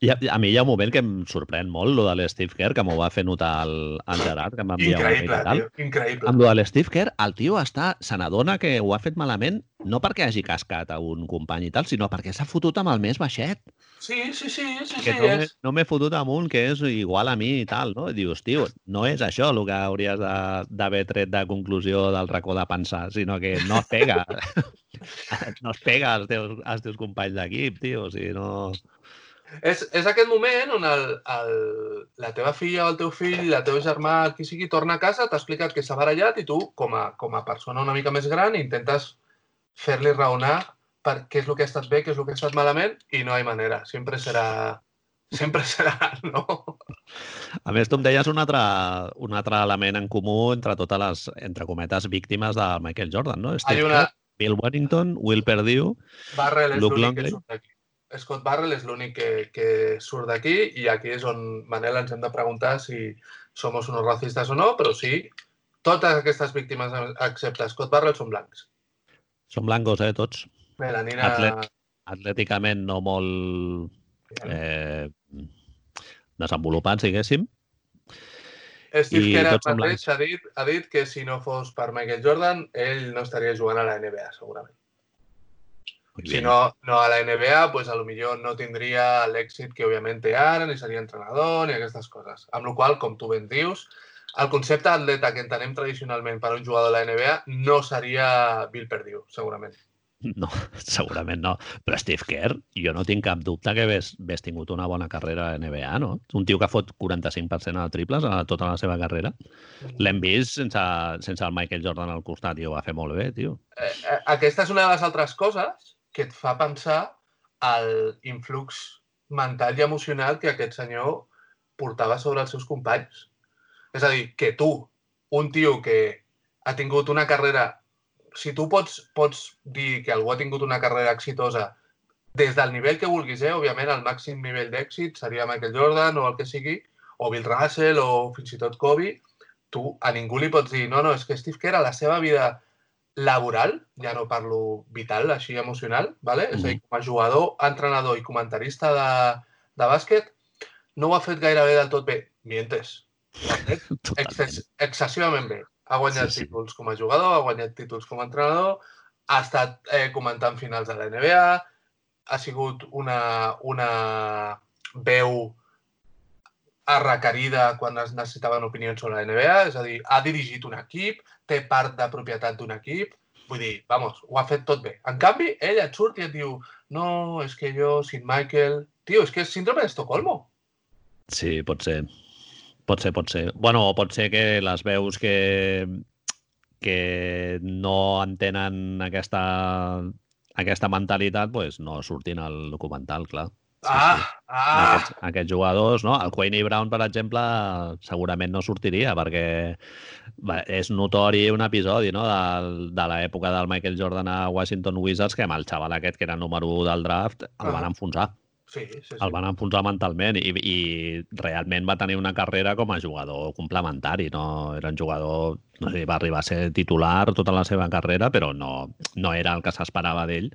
I a, a mi hi ha un moment que em sorprèn molt, lo de l'Steve Kerr, que m'ho va fer notar el, el Gerard, que m'envia un Increïble, i tal. tio, increïble. Amb lo de l'Steve Kerr, el tio està, se n'adona que ho ha fet malament, no perquè hagi cascat a un company i tal, sinó perquè s'ha fotut amb el més baixet. Sí, sí, sí, sí, que sí, no és... no m'he fotut amb un que és igual a mi i tal, no? I dius, tio, no és això el que hauries de- d'haver tret de conclusió del racó de pensar, sinó que no es pega. no es pega als teus, als teus companys d'equip, tio. O sigui, no... És, és aquest moment on el, el, la teva filla o el teu fill, la teva germà, el qui sigui, torna a casa, t'ha explicat que s'ha barallat i tu, com a, com a persona una mica més gran, intentes fer-li raonar per què és el que ha estat bé, què és el que ha estat malament, i no hi ha manera. Sempre serà... Sempre serà, no? A més, tu em deies un altre, un altre element en comú entre totes les, entre cometes, víctimes de Michael Jordan, no? Steve una... Bill Wellington, Will Perdue... Barrel és Luke l'únic que surt. Scott Barrel és l'únic que, que surt d'aquí i aquí és on, Manel, ens hem de preguntar si somos unos racistes o no, però sí, totes aquestes víctimes, excepte Scott Barrel, són blancs. Són blancos, eh, tots. Melanina... Atlet- Atlèticament no molt eh, desenvolupats, diguéssim. Steve Kerr mateix ha dit, ha dit que si no fos per Michael Jordan, ell no estaria jugant a la NBA, segurament. Muy Si bien. no, no a la NBA, pues a lo millor no tindria l'èxit que òbviament té ara, ni seria entrenador, ni aquestes coses. Amb la qual com tu ben dius, el concepte atleta que entenem tradicionalment per a un jugador de la NBA no seria Bill Perdue, segurament. No, segurament no. Però Steve Kerr, jo no tinc cap dubte que hagués, hagués tingut una bona carrera a NBA, no? Un tio que fot 45% de triples a tota la seva carrera. L'hem vist sense, sense el Michael Jordan al costat i ho va fer molt bé, tio. Eh, eh, aquesta és una de les altres coses que et fa pensar el influx mental i emocional que aquest senyor portava sobre els seus companys. És a dir, que tu, un tio que ha tingut una carrera... Si tu pots, pots dir que algú ha tingut una carrera exitosa des del nivell que vulguis, eh? òbviament el màxim nivell d'èxit seria Michael Jordan o el que sigui, o Bill Russell o fins i tot Kobe, tu a ningú li pots dir no, no, és que Steve Kerr a la seva vida laboral, ja no parlo vital, així emocional, ¿vale? és a dir, com a jugador, entrenador i comentarista de, de bàsquet, no ho ha fet gairebé del tot bé. Mientes. Excess excessivament bé. Ha guanyat Sí, sí. títols com a jugador, ha guanyat títols com a entrenador, ha estat eh, comentant finals de la NBA, ha sigut una, una veu requerida quan es necessitaven opinions sobre la NBA, és a dir, ha dirigit un equip, té part de propietat d'un equip, vull dir, vamos, ho ha fet tot bé. En canvi, ell et surt i et diu no, és que jo, sin Michael... Tio, és que és síndrome d'Estocolmo. Sí, pot ser. Pot ser, pot ser. Bueno, pot ser que les veus que, que no entenen aquesta, aquesta mentalitat pues, no surtin al documental, clar. Sí, ah, sí. ah, Aquests, aquests jugadors, no? El Quayne Brown, per exemple, segurament no sortiria perquè és notori un episodi no? de, de l'època del Michael Jordan a Washington Wizards que amb el xaval aquest, que era número 1 del draft, el van Ah. enfonsar. sí, sí, sí. El van enfonsar mentalment i, i realment va tenir una carrera com a jugador complementari. No? Era un jugador, no sé, va arribar a ser titular tota la seva carrera, però no, no era el que s'esperava d'ell.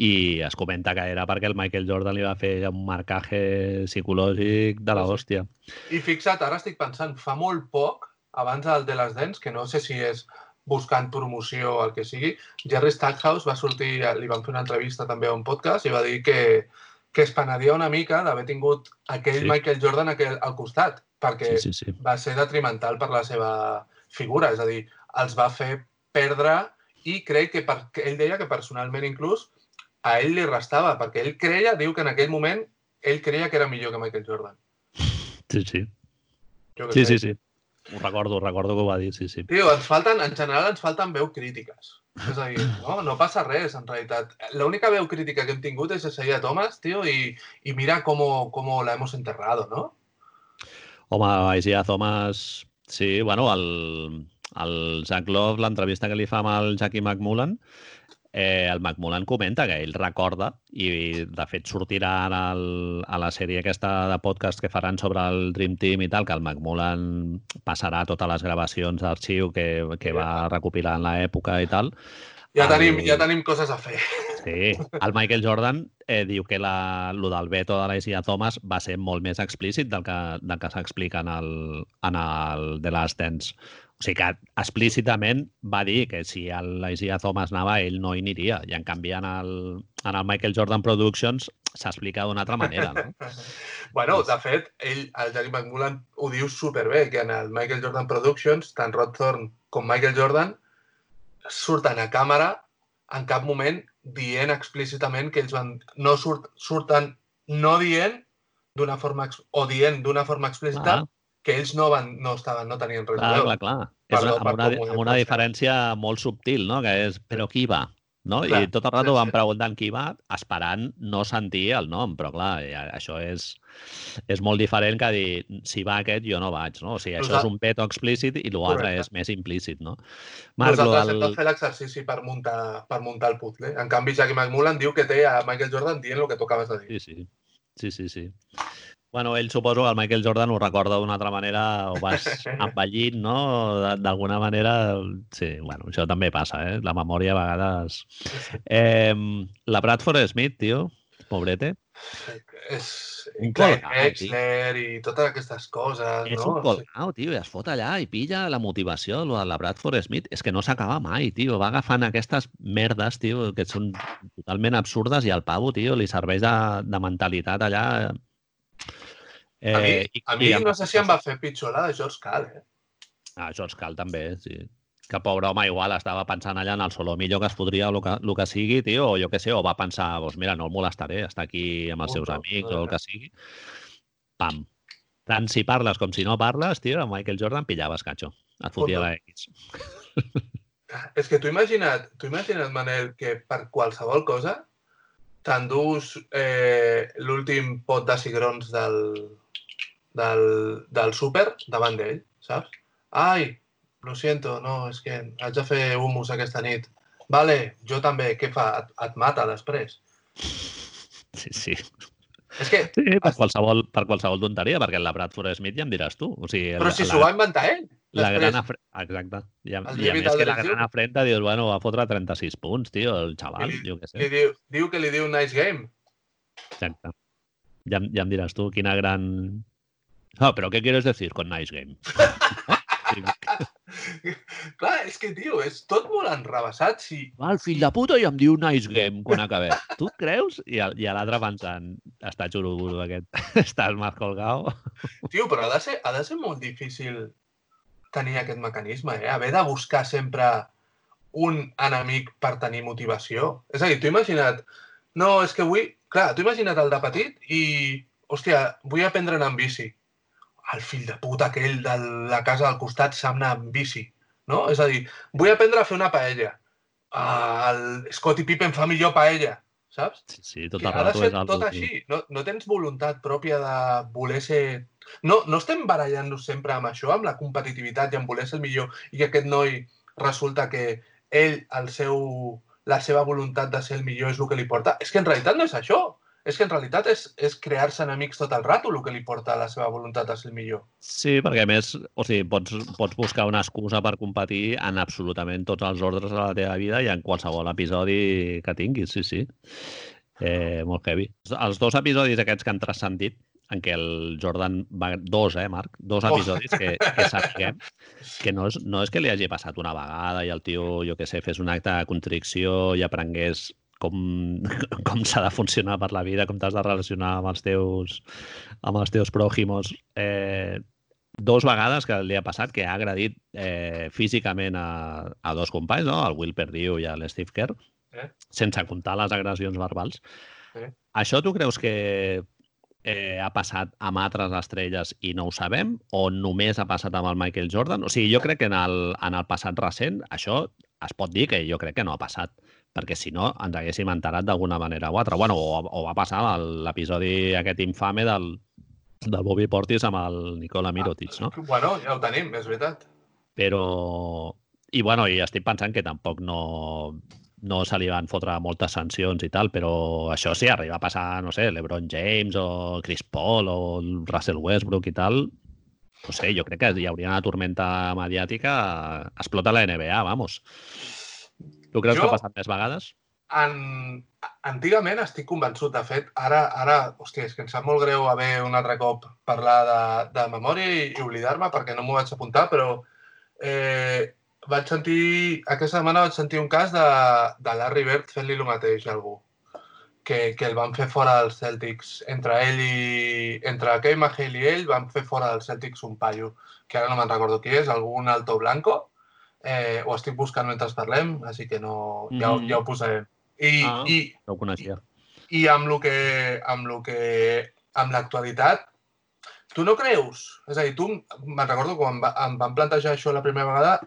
I es comenta que era perquè el Michael Jordan li va fer un marcaje psicològic de la hòstia. I fixa't, ara estic pensant, fa molt poc, abans del de les dents, que no sé si és buscant promoció o el que sigui, Jerry Stackhouse va sortir, li van fer una entrevista també a un podcast i va dir que, que es penedia una mica d'haver tingut aquell Sí. Michael Jordan aquell, al costat, perquè Sí, sí, sí. va ser detrimental per la seva figura, és a dir, els va fer perdre i crec que, per, ell deia que personalment inclús a ell li restava, perquè ell creia, diu que en aquell moment ell creia que era millor que Michael Jordan. Sí, sí. Sí, sí, sí. Ho recordo, ho recordo que ho va dir, sí, sí. Tio, ens falten, en general ens falten veu crítiques. És a dir, no, no passa res, en realitat. L'única veu crítica que hem tingut és Isaiah Thomas, tio, i, i mira cómo, cómo la hemos enterrado, ¿no? Home, Isaiah Thomas... Sí, bueno, el, el Zach Love, l'entrevista que li fa amb el Jackie McMullen, eh, el McMullen comenta que ell recorda i de fet sortirà en el, a la sèrie aquesta de podcast que faran sobre el Dream Team i tal, que el McMullen passarà totes les gravacions d'arxiu que, que va recopilar en l'època i tal. Ja El- tenim, ja tenim coses a fer. Sí, el Michael Jordan eh, diu que la, lo del veto de l'Isia Thomas va ser molt més explícit del que, del que s'explica en el, en el The Last Dance. O sigui que explícitament va dir que si l'Isia Thomas anava, ell no hi aniria. I en canvi en el, en el Michael Jordan Productions s'explica d'una altra manera, no? Bueno, de fet, ell, el Jerry McMullen, ho diu superbé, que en el Michael Jordan Productions, tant Rod Thorne com Michael Jordan surten a càmera en cap moment dient explícitament que ells van... No surt, surten no dient d'una forma o dient d'una forma explícita Ah, que ells no van no estaven no tenien res clar, a veure. clar, clar. És Perdó amb per una, ho he amb una diferència molt subtil, no? Que és, però qui va? No? Clar, I tot el rato sí, van preguntant qui va, esperant no sentir el nom, però clar, això és, és molt diferent que dir si va aquest jo no vaig, no? O sigui, això és un veto explícit i l'altre és més implícit, no? Marc, Nosaltres hem del... de fer l'exercici per muntar, per muntar el puzzle. En canvi, Jackie McMullen diu que té a Michael Jordan dient el que tu acabes de dir. Sí, sí. Sí, sí, sí. Bueno, ell suposo que el Michael Jordan ho recorda d'una altra manera, o vas envellint, no? De- D'alguna manera, sí, bueno, això també passa, eh? La memòria a vegades... Eh, la Bradford Smith, tio, pobrete, És Un colgao, Exler i totes aquestes coses, és no? un colgao, tio, i es fot allà i pilla la motivació, lo de la Bradford Smith, és que no s'acaba mai, tio, va agafant aquestes merdes, tio, que són totalment absurdes i al pavo, tio, li serveix de, de mentalitat allà... A mi, i- a mi no sé si em va fer pitjor la de George Cal, eh? Ah, George Cal també, sí. Que pobre home, igual estava pensant allà en el solo millor que es podria, el que, el que sigui, tio, o jo què sé, o va pensar, doncs mira, no el molestaré, està aquí amb els seus Punto. amics o el que sigui. Pam. Tant si parles com si no parles, tio, amb Michael Jordan pillaves, catxo. Et fotia la X. És que tu imagina't, tu imagina't, Manel, que per qualsevol cosa t'endús eh, l'últim pot de cigrons del, del, del súper davant d'ell, saps? Ai, lo siento, no, és que haig de fer humus aquesta nit. Vale, jo també. Què fa? Et, et mata després. Sí, sí. És que, Sí, per qualsevol, per qualsevol tonteria, perquè la Bradford Smith ja em diràs tu. O sigui, però la, si s'ho va inventar ell. la gran afre... Exacte. I, a, i a més que la gran afrenta dius, bueno, va fotre 36 punts, tio, el xaval, I jo què sé. Li diu, diu que li diu nice game. Exacte. Ja, ja em diràs tu quina gran... Ah, però què quieres decir con nice game? Clar, és que, tio, és tot molt enrevessat. Si... Va, el fill de puta i em diu nice game quan acabem. Tu creus? I, el- i a l'altre pensant, està xuruburo aquest, estàs más colgado. Tio, però ha de, ser, ha de ser molt difícil tenir aquest mecanisme, eh? Haver de buscar sempre un enemic per tenir motivació. És a dir, tu imagina't... No, és que vull... Clar, tu imagina't el de petit i... Hòstia, vull aprendre a anar amb bici. El fill de puta aquell de la casa del costat sap anar amb bici. No? És a dir, vull aprendre a fer una paella. Ah, el Scottie Pippen fa millor paella, saps? Sí, sí, tot que ha de ser tot així. No, no tens voluntat pròpia de voler ser... No, no estem barallant-nos sempre amb això, amb la competitivitat i amb voler ser el millor, i que aquest noi resulta que ell, el seu, la seva voluntat de ser el millor és el que li porta. És que en realitat no és això. És que en realitat és, és crear-se enemics tot el rato el que li porta la seva voluntat de ser millor. Sí, perquè a més, o sigui, pots, pots buscar una excusa per competir en absolutament tots els ordres de la teva vida i en qualsevol episodi que tinguis, sí, sí. Eh, molt heavy. Els dos episodis aquests que han transcendit, en què el Jordan va... Dos, eh, Marc? Dos Oh. episodis que, que sapiguem que no és, no és que li hagi passat una vegada i el tio, jo què sé, fes un acte de contricció i aprengués com, com s'ha de funcionar per la vida, com t'has de relacionar amb els teus, amb els teus pròximos. Eh, dos vegades que li ha passat que ha agredit eh, físicament a, a dos companys, no? el Will Perdue i el Steve Kerr, Eh? sense comptar les agressions verbals. Eh? Això tu creus que eh, ha passat amb altres estrelles i no ho sabem? O només ha passat amb el Michael Jordan? O sigui, jo crec que en el, en el passat recent això es pot dir que jo crec que no ha passat perquè si no ens haguéssim enterat d'alguna manera o altra. Bueno, o, o va passar l'episodi aquest infame del, del Bobby Portis amb el Nicola Mirotic, no? Bueno, ja ho tenim, és veritat. Però... I, bueno, i estic pensant que tampoc no... no se li van fotre moltes sancions i tal, però això sí, arriba a passar, no sé, l'Ebron James o Chris Paul o Russell Westbrook i tal, no sé, jo crec que hi hauria una tormenta mediàtica, explota la NBA, vamos. Tu creus jo, que ha passat més vegades? En, antigament estic convençut, de fet, ara, ara, hòstia, és que em sap molt greu haver un altre cop parlar de, de memòria i, i oblidar-me perquè no m'ho vaig apuntar, però eh, vaig sentir, aquesta setmana vaig sentir un cas de, de Larry Bird fent-li el mateix a algú, que, que el van fer fora dels Celtics. Entre ell i... Entre Kevin McHale i ell van fer fora dels Celtics un paio, que ara no me'n recordo qui és, algun alto blanco, eh, ho estic buscant mentre parlem, així que no, mm -hmm. ja, ja ho posarem. I, ah, i, no ho coneixia. I, i amb lo que, amb lo que, amb l'actualitat, tu no creus? És a dir, tu, me'n recordo quan va, em van plantejar això la primera vegada,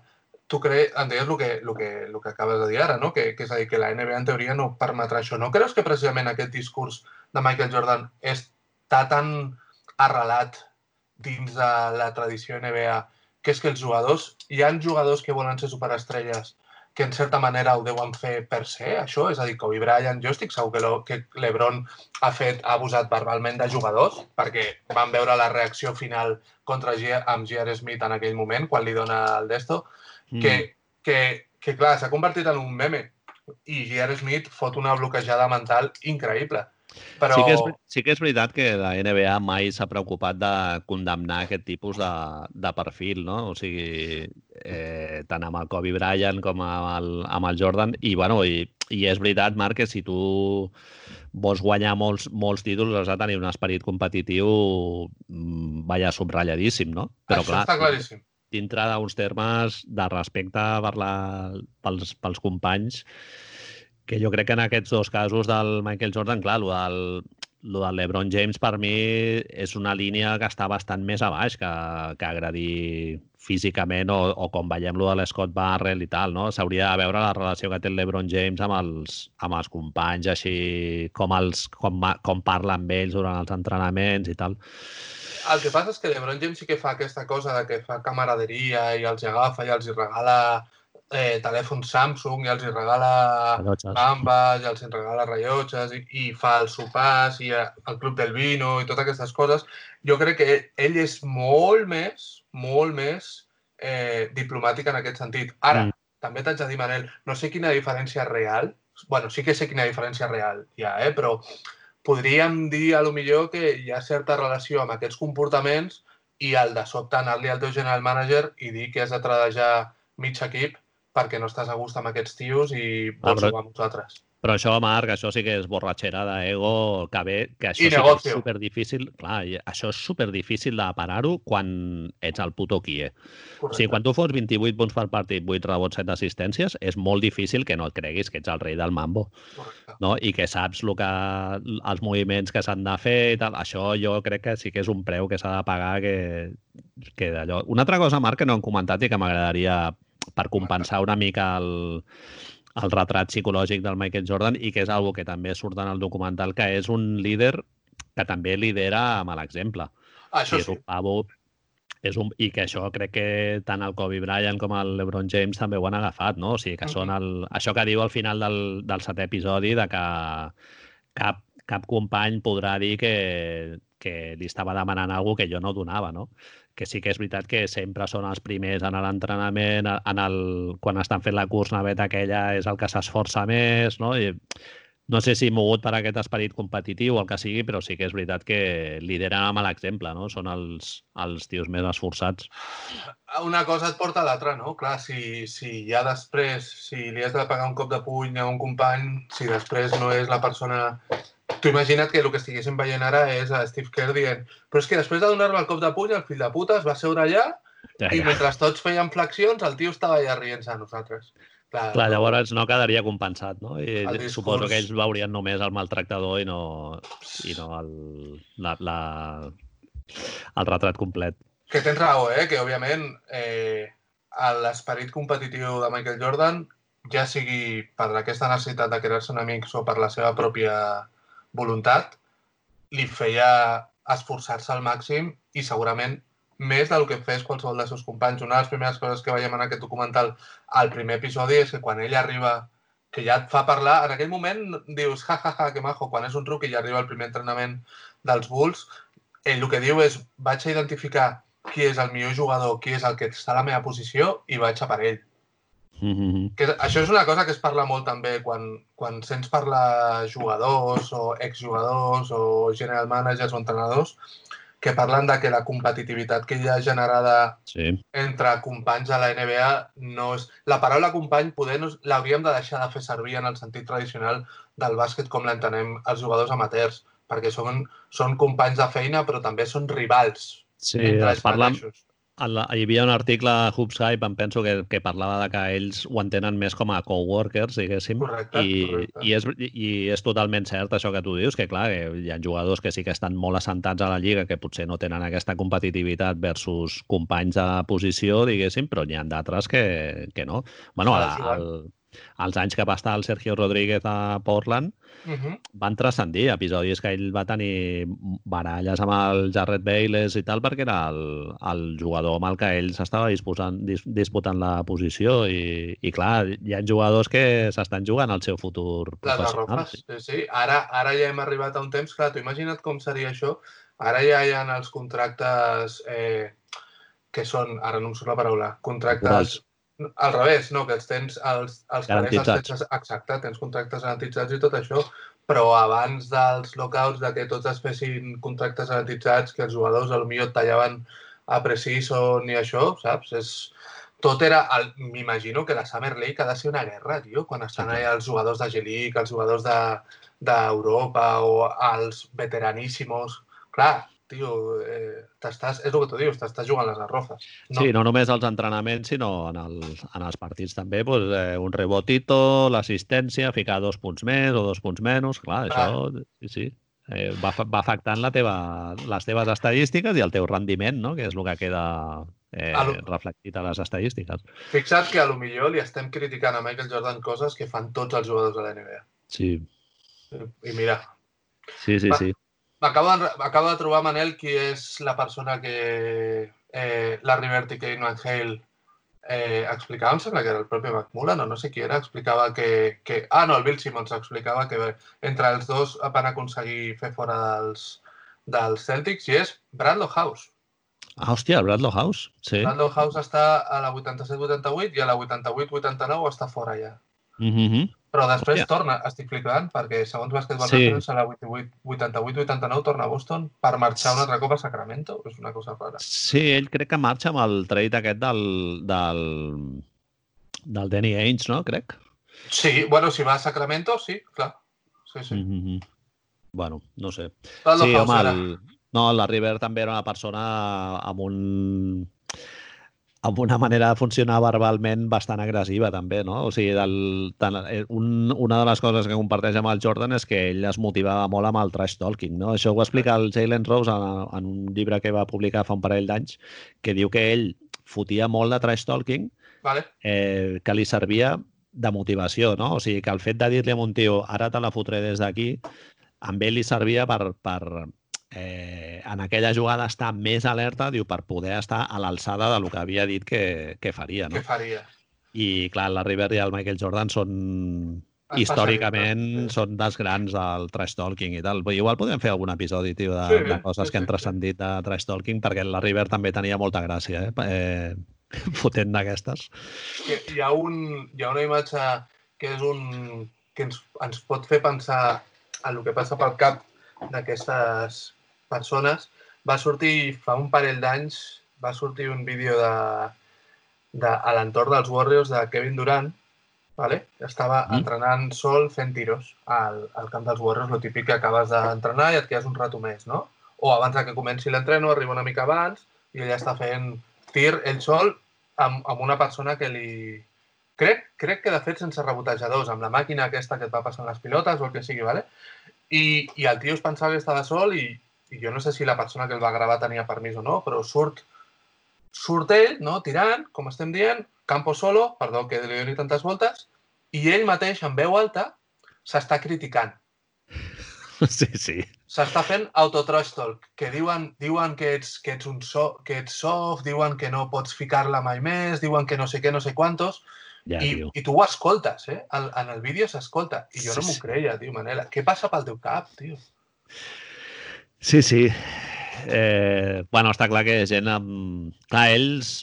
tu creus, em deies el que, el, que, el que acabes de dir ara, no? que, que és a dir, que la NBA en teoria no permetrà això. No creus que precisament aquest discurs de Michael Jordan està tan arrelat dins de la tradició NBA que és que els jugadors, hi han jugadors que volen ser superestrelles que en certa manera ho deuen fer per ser, això? És a dir, Kobe Bryant, jo estic segur que, lo, que l'Ebron ha fet, ha abusat verbalment de jugadors, perquè van veure la reacció final contra G amb J.R. Smith en aquell moment, quan li dona el desto, mm. que, que, que clar, s'ha convertit en un meme i J.R. Smith fot una bloquejada mental increïble. Però... Sí, que és, sí que és veritat que la NBA mai s'ha preocupat de condemnar aquest tipus de, de perfil, no? O sigui, eh, tant amb el Kobe Bryant com amb el, amb el Jordan. I, bueno, i, i és veritat, Marc, que si tu vols guanyar molts, molts títols has de tenir un esperit competitiu mm, vaya subratlladíssim, no? Però, Això clar, està claríssim dintre d'uns termes de respecte per la, pels, pels companys, que jo crec que en aquests dos casos del Michael Jordan, clar, el del, el del LeBron James per mi és una línia que està bastant més a baix que, que agredir físicament o, o com veiem lo de l'Scott Barrel i tal, no? S'hauria de veure la relació que té el LeBron James amb els, amb els companys, així com, els, com, com parla amb ells durant els entrenaments i tal. El que passa és que LeBron James sí que fa aquesta cosa de que fa camaraderia i els agafa i els regala eh, telèfons Samsung i els hi regala gambes i els hi regala rellotges i, i fa els sopars i eh, el club del vino i totes aquestes coses. Jo crec que ell és molt més, molt més eh, diplomàtic en aquest sentit. Ara, mm. també t'haig de dir, Manel, no sé quina diferència real, bueno, sí que sé quina diferència real hi ha, eh, però podríem dir a lo millor que hi ha certa relació amb aquests comportaments i el de sobte anar-li al teu general manager i dir que has de tradejar mig equip perquè no estàs a gust amb aquests tios i vols ah, però, jugar amb nosaltres. Però això, Marc, això sí que és borratxera d'ego, que bé, que això I sí negocio. que és superdifícil, clar, això és superdifícil de parar-ho quan ets el puto kie. Correcte. O sigui, quan tu fots 28 punts per partit, 8 rebots, 7 assistències, és molt difícil que no et creguis que ets el rei del mambo. Correcte. No? I que saps lo que, els moviments que s'han de fer i tal. Això jo crec que sí que és un preu que s'ha de pagar que, que d'allò... Una altra cosa, Marc, que no hem comentat i que m'agradaria per compensar una mica el, el retrat psicològic del Michael Jordan i que és algo que també surt en el documental, que és un líder que també lidera amb l'exemple. Ah, això sí. És un pavo, és un, I que això crec que tant el Kobe Bryant com el LeBron James també ho han agafat, no? O sigui, que són el, això que diu al final del, del setè episodi de que cap, cap company podrà dir que, que li estava demanant alguna que jo no donava, no? Que sí que és veritat que sempre són els primers en l'entrenament, en el, quan estan fent la curs naveta aquella és el que s'esforça més, no? I no sé si mogut per aquest esperit competitiu o el que sigui, però sí que és veritat que lideren amb l'exemple, no? Són els, els tios més esforçats. Una cosa et porta a l'altra, no? Clar, si, si ja després, si li has de pagar un cop de puny a un company, si després no és la persona Tu imagina't que el que estiguéssim veient ara és a Steve Kerr dient però és que després de donar-me el cop de puny, el fill de puta es va seure allà ja, ja. i mentre tots feien flexions, el tio estava allà rient-se a nosaltres. Clar, Clar, llavors no quedaria compensat, no? I discurs... suposo que ells veurien només el maltractador i no, i no el, la, la, el retrat complet. Que tens raó, eh? Que, òbviament, eh, l'esperit competitiu de Michael Jordan, ja sigui per aquesta necessitat de quedar-se amics o per la seva pròpia voluntat li feia esforçar-se al màxim i segurament més del que fes qualsevol dels seus companys. Una de les primeres coses que veiem en aquest documental al primer episodi és que quan ell arriba que ja et fa parlar, en aquell moment dius, ja, ja, ja, que majo, quan és un rookie i arriba el primer entrenament dels Bulls, ell el que diu és, vaig a identificar qui és el millor jugador, qui és el que està a la meva posició i vaig a per ell. Mm -hmm. Que això és una cosa que es parla molt també quan, quan sents parlar jugadors o exjugadors o general managers o entrenadors que parlen de que la competitivitat que hi ha generada Sí. entre companys a la NBA no és... La paraula company poder no... l'hauríem de deixar de fer servir en el sentit tradicional del bàsquet com l'entenem els jugadors amateurs, perquè són, són companys de feina però també són rivals Sí, entre es parla, mateixos. La, hi havia un article a Hype, em penso, que, que parlava de que ells ho entenen més com a coworkers, diguéssim, Correcte, i, correcte. i, és, i és totalment cert això que tu dius, que clar, que hi ha jugadors que sí que estan molt assentats a la lliga, que potser no tenen aquesta competitivitat versus companys de posició, diguéssim, però n'hi ha d'altres que, que no. bueno, a, jugar. al, als anys que va estar el Sergio Rodríguez a Portland, Mhm. van transcendir episodis que ell va tenir baralles amb el Jarrett Bayless i tal perquè era el, el jugador amb el que ell s'estava dis, disputant la posició i, i clar, hi ha jugadors que s'estan jugant el seu futur professional. arrofes, sí, sí. Ara, ara ja hem arribat a un temps, clar, tu imagina't com seria això. Ara ja hi ha els contractes eh, que són, ara no em surt la paraula, contractes... Laborals. Al revés, no, que els tens, els, els calés els tens, exacte, tens contractes garantitzats i tot això, però abans dels lockouts, de que tots es fessin contractes garantitzats, que els jugadors potser et tallaven a Precision i això, saps? És, tot era... el- M'imagino que la Summer League ha de ser una guerra, tio, quan estan allà els jugadors de G-League, els jugadors de- d'Europa o els veteraníssimos. Clar, tio, eh, t'estàs, és el que tu dius, t'estàs jugant les garrofes. No. Sí, no només als entrenaments, sinó en els, en els partits també, doncs, eh, un rebotito, l'assistència, ficar dos punts més o dos punts menys, clar, això sí, sí, eh, va, va afectant la teva, les teves estadístiques i el teu rendiment, no? que és el que queda eh, A lo- reflectit a les estadístiques. Fixa't que a lo millor li estem criticant a Michael Jordan coses que fan tots els jugadors de la NBA. Sí, I mira, sí, sí, Va. sí. M'acabo de, trobar, Manel, qui és la persona que eh, Bird i Kane Van Hale eh, explicava, em sembla que era el propi McMullen, o no sé qui era, explicava que, que... Ah, no, el Bill Simmons explicava que entre els dos van aconseguir fer fora dels, dels Celtics i és Bradlow House. Ah, hòstia, el Bradlow House, sí. Bradlow House està a la 87-88 i a la 88-89 està fora ja. Mm -hmm. Però després Hòstia. torna, estic flipant, perquè segons Basketball Sí. Reference a la 88-89 torna a Boston per marxar un altre cop a Sacramento. És una cosa rara. Sí, ell crec que marxa amb el trade aquest del, del, del Danny Ainge, no? Crec. Sí, bueno, si va a Sacramento, sí, clar. Sí, sí. Mm -hmm. Bueno, no sé. Sí, home, el, no, la River també era una persona amb un amb una manera de funcionar verbalment bastant agressiva també, no? O sigui, del, tant, eh, un, una de les coses que comparteix amb el Jordan és que ell es motivava molt amb el trash talking, no? Això ho explica el Jalen Rose en, en un llibre que va publicar fa un parell d'anys, que diu que ell fotia molt de trash talking Vale? eh, que li servia de motivació, no? O sigui, que el fet de dir-li a un tio ara te la fotré des d'aquí, amb ell li servia per, per eh, en aquella jugada estar més alerta, diu, per poder estar a l'alçada de lo que havia dit que, que faria, no? Què faria? I, clar, la River i el Michael Jordan són històricament Especialistes, són dels grans del trash talking i tal. Igual podem fer algun episodi, tio, de, Sí, de coses sí, que han sí, sí. transcendit de trash talking, perquè la River també tenia molta gràcia, eh? eh fotent d'aquestes. Que hi, ha un, hi ha una imatge que és un que ens, ens pot fer pensar en el que passa pel cap d'aquestes persones. Va sortir fa un parell d'anys, va sortir un vídeo de, de, a l'entorn dels Warriors de Kevin Durant, vale? estava Mm. entrenant sol fent tiros al, al camp dels Warriors, lo típic que acabes d'entrenar i et quedes un rato més, no? O abans que comenci l'entreno, arriba una mica abans i ell està fent tir ell sol amb, amb una persona que li... Crec, crec que de fet sense rebotejadors, amb la màquina aquesta que et va passant les pilotes o el que sigui, ¿vale? I, i el tio es pensava que estava sol i jo no sé si la persona que el va gravar tenia permís o no, però surt, surt ell, no?, tirant, com estem dient, campo solo, perdó que li doni tantes voltes, i ell mateix, en veu alta, s'està criticant. Sí, sí. S'està fent autotrash talk, que diuen, diuen que, ets, que, ets un so, que ets soft, diuen que no pots ficar-la mai més, diuen que no sé què, no sé quantos. Ja, I, tio. I tu ho escoltes, eh? En, en el vídeo s'escolta. I jo Sí, no m'ho sí. creia, tio, Manela. Què passa pel teu cap, tio? Sí, sí. Eh, bueno, està clar que gent amb... Clar, ells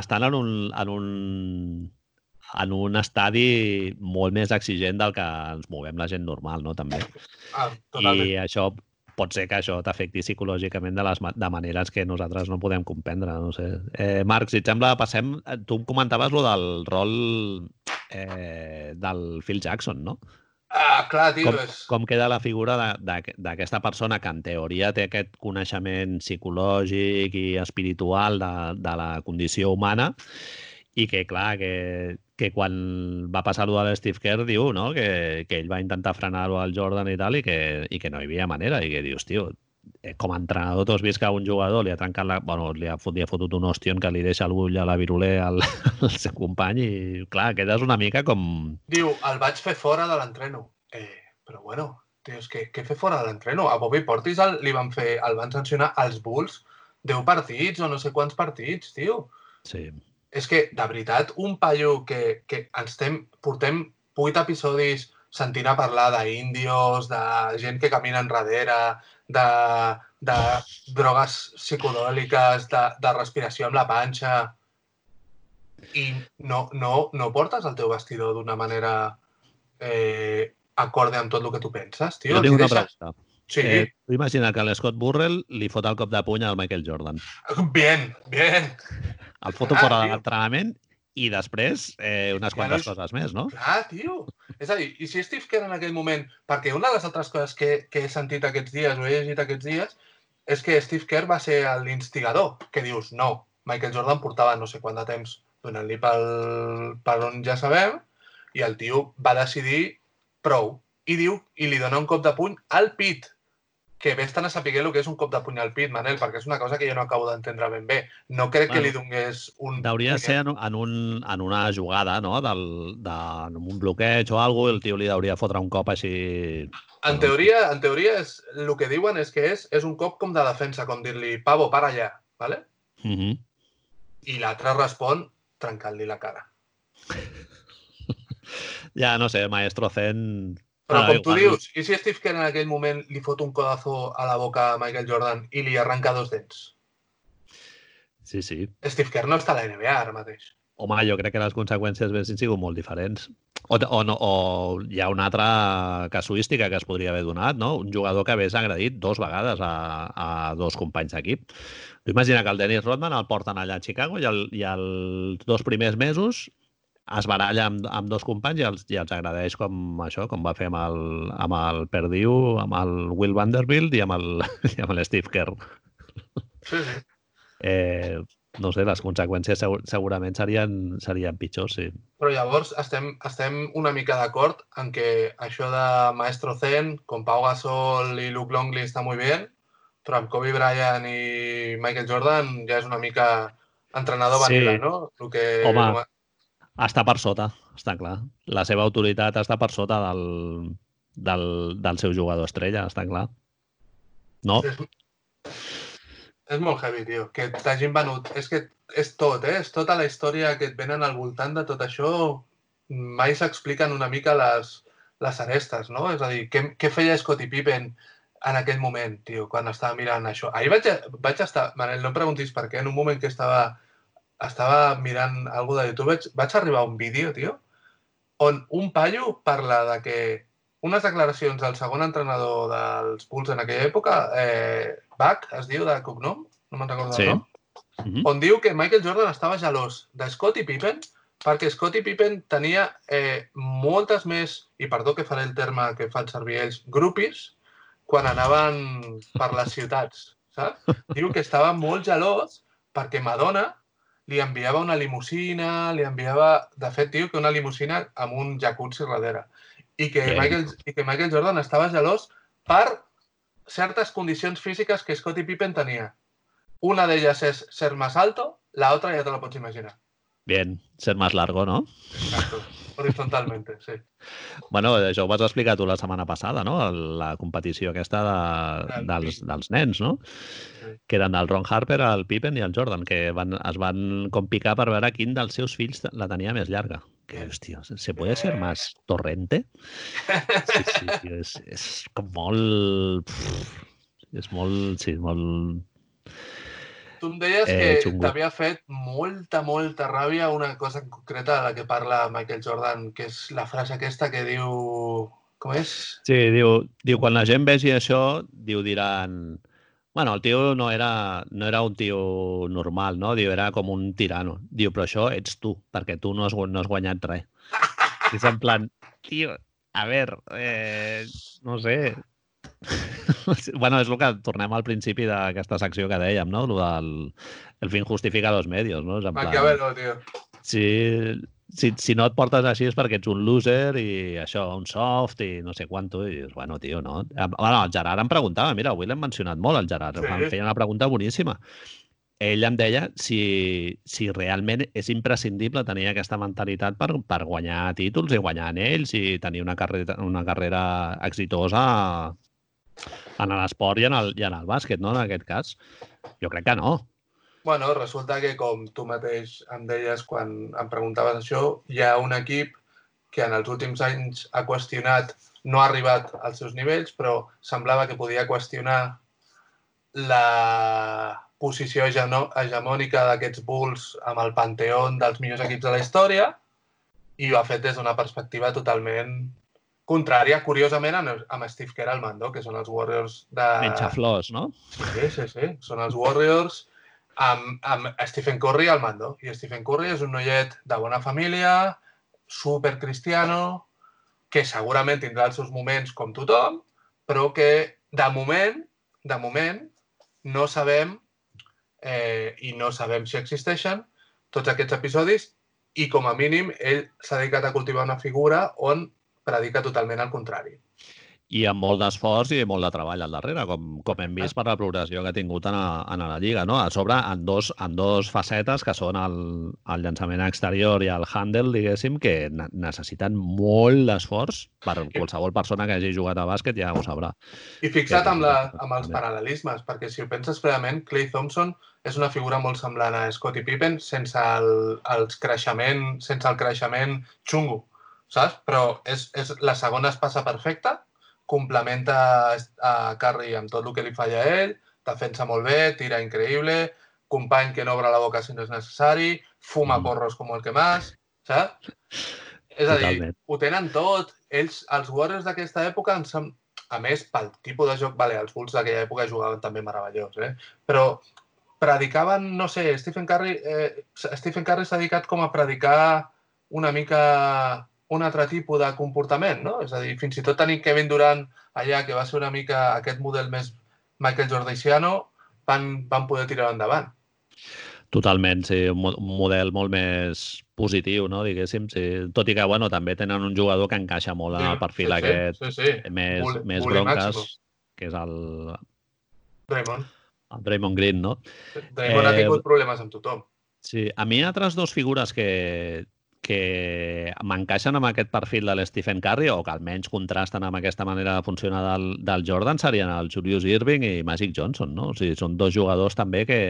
estan en un, en un, en un estadi molt més exigent del que ens movem la gent normal, no? També. Ah, totalment. I això pot ser que això t'afecti psicològicament de, les, de maneres que nosaltres no podem comprendre, no sé. Eh, Marc, si et sembla, passem... eh, Tu em comentaves lo del rol eh, del Phil Jackson, no? Ah, clar, tio, Com, és... com queda la figura d'aquesta persona que en teoria té aquest coneixement psicològic i espiritual de, de la condició humana i que, clar, que, que quan va passar-ho de l'Steve Kerr diu no? que, que ell va intentar frenar-ho al Jordan i tal i que, i que no hi havia manera i que dius, tio, com a entrenador tu has vist que un jugador li ha trencat la... Bueno, li ha, fot, li ha fotut un ostion que li deixa el bull a la viruler al, al seu company i, clar, quedes una mica com... Diu, el vaig fer fora de l'entreno. Eh, però bueno, tio, és que què fer fora de l'entreno? A Bobby Portis el, li van fer, el van sancionar als Bulls 10 partits o no sé quants partits, tio. Sí, És que, de veritat, un paio que, que ens tem, portem 8 episodis sentint a parlar d'índios, de gent que camina enrere, de, de drogues psicodòliques, de, de respiració amb la panxa, i no, no, no portes el teu vestidor d'una manera eh, acorde amb tot el que tu penses, tio. jo tinc una pregunta. Sí, Eh, tu imagina que l'Scott Burrell li fot el cop de puny al Michael Jordan. bien, bien. El foto Ah, fora de tio. l'entrenament i després eh, unes quantes és- coses més, no? Clar, tio. És a dir, i si Steve Kerr en aquell moment... Perquè una de les altres coses que, que he sentit aquests dies o he llegit aquests dies és que Steve Kerr va ser l'instigador, que dius, no, Michael Jordan portava no sé quant de temps donant-li pel, per on ja sabem, i el tio va decidir prou. I diu, i li dona un cop de puny al pit, que vés-te'n a saber el que és un cop de puny al pit, Manel, perquè és una cosa que jo no acabo d'entendre ben bé. No crec que Bueno, li donés un... Hauria de ser en, en, un, en una jugada, no? Del, de, en un bloqueig o alguna cosa, el tio li hauria de fotre un cop així... En teoria, en teoria és, el que diuen és que és, és un cop com de defensa, com dir-li, Pavo, para allà, ¿vale? Uh -huh. i l'altre respon trencant-li la cara. Ja, no sé, Maestro Zen... Però Ara, com tu dius, i si Steve Kerr en aquell moment li fot un codazo a la boca a Michael Jordan i li arranca dos dents? Sí, sí. Steve Kerr no està a la NBA ara mateix. Home, jo crec que les conseqüències haguessin sigut molt diferents. O, o, no, o hi ha una altra casuística que es podria haver donat, no? Un jugador que hagués agredit dos vegades a, a dos companys d'equip. Tu imagina que el Dennis Rodman el porten allà a Chicago i, el, i els dos primers mesos es baralla amb, amb dos companys i els, i els agradeix com això, com va fer amb el, amb el Perdiu, amb el Will Vanderbilt i amb el, i amb el Steve Kerr. Sí, sí. Eh, no sé, les conseqüències segur, segurament serien, serien pitjors, sí. Però llavors estem, estem una mica d'acord en que això de Maestro Zen, com Pau Gasol i Luke Longley està molt bé, però amb Kobe Bryant i Michael Jordan ja és una mica entrenador Sí. vanilla, no? El que, Home. Està per sota, està clar. La seva autoritat està per sota del, del, del seu jugador estrella, està clar. No? És, és molt heavy, tio, que t'hagin venut. És que és tot, eh? És tota la història que et venen al voltant de tot això. Mai s'expliquen una mica les, les arestes, no? És a dir, què, què feia Scottie Pippen en aquell moment, tio, quan estava mirant això? Ahir vaig, vaig estar... Manel, no em preguntis per què, en un moment que estava, estava mirant alguna de YouTube, vaig, vaig arribar a un vídeo, tio, on un paio parla de que unes declaracions del segon entrenador dels Bulls en aquella època, eh, Bach, es diu de cognom, no me'n recordo Sí. el nom, Uh -huh. on diu que Michael Jordan estava gelós de Scottie Pippen perquè Scottie Pippen tenia eh, moltes més, i perdó que faré el terme que fan servir ells, grupis, quan anaven per les ciutats, saps? Diu que estava molt gelós perquè Madonna li enviava una limusina, li enviava... De fet, diu que una limusina amb un jacuzzi darrere. I que, Bien. Michael, I que Michael Jordan estava gelós per certes condicions físiques que Scottie Pippen tenia. Una d'elles és ser más alto, la otra ja te la pots imaginar. Bien, ser más largo, no? Exacto. Horizontalmente, sí. Bueno, això ho vas explicar tu la setmana passada, no? La competició aquesta de, Del dels, dels nens, no? Sí. Que eren el Ron Harper, el Pippen i el Jordan, que van, es van com picar per veure quin dels seus fills la tenia més llarga. que, hòstia, ¿se puede ser más torrente? Sí, sí, tio, és, és com molt... És molt... Sí, molt... Tu em deies Eh, que t'havia fet molta, molta ràbia una cosa en concreta de la que parla Michael Jordan, que és la frase aquesta que diu... Com és? Sí, diu, diu, quan la gent vegi això, diu, diran... Bueno, el tio no era, no era un tio normal, no? Diu, era com un tirano. Diu, però això ets tu, perquè tu no has, no has guanyat res. I és en plan, tio, a veure, eh, no sé... bueno, és el que tornem al principi d'aquesta secció que dèiem, no? Del el fin justifica los medios, no? És en plan, Maquiavelo, tio. si, si, si no et portes així és perquè ets un loser i això, un soft i no sé quanto, i dius, bueno, tio, no? Bueno, el Gerard em preguntava, mira, avui l'hem mencionat molt, el Gerard, Sí. em feia una pregunta boníssima. Ell em deia si, si realment és imprescindible tenir aquesta mentalitat per, per guanyar títols i guanyar anells i tenir una carrera, una carrera exitosa en l'esport i, en el, i en el bàsquet, no? En aquest cas. Jo crec que no. Bueno, resulta que, com tu mateix em deies quan em preguntaves això, hi ha un equip que en els últims anys ha qüestionat, no ha arribat als seus nivells, però semblava que podia qüestionar la posició hegemònica d'aquests Bulls amb el panteó dels millors equips de la història i ho ha fet des d'una perspectiva totalment contrària, curiosament, amb amb Steve Kerr al mando, que són els Warriors de... Menxaflors, no? Sí, sí, sí. Són els Warriors amb, amb Stephen Curry al mando. I Stephen Curry és un noiet de bona família, super cristiano, que segurament tindrà els seus moments com tothom, però que de moment, de moment, no sabem eh, i no sabem si existeixen tots aquests episodis i com a mínim ell s'ha dedicat a cultivar una figura on predica totalment el contrari. i amb molt d'esforç i molt de treball al darrere, com, com hem vist per la progressió que ha tingut en, a, en la Lliga. No? A sobre, en dos, en dos facetes, que són el, el llançament exterior i el handle, diguéssim, que ne- necessiten molt d'esforç per qualsevol persona que hagi jugat a bàsquet ja ho sabrà. I fixa't amb, la, amb els paral·lelismes, perquè si ho penses fredament, Clay Thompson és una figura molt semblant a Scottie Pippen sense el, els creixement, sense el creixement xungo, saps? Però és, és la segona espasa perfecta, complementa a Curry amb tot el que li falla a ell, defensa molt bé, tira increïble, company que no obre la boca si no és necessari, fuma Mm. porros com el que más, saps? És a dir, Totalment. ho tenen tot. Ells, els Warriors d'aquesta època, em sem... a més, pel tipus de joc, vale, els Bulls d'aquella època jugaven també meravellós, eh? però predicaven, no sé, Stephen Curry, eh, Stephen Curry s'ha dedicat com a predicar una mica un altre tipus de comportament, no? És a dir, fins i tot tenir Kevin Durant allà, que va ser una mica aquest model més Michael Jordaisiano, van, van poder tirar endavant. Totalment, sí, un mo- un model molt més positiu, no? diguéssim. Sí. Tot i que bueno, també tenen un jugador que encaixa molt en el perfil sí, aquest Sí, sí, sí. més, Bully- més bronques, que és el, Draymond. el Draymond Green, no? Draymond ha Eh, tingut problemes amb tothom. Sí, a mi altres dues figures que, que m'encaixen amb aquest perfil de l'Stephen Curry o que almenys contrasten amb aquesta manera de funcionar del, del Jordan serien el Julius Irving i Magic Johnson, no? O sigui, són dos jugadors també que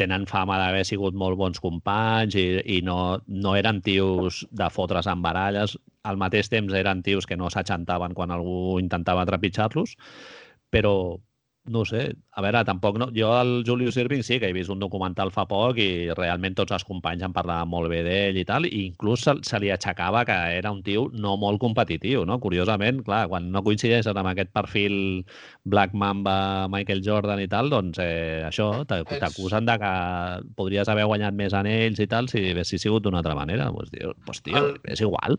tenen fama d'haver sigut molt bons companys i, i no, no eren tios de fotre's en baralles. Al mateix temps eren tios que no s'aixantaven quan algú intentava trepitjar-los, però no sé, a veure, tampoc no... Jo el Julius Irving sí que he vist un documental fa poc i realment tots els companys en parlaven molt bé d'ell i tal, i inclús se, se li aixecava que era un tio no molt competitiu, no? Curiosament, clar, quan no coincideixen amb aquest perfil Black Mamba, Michael Jordan i tal, doncs eh, això, És- t'acusen de que podries haver guanyat més anells i tal si haguessis sigut d'una altra manera. Pues, tio, pues, tio El- és igual.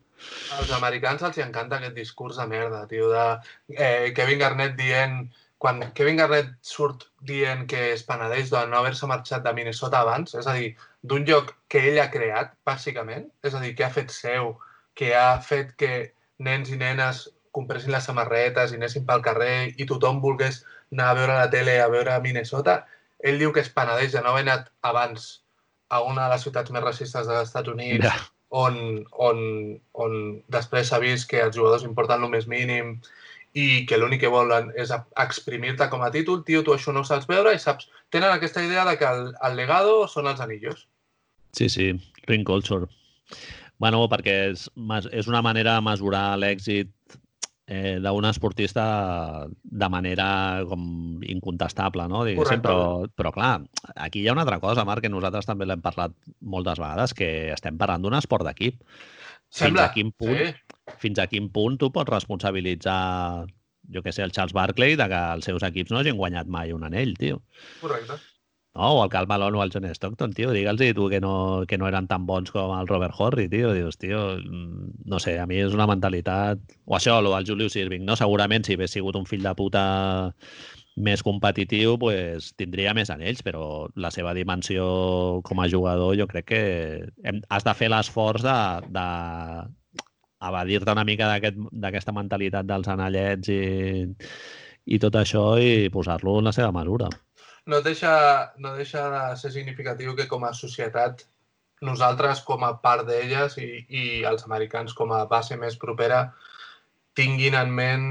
Als americans els hi encanta aquest discurs de merda, tio, de eh, Kevin Garnett dient... Quan Kevin Garnett surt dient que es penedeix de no haver-se marxat de Minnesota abans, és a dir, d'un lloc que ell ha creat, bàsicament, és a dir, que ha fet seu, que ha fet que nens i nenes compressin les samarretes i anessin pel carrer i tothom volgués anar a veure la tele, a veure Minnesota, ell diu que es penedeix de no haver anat abans a una de les ciutats més racistes dels Estats Units, Ja. on, on, on després s'ha vist que els jugadors importen el més mínim i que l'únic que volen és a- exprimir-te com a títol, tio, tu això no ho saps veure i saps... Tenen aquesta idea de que el, el legado són els anillos. Sí, sí, ring culture. Bueno, perquè és, és una manera de mesurar l'èxit eh, d'un esportista de manera com incontestable, no? Diguéssim, però, però clar, aquí hi ha una altra cosa, Marc, que nosaltres també l'hem parlat moltes vegades, que estem parlant d'un esport d'equip. Fins a quin punt, sí. fins a quin punt tu pots responsabilitzar jo que sé, el Charles Barkley de que els seus equips no hagin guanyat mai un anell, tio. Correcte. No, o el Cal Malone o el John Stockton, tio. Digue'ls tu que no, que no eren tan bons com el Robert Horry, tio. Dius, tio, mm, no sé, a mi és una mentalitat... O això, o el Julius Irving, no? Segurament, si hagués sigut un fill de puta més competitiu, pues, tindria més anells, però la seva dimensió com a jugador jo crec que hem, has de fer l'esforç de, de evadir-te una mica d'aquesta aquest, mentalitat dels anellets i, i tot això i posar-lo en la seva mesura. No deixa, no deixa de ser significatiu que com a societat nosaltres com a part d'elles i, i els americans com a base més propera tinguin en ment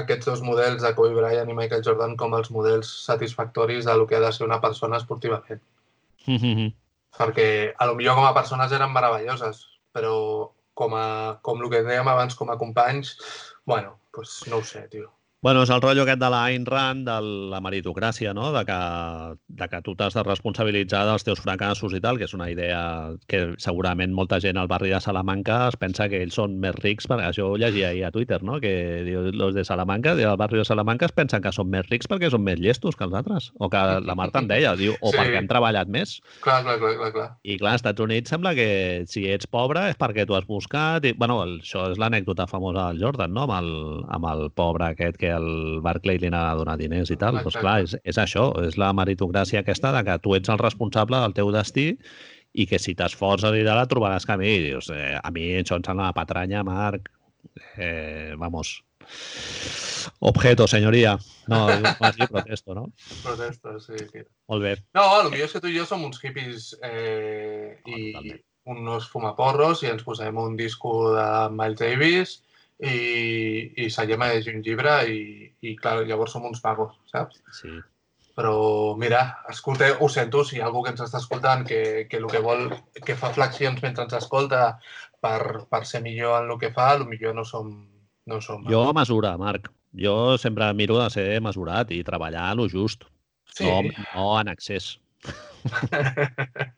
aquests dos models de Kobe Bryant i Michael Jordan com els models satisfactoris de lo que ha de ser una persona esportivament. Mm -hmm. Perquè a lo millor com a persones eren meravelloses, però com, a, com el que dèiem abans com a companys, bueno, pues no ho sé, tio. Bueno, és el rotllo aquest de la Ayn Rand, de la meritocràcia, no? de, que, de que tu t'has de responsabilitzar dels teus fracassos i tal, que és una idea que segurament molta gent al barri de Salamanca es pensa que ells són més rics, perquè això ho llegia ahir a Twitter, no? que diu, los de Salamanca, del barri de Salamanca es pensen que són més rics perquè són més llestos que els altres, o que la Marta en deia, diu, o sí. perquè han treballat més. Clar, clar, clar, clar, clar. I clar, als Estats Units sembla que si ets pobre és perquè tu has buscat... I, bueno, això és l'anècdota famosa del Jordan, no? amb el, amb el pobre aquest que el Barclay li anava a donar diners i tal. Doncs pues clar, és, és això, és la meritocràcia aquesta de que tu ets el responsable del teu destí i que si t'esforces i tal, trobaràs camí. I dius, eh, a mi això em sembla una patranya, Marc. Eh, vamos. Objeto, senyoria. No, más protesto, no? Protesto, sí. Molt bé. No, el millor és que tu i jo som uns hippies eh, i oh, uns fumaporros i ens posem un disco de Miles Davis i, i seiem a llegir un llibre i, i clar, llavors som uns pagos, saps? Sí. Però, mira, escolta, ho sento, si hi ha algú que ens està escoltant que, que el que vol, que fa flexions mentre ens escolta per, per ser millor en el que fa, millor no som, no som. Jo a mesura, Marc. Jo sempre miro de ser mesurat i treballar a lo just. Sí. No, no en excés.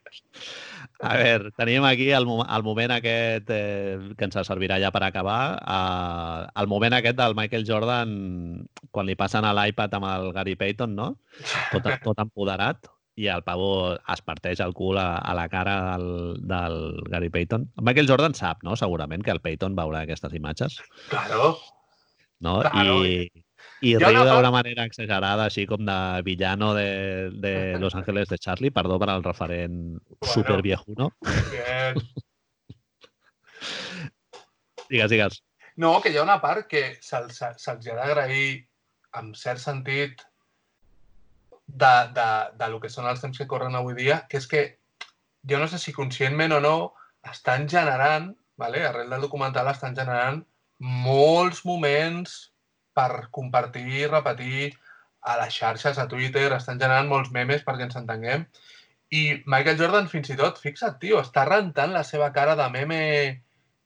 A veure, tenim aquí el, el moment aquest eh, que ens servirà ja per acabar. Eh, el moment aquest del Michael Jordan quan li passen a l'iPad amb el Gary Payton, no? Tot, tot empoderat i el pavó es parteix el cul a, a la cara del, del Gary Payton. El Michael Jordan sap, no?, segurament, que el Payton veurà aquestes imatges. Claro. No? Claro. I, i riu una... d'una manera exagerada, així com de villano de, de Los Ángeles de Charlie, perdó per al referent bueno, super viejuno. Bien. digues, digues. No, que hi ha una part que se'ls se, se ha d'agrair, en cert sentit, de, de, de lo que són els temps que corren avui dia, que és que jo no sé si conscientment o no estan generant, vale? arrel del documental, estan generant molts moments per compartir i repetir a les xarxes, a Twitter, estan generant molts memes perquè ens entenguem. I Michael Jordan, fins i tot, fixa't, tio, està rentant la seva cara de meme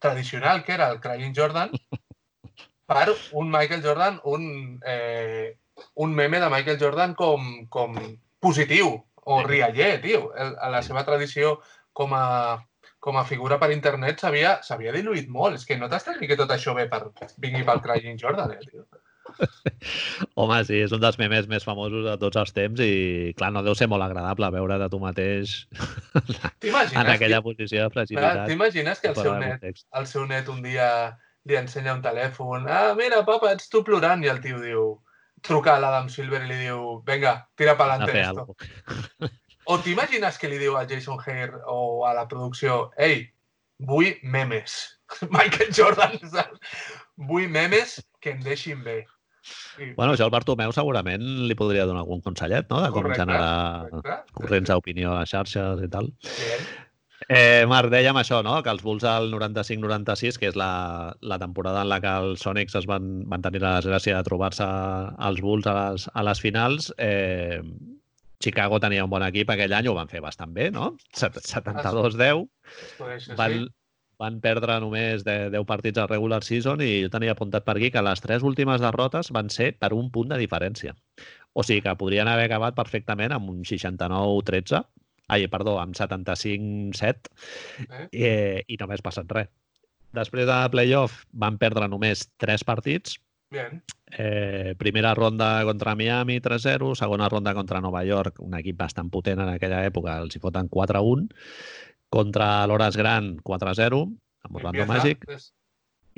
tradicional, que era el Crying Jordan, per un Michael Jordan, un, eh, un meme de Michael Jordan com, com positiu o rialler, tio. A la seva tradició com a, com a figura per internet s'havia diluït molt. És que no t'estàs ni que tot això ve per vingui pel Crying Jordan, eh, tio. Home, sí, és un dels memes més famosos de tots els temps i, clar, no deu ser molt agradable veure de tu mateix en aquella posició de fragilitat. T'imagines que el seu, net, el seu net un dia li ensenya un telèfon ah, mira, papa, ets tu plorant i el tio diu truca a l'Adam Silver i li diu venga, tira pa'lante esto. O t'imagines que li diu a Jason Hare o a la producció ei, vull memes. Michael Jordan, saps? Vull memes que em deixin bé. I... Bueno, això el Bartomeu segurament li podria donar algun consellet, no?, de com correcte, generar correcte. corrents d'opinió a xarxes i tal. Bien. Eh, Marc, dèiem això, no? que els Bulls del 95-96, que és la, la temporada en la que els Sonics es van, van tenir la desgràcia de trobar-se als Bulls a les, a les finals, eh, Chicago tenia un bon equip aquell any, ho van fer bastant bé, no? 72-10. Van, van perdre només de 10 partits a regular season i jo tenia apuntat per aquí que les tres últimes derrotes van ser per un punt de diferència. O sigui que podrien haver acabat perfectament amb un 69-13, ai, perdó, amb 75-7 eh? i, i només passat res. Després de playoff van perdre només 3 partits. Bien. Eh, primera ronda contra Miami 3-0, segona ronda contra Nova York, un equip bastant potent en aquella època, els hi foten 4-1. Contra l'Hores Gran 4-0, amb Orlando Magic. Pues...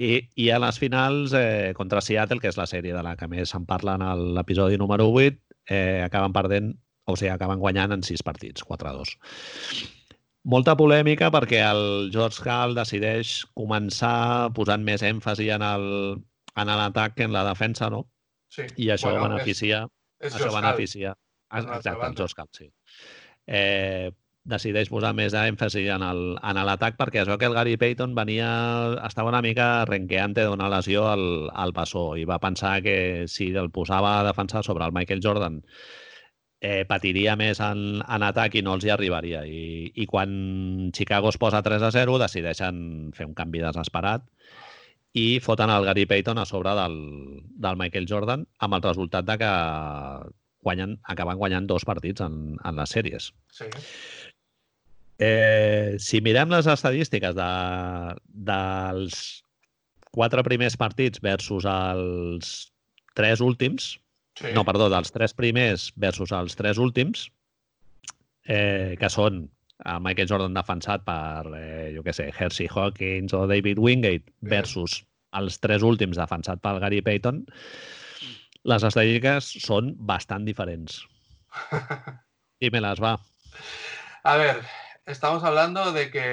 I, I a les finals, eh, contra Seattle, que és la sèrie de la que més se'n parla en l'episodi número 8, eh, acaben perdent, o sigui, acaben guanyant en 6 partits, 4-2. Molta polèmica perquè el George Hall decideix començar posant més èmfasi en l'atac que en la defensa, no? Sí. I això bueno, beneficia... És, és això beneficia... Exacte, el George Hall, sí. Eh, decideix posar més èmfasi en l'atac perquè es veu que el Gary Payton venia, estava una mica renqueante d'una lesió al, al passó i va pensar que si el posava a defensar sobre el Michael Jordan eh, patiria més en, en atac i no els hi arribaria. I, I quan Chicago es posa 3 a 0 decideixen fer un canvi desesperat i foten el Gary Payton a sobre del, del Michael Jordan amb el resultat de que guanyen, acaben guanyant dos partits en, en les sèries. Sí. Eh, si mirem les estadístiques de, dels quatre primers partits versus els tres últims, sí. no, perdó, dels tres primers versus els tres últims, eh, que són a Michael Jordan defensat per, eh, jo què sé, Hersey Hawkins o David Wingate versus els tres últims defensat per Gary Payton, les estadístiques són bastant diferents. I me les va. A ver, estamos hablando de que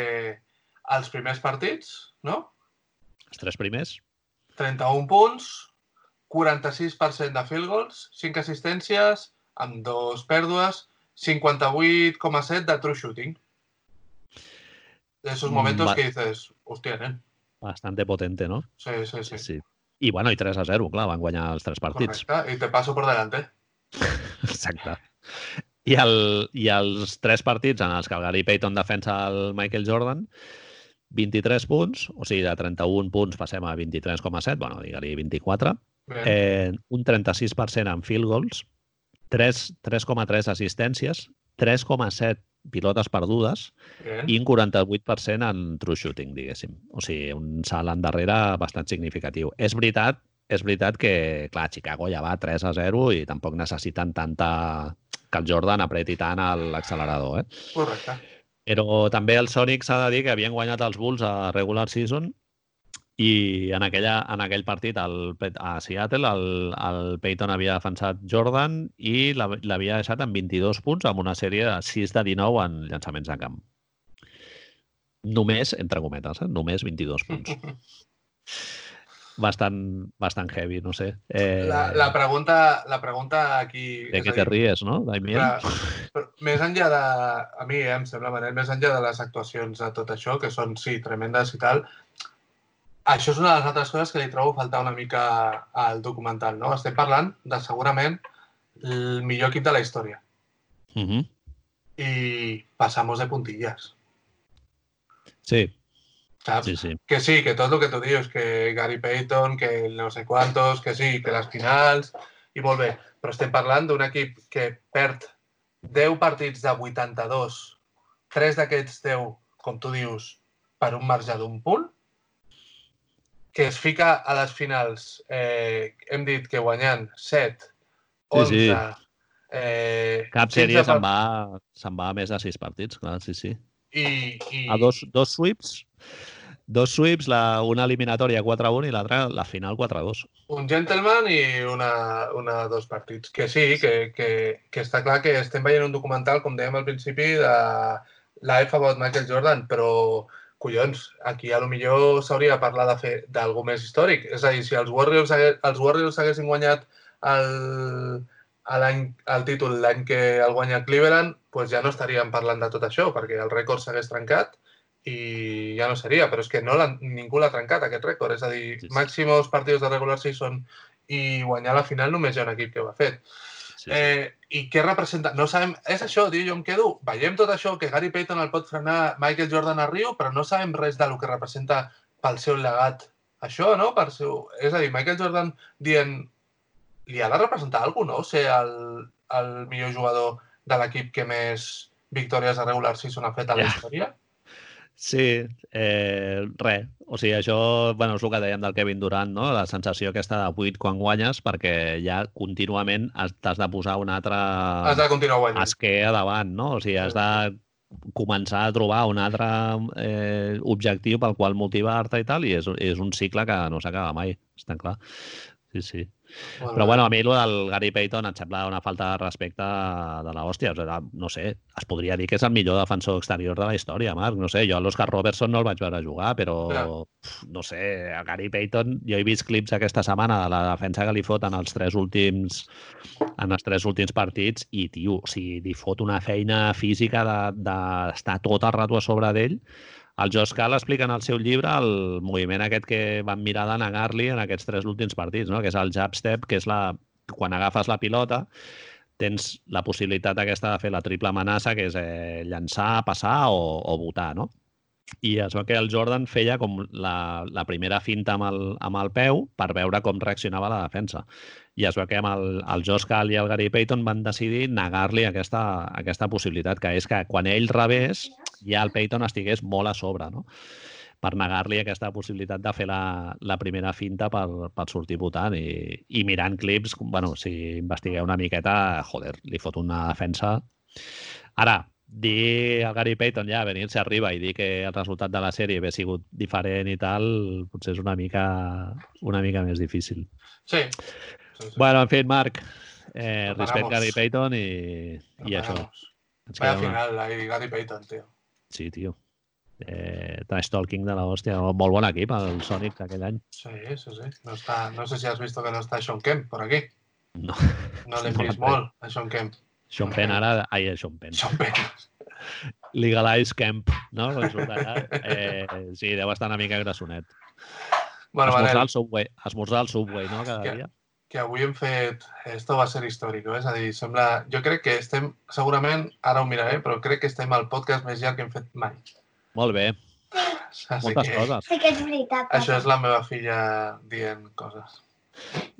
als primers partits, no? Els tres primers. 31 punts, 46% de field goals, 5 assistències, amb dos pèrdues, 58,7 de true shooting. De esos momentos Va... que dices, hostia, nen. Bastante potente, ¿no? Sí, sí, sí. sí. I bueno, i 3 a 0, clar, van guanyar els tres partits. Correcte, i te paso por delante. Exacte. I, el, I els tres partits en els que el Gary Payton defensa el Michael Jordan, 23 punts, o sigui, de 31 punts passem a 23,7, bueno, digue-li 24, eh, un 36% en field goals, 3,3 assistències, 3,7 pilotes perdudes Bien. i un 48% en true shooting, diguéssim. O sigui, un salt endarrere bastant significatiu. És veritat, és veritat que, clar, Chicago ja va 3 a 0 i tampoc necessiten tanta, que el Jordan apreti tant l'accelerador. Eh? Correcte. Però també els Sonics s'ha de dir que havien guanyat els Bulls a regular season i en, aquella, en aquell partit el, a Seattle el, el Peyton havia defensat Jordan i l'havia deixat amb 22 punts amb una sèrie de 6 de 19 en llançaments de camp. Només, entre cometes, eh? només 22 punts. bastant, bastant heavy, no sé. Eh... La, la, pregunta, la pregunta aquí... De què te ries, no, Damien? més enllà de... A mi eh, em sembla, Manel, més enllà de les actuacions de tot això, que són, sí, tremendes i tal, això és una de les altres coses que li trobo faltar una mica al documental, no? Estem parlant de, segurament, el millor equip de la història. Uh -huh. I passamos de puntillas. Sí, ¿sabes? Sí, sí. Que sí, que tot el que tu dius, que Gary Payton, que no sé quantos, que sí, que les finals, i molt bé. Però estem parlant d'un equip que perd 10 partits de 82, 3 d'aquests 10, com tu dius, per un marge d'un punt, que es fica a les finals, eh, hem dit que guanyant 7, 11... Sí, sí. Eh, Cap sèrie se'n va, se'n va a més de 6 partits, clar, sí, sí. I, i... A dos, dos sweeps Dos sweeps, la, una eliminatòria 4-1 i l'altra la final 4-2. Un gentleman i una, una dos partits. Que sí, que, que, que està clar que estem veient un documental, com dèiem al principi, de Life About Michael Jordan, però collons, aquí a lo millor s'hauria de parlar de fer d'algú més històric. És a dir, si els Warriors, els Warriors haguessin guanyat el, el títol l'any que el guanya Cleveland, pues ja no estaríem parlant de tot això, perquè el rècord s'hagués trencat i ja no seria, però és que no ningú l'ha trencat, aquest rècord. És a dir, sí, sí. màximos partits de regular season i guanyar la final només hi ha un equip que ho ha fet. Sí, sí. Eh, I què representa? No sabem... És això, tio, jo em quedo... Veiem tot això, que Gary Payton el pot frenar Michael Jordan a Rio, però no sabem res del que representa pel seu legat. Això, no? Per seu... És a dir, Michael Jordan dient... Li ha de representar alguna cosa, no? Ser el, el millor jugador de l'equip que més victòries a regular season ha fet a la Ja. història? Sí, eh, res. O sigui, això bueno, és el que dèiem del Kevin Durant, no? la sensació aquesta de buit quan guanyes, perquè ja contínuament has- t'has de posar un altre Has de continuar guanyant. esquer a davant, no? O sigui, has de començar a trobar un altre eh, objectiu pel qual motivar-te i tal, i és, és un cicle que no s'acaba mai, està clar. Sí, sí. Molt Però bueno, a mi el del Gary Payton em sembla una falta de respecte de la hòstia. O sigui, no sé, es podria dir que és el millor defensor exterior de la història, Marc. No sé, jo a l'Oscar Robertson no el vaig veure jugar, però Ja. no sé, a Gary Payton, jo he vist clips aquesta setmana de la defensa que li foten els tres últims en els tres últims partits i, tio, o sigui, li fot una feina física d'estar de, d'estar tot el rato a sobre d'ell el Josh Cal explica en el seu llibre el moviment aquest que van mirar de negar-li en aquests tres últims partits, no? que és el jab step, que és la, quan agafes la pilota tens la possibilitat aquesta de fer la triple amenaça, que és eh, llançar, passar o, o votar, no? I es veu que el Jordan feia com la, la primera finta amb el, amb el peu per veure com reaccionava la defensa. I es veu que amb el, el Josh Cal i el Gary Payton van decidir negar-li aquesta, aquesta possibilitat, que és que quan ell rebés ja el Payton estigués molt a sobre, no? per negar-li aquesta possibilitat de fer la, la primera finta per, per sortir votant i, i mirant clips, bueno, si investigueu una miqueta, joder, li fot una defensa. Ara, dir al Gary Payton ja venir-se arriba i dir que el resultat de la sèrie havia sigut diferent i tal, potser és una mica, una mica més difícil. Sí. sí, sí. Bueno, en fi, Marc, eh, a Gary Payton i, i això. Ens Vaya una- final, ahí Gary Payton, tío. Sí, tio. Eh, trash talking de la hòstia. Molt bon equip, el Sonic d'aquell any. Sí, sí, sí. No, está, no sé si has visto que no está Sean Kemp por aquí. No. No l'hem No vist molt, a Sean Kemp. Sean Penn ara... Ai, Sean Penn. Sean Penn. Legalize Camp, no? Eh, sí, deu estar una mica grassonet. Bueno, esmorzar Manel, al Subway, esmorzar al Subway, no? Cada Que- dia. Que avui hem fet... Esto va ser històric, eh? és a dir, sembla... Jo crec que estem, segurament, ara ho miraré, però crec que estem al podcast més llarg que hem fet mai. Molt bé, Així moltes que coses. Sí que és veritat. això és la meva filla dient coses.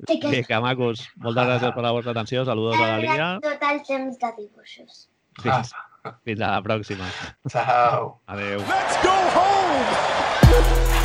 Sí que és... Vinga, macos, moltes gràcies per la vostra atenció. Saludos a la Lia. Tot el temps de dibuixos. Fins, fins a la pròxima. Ciao. Adéu. Let's go home!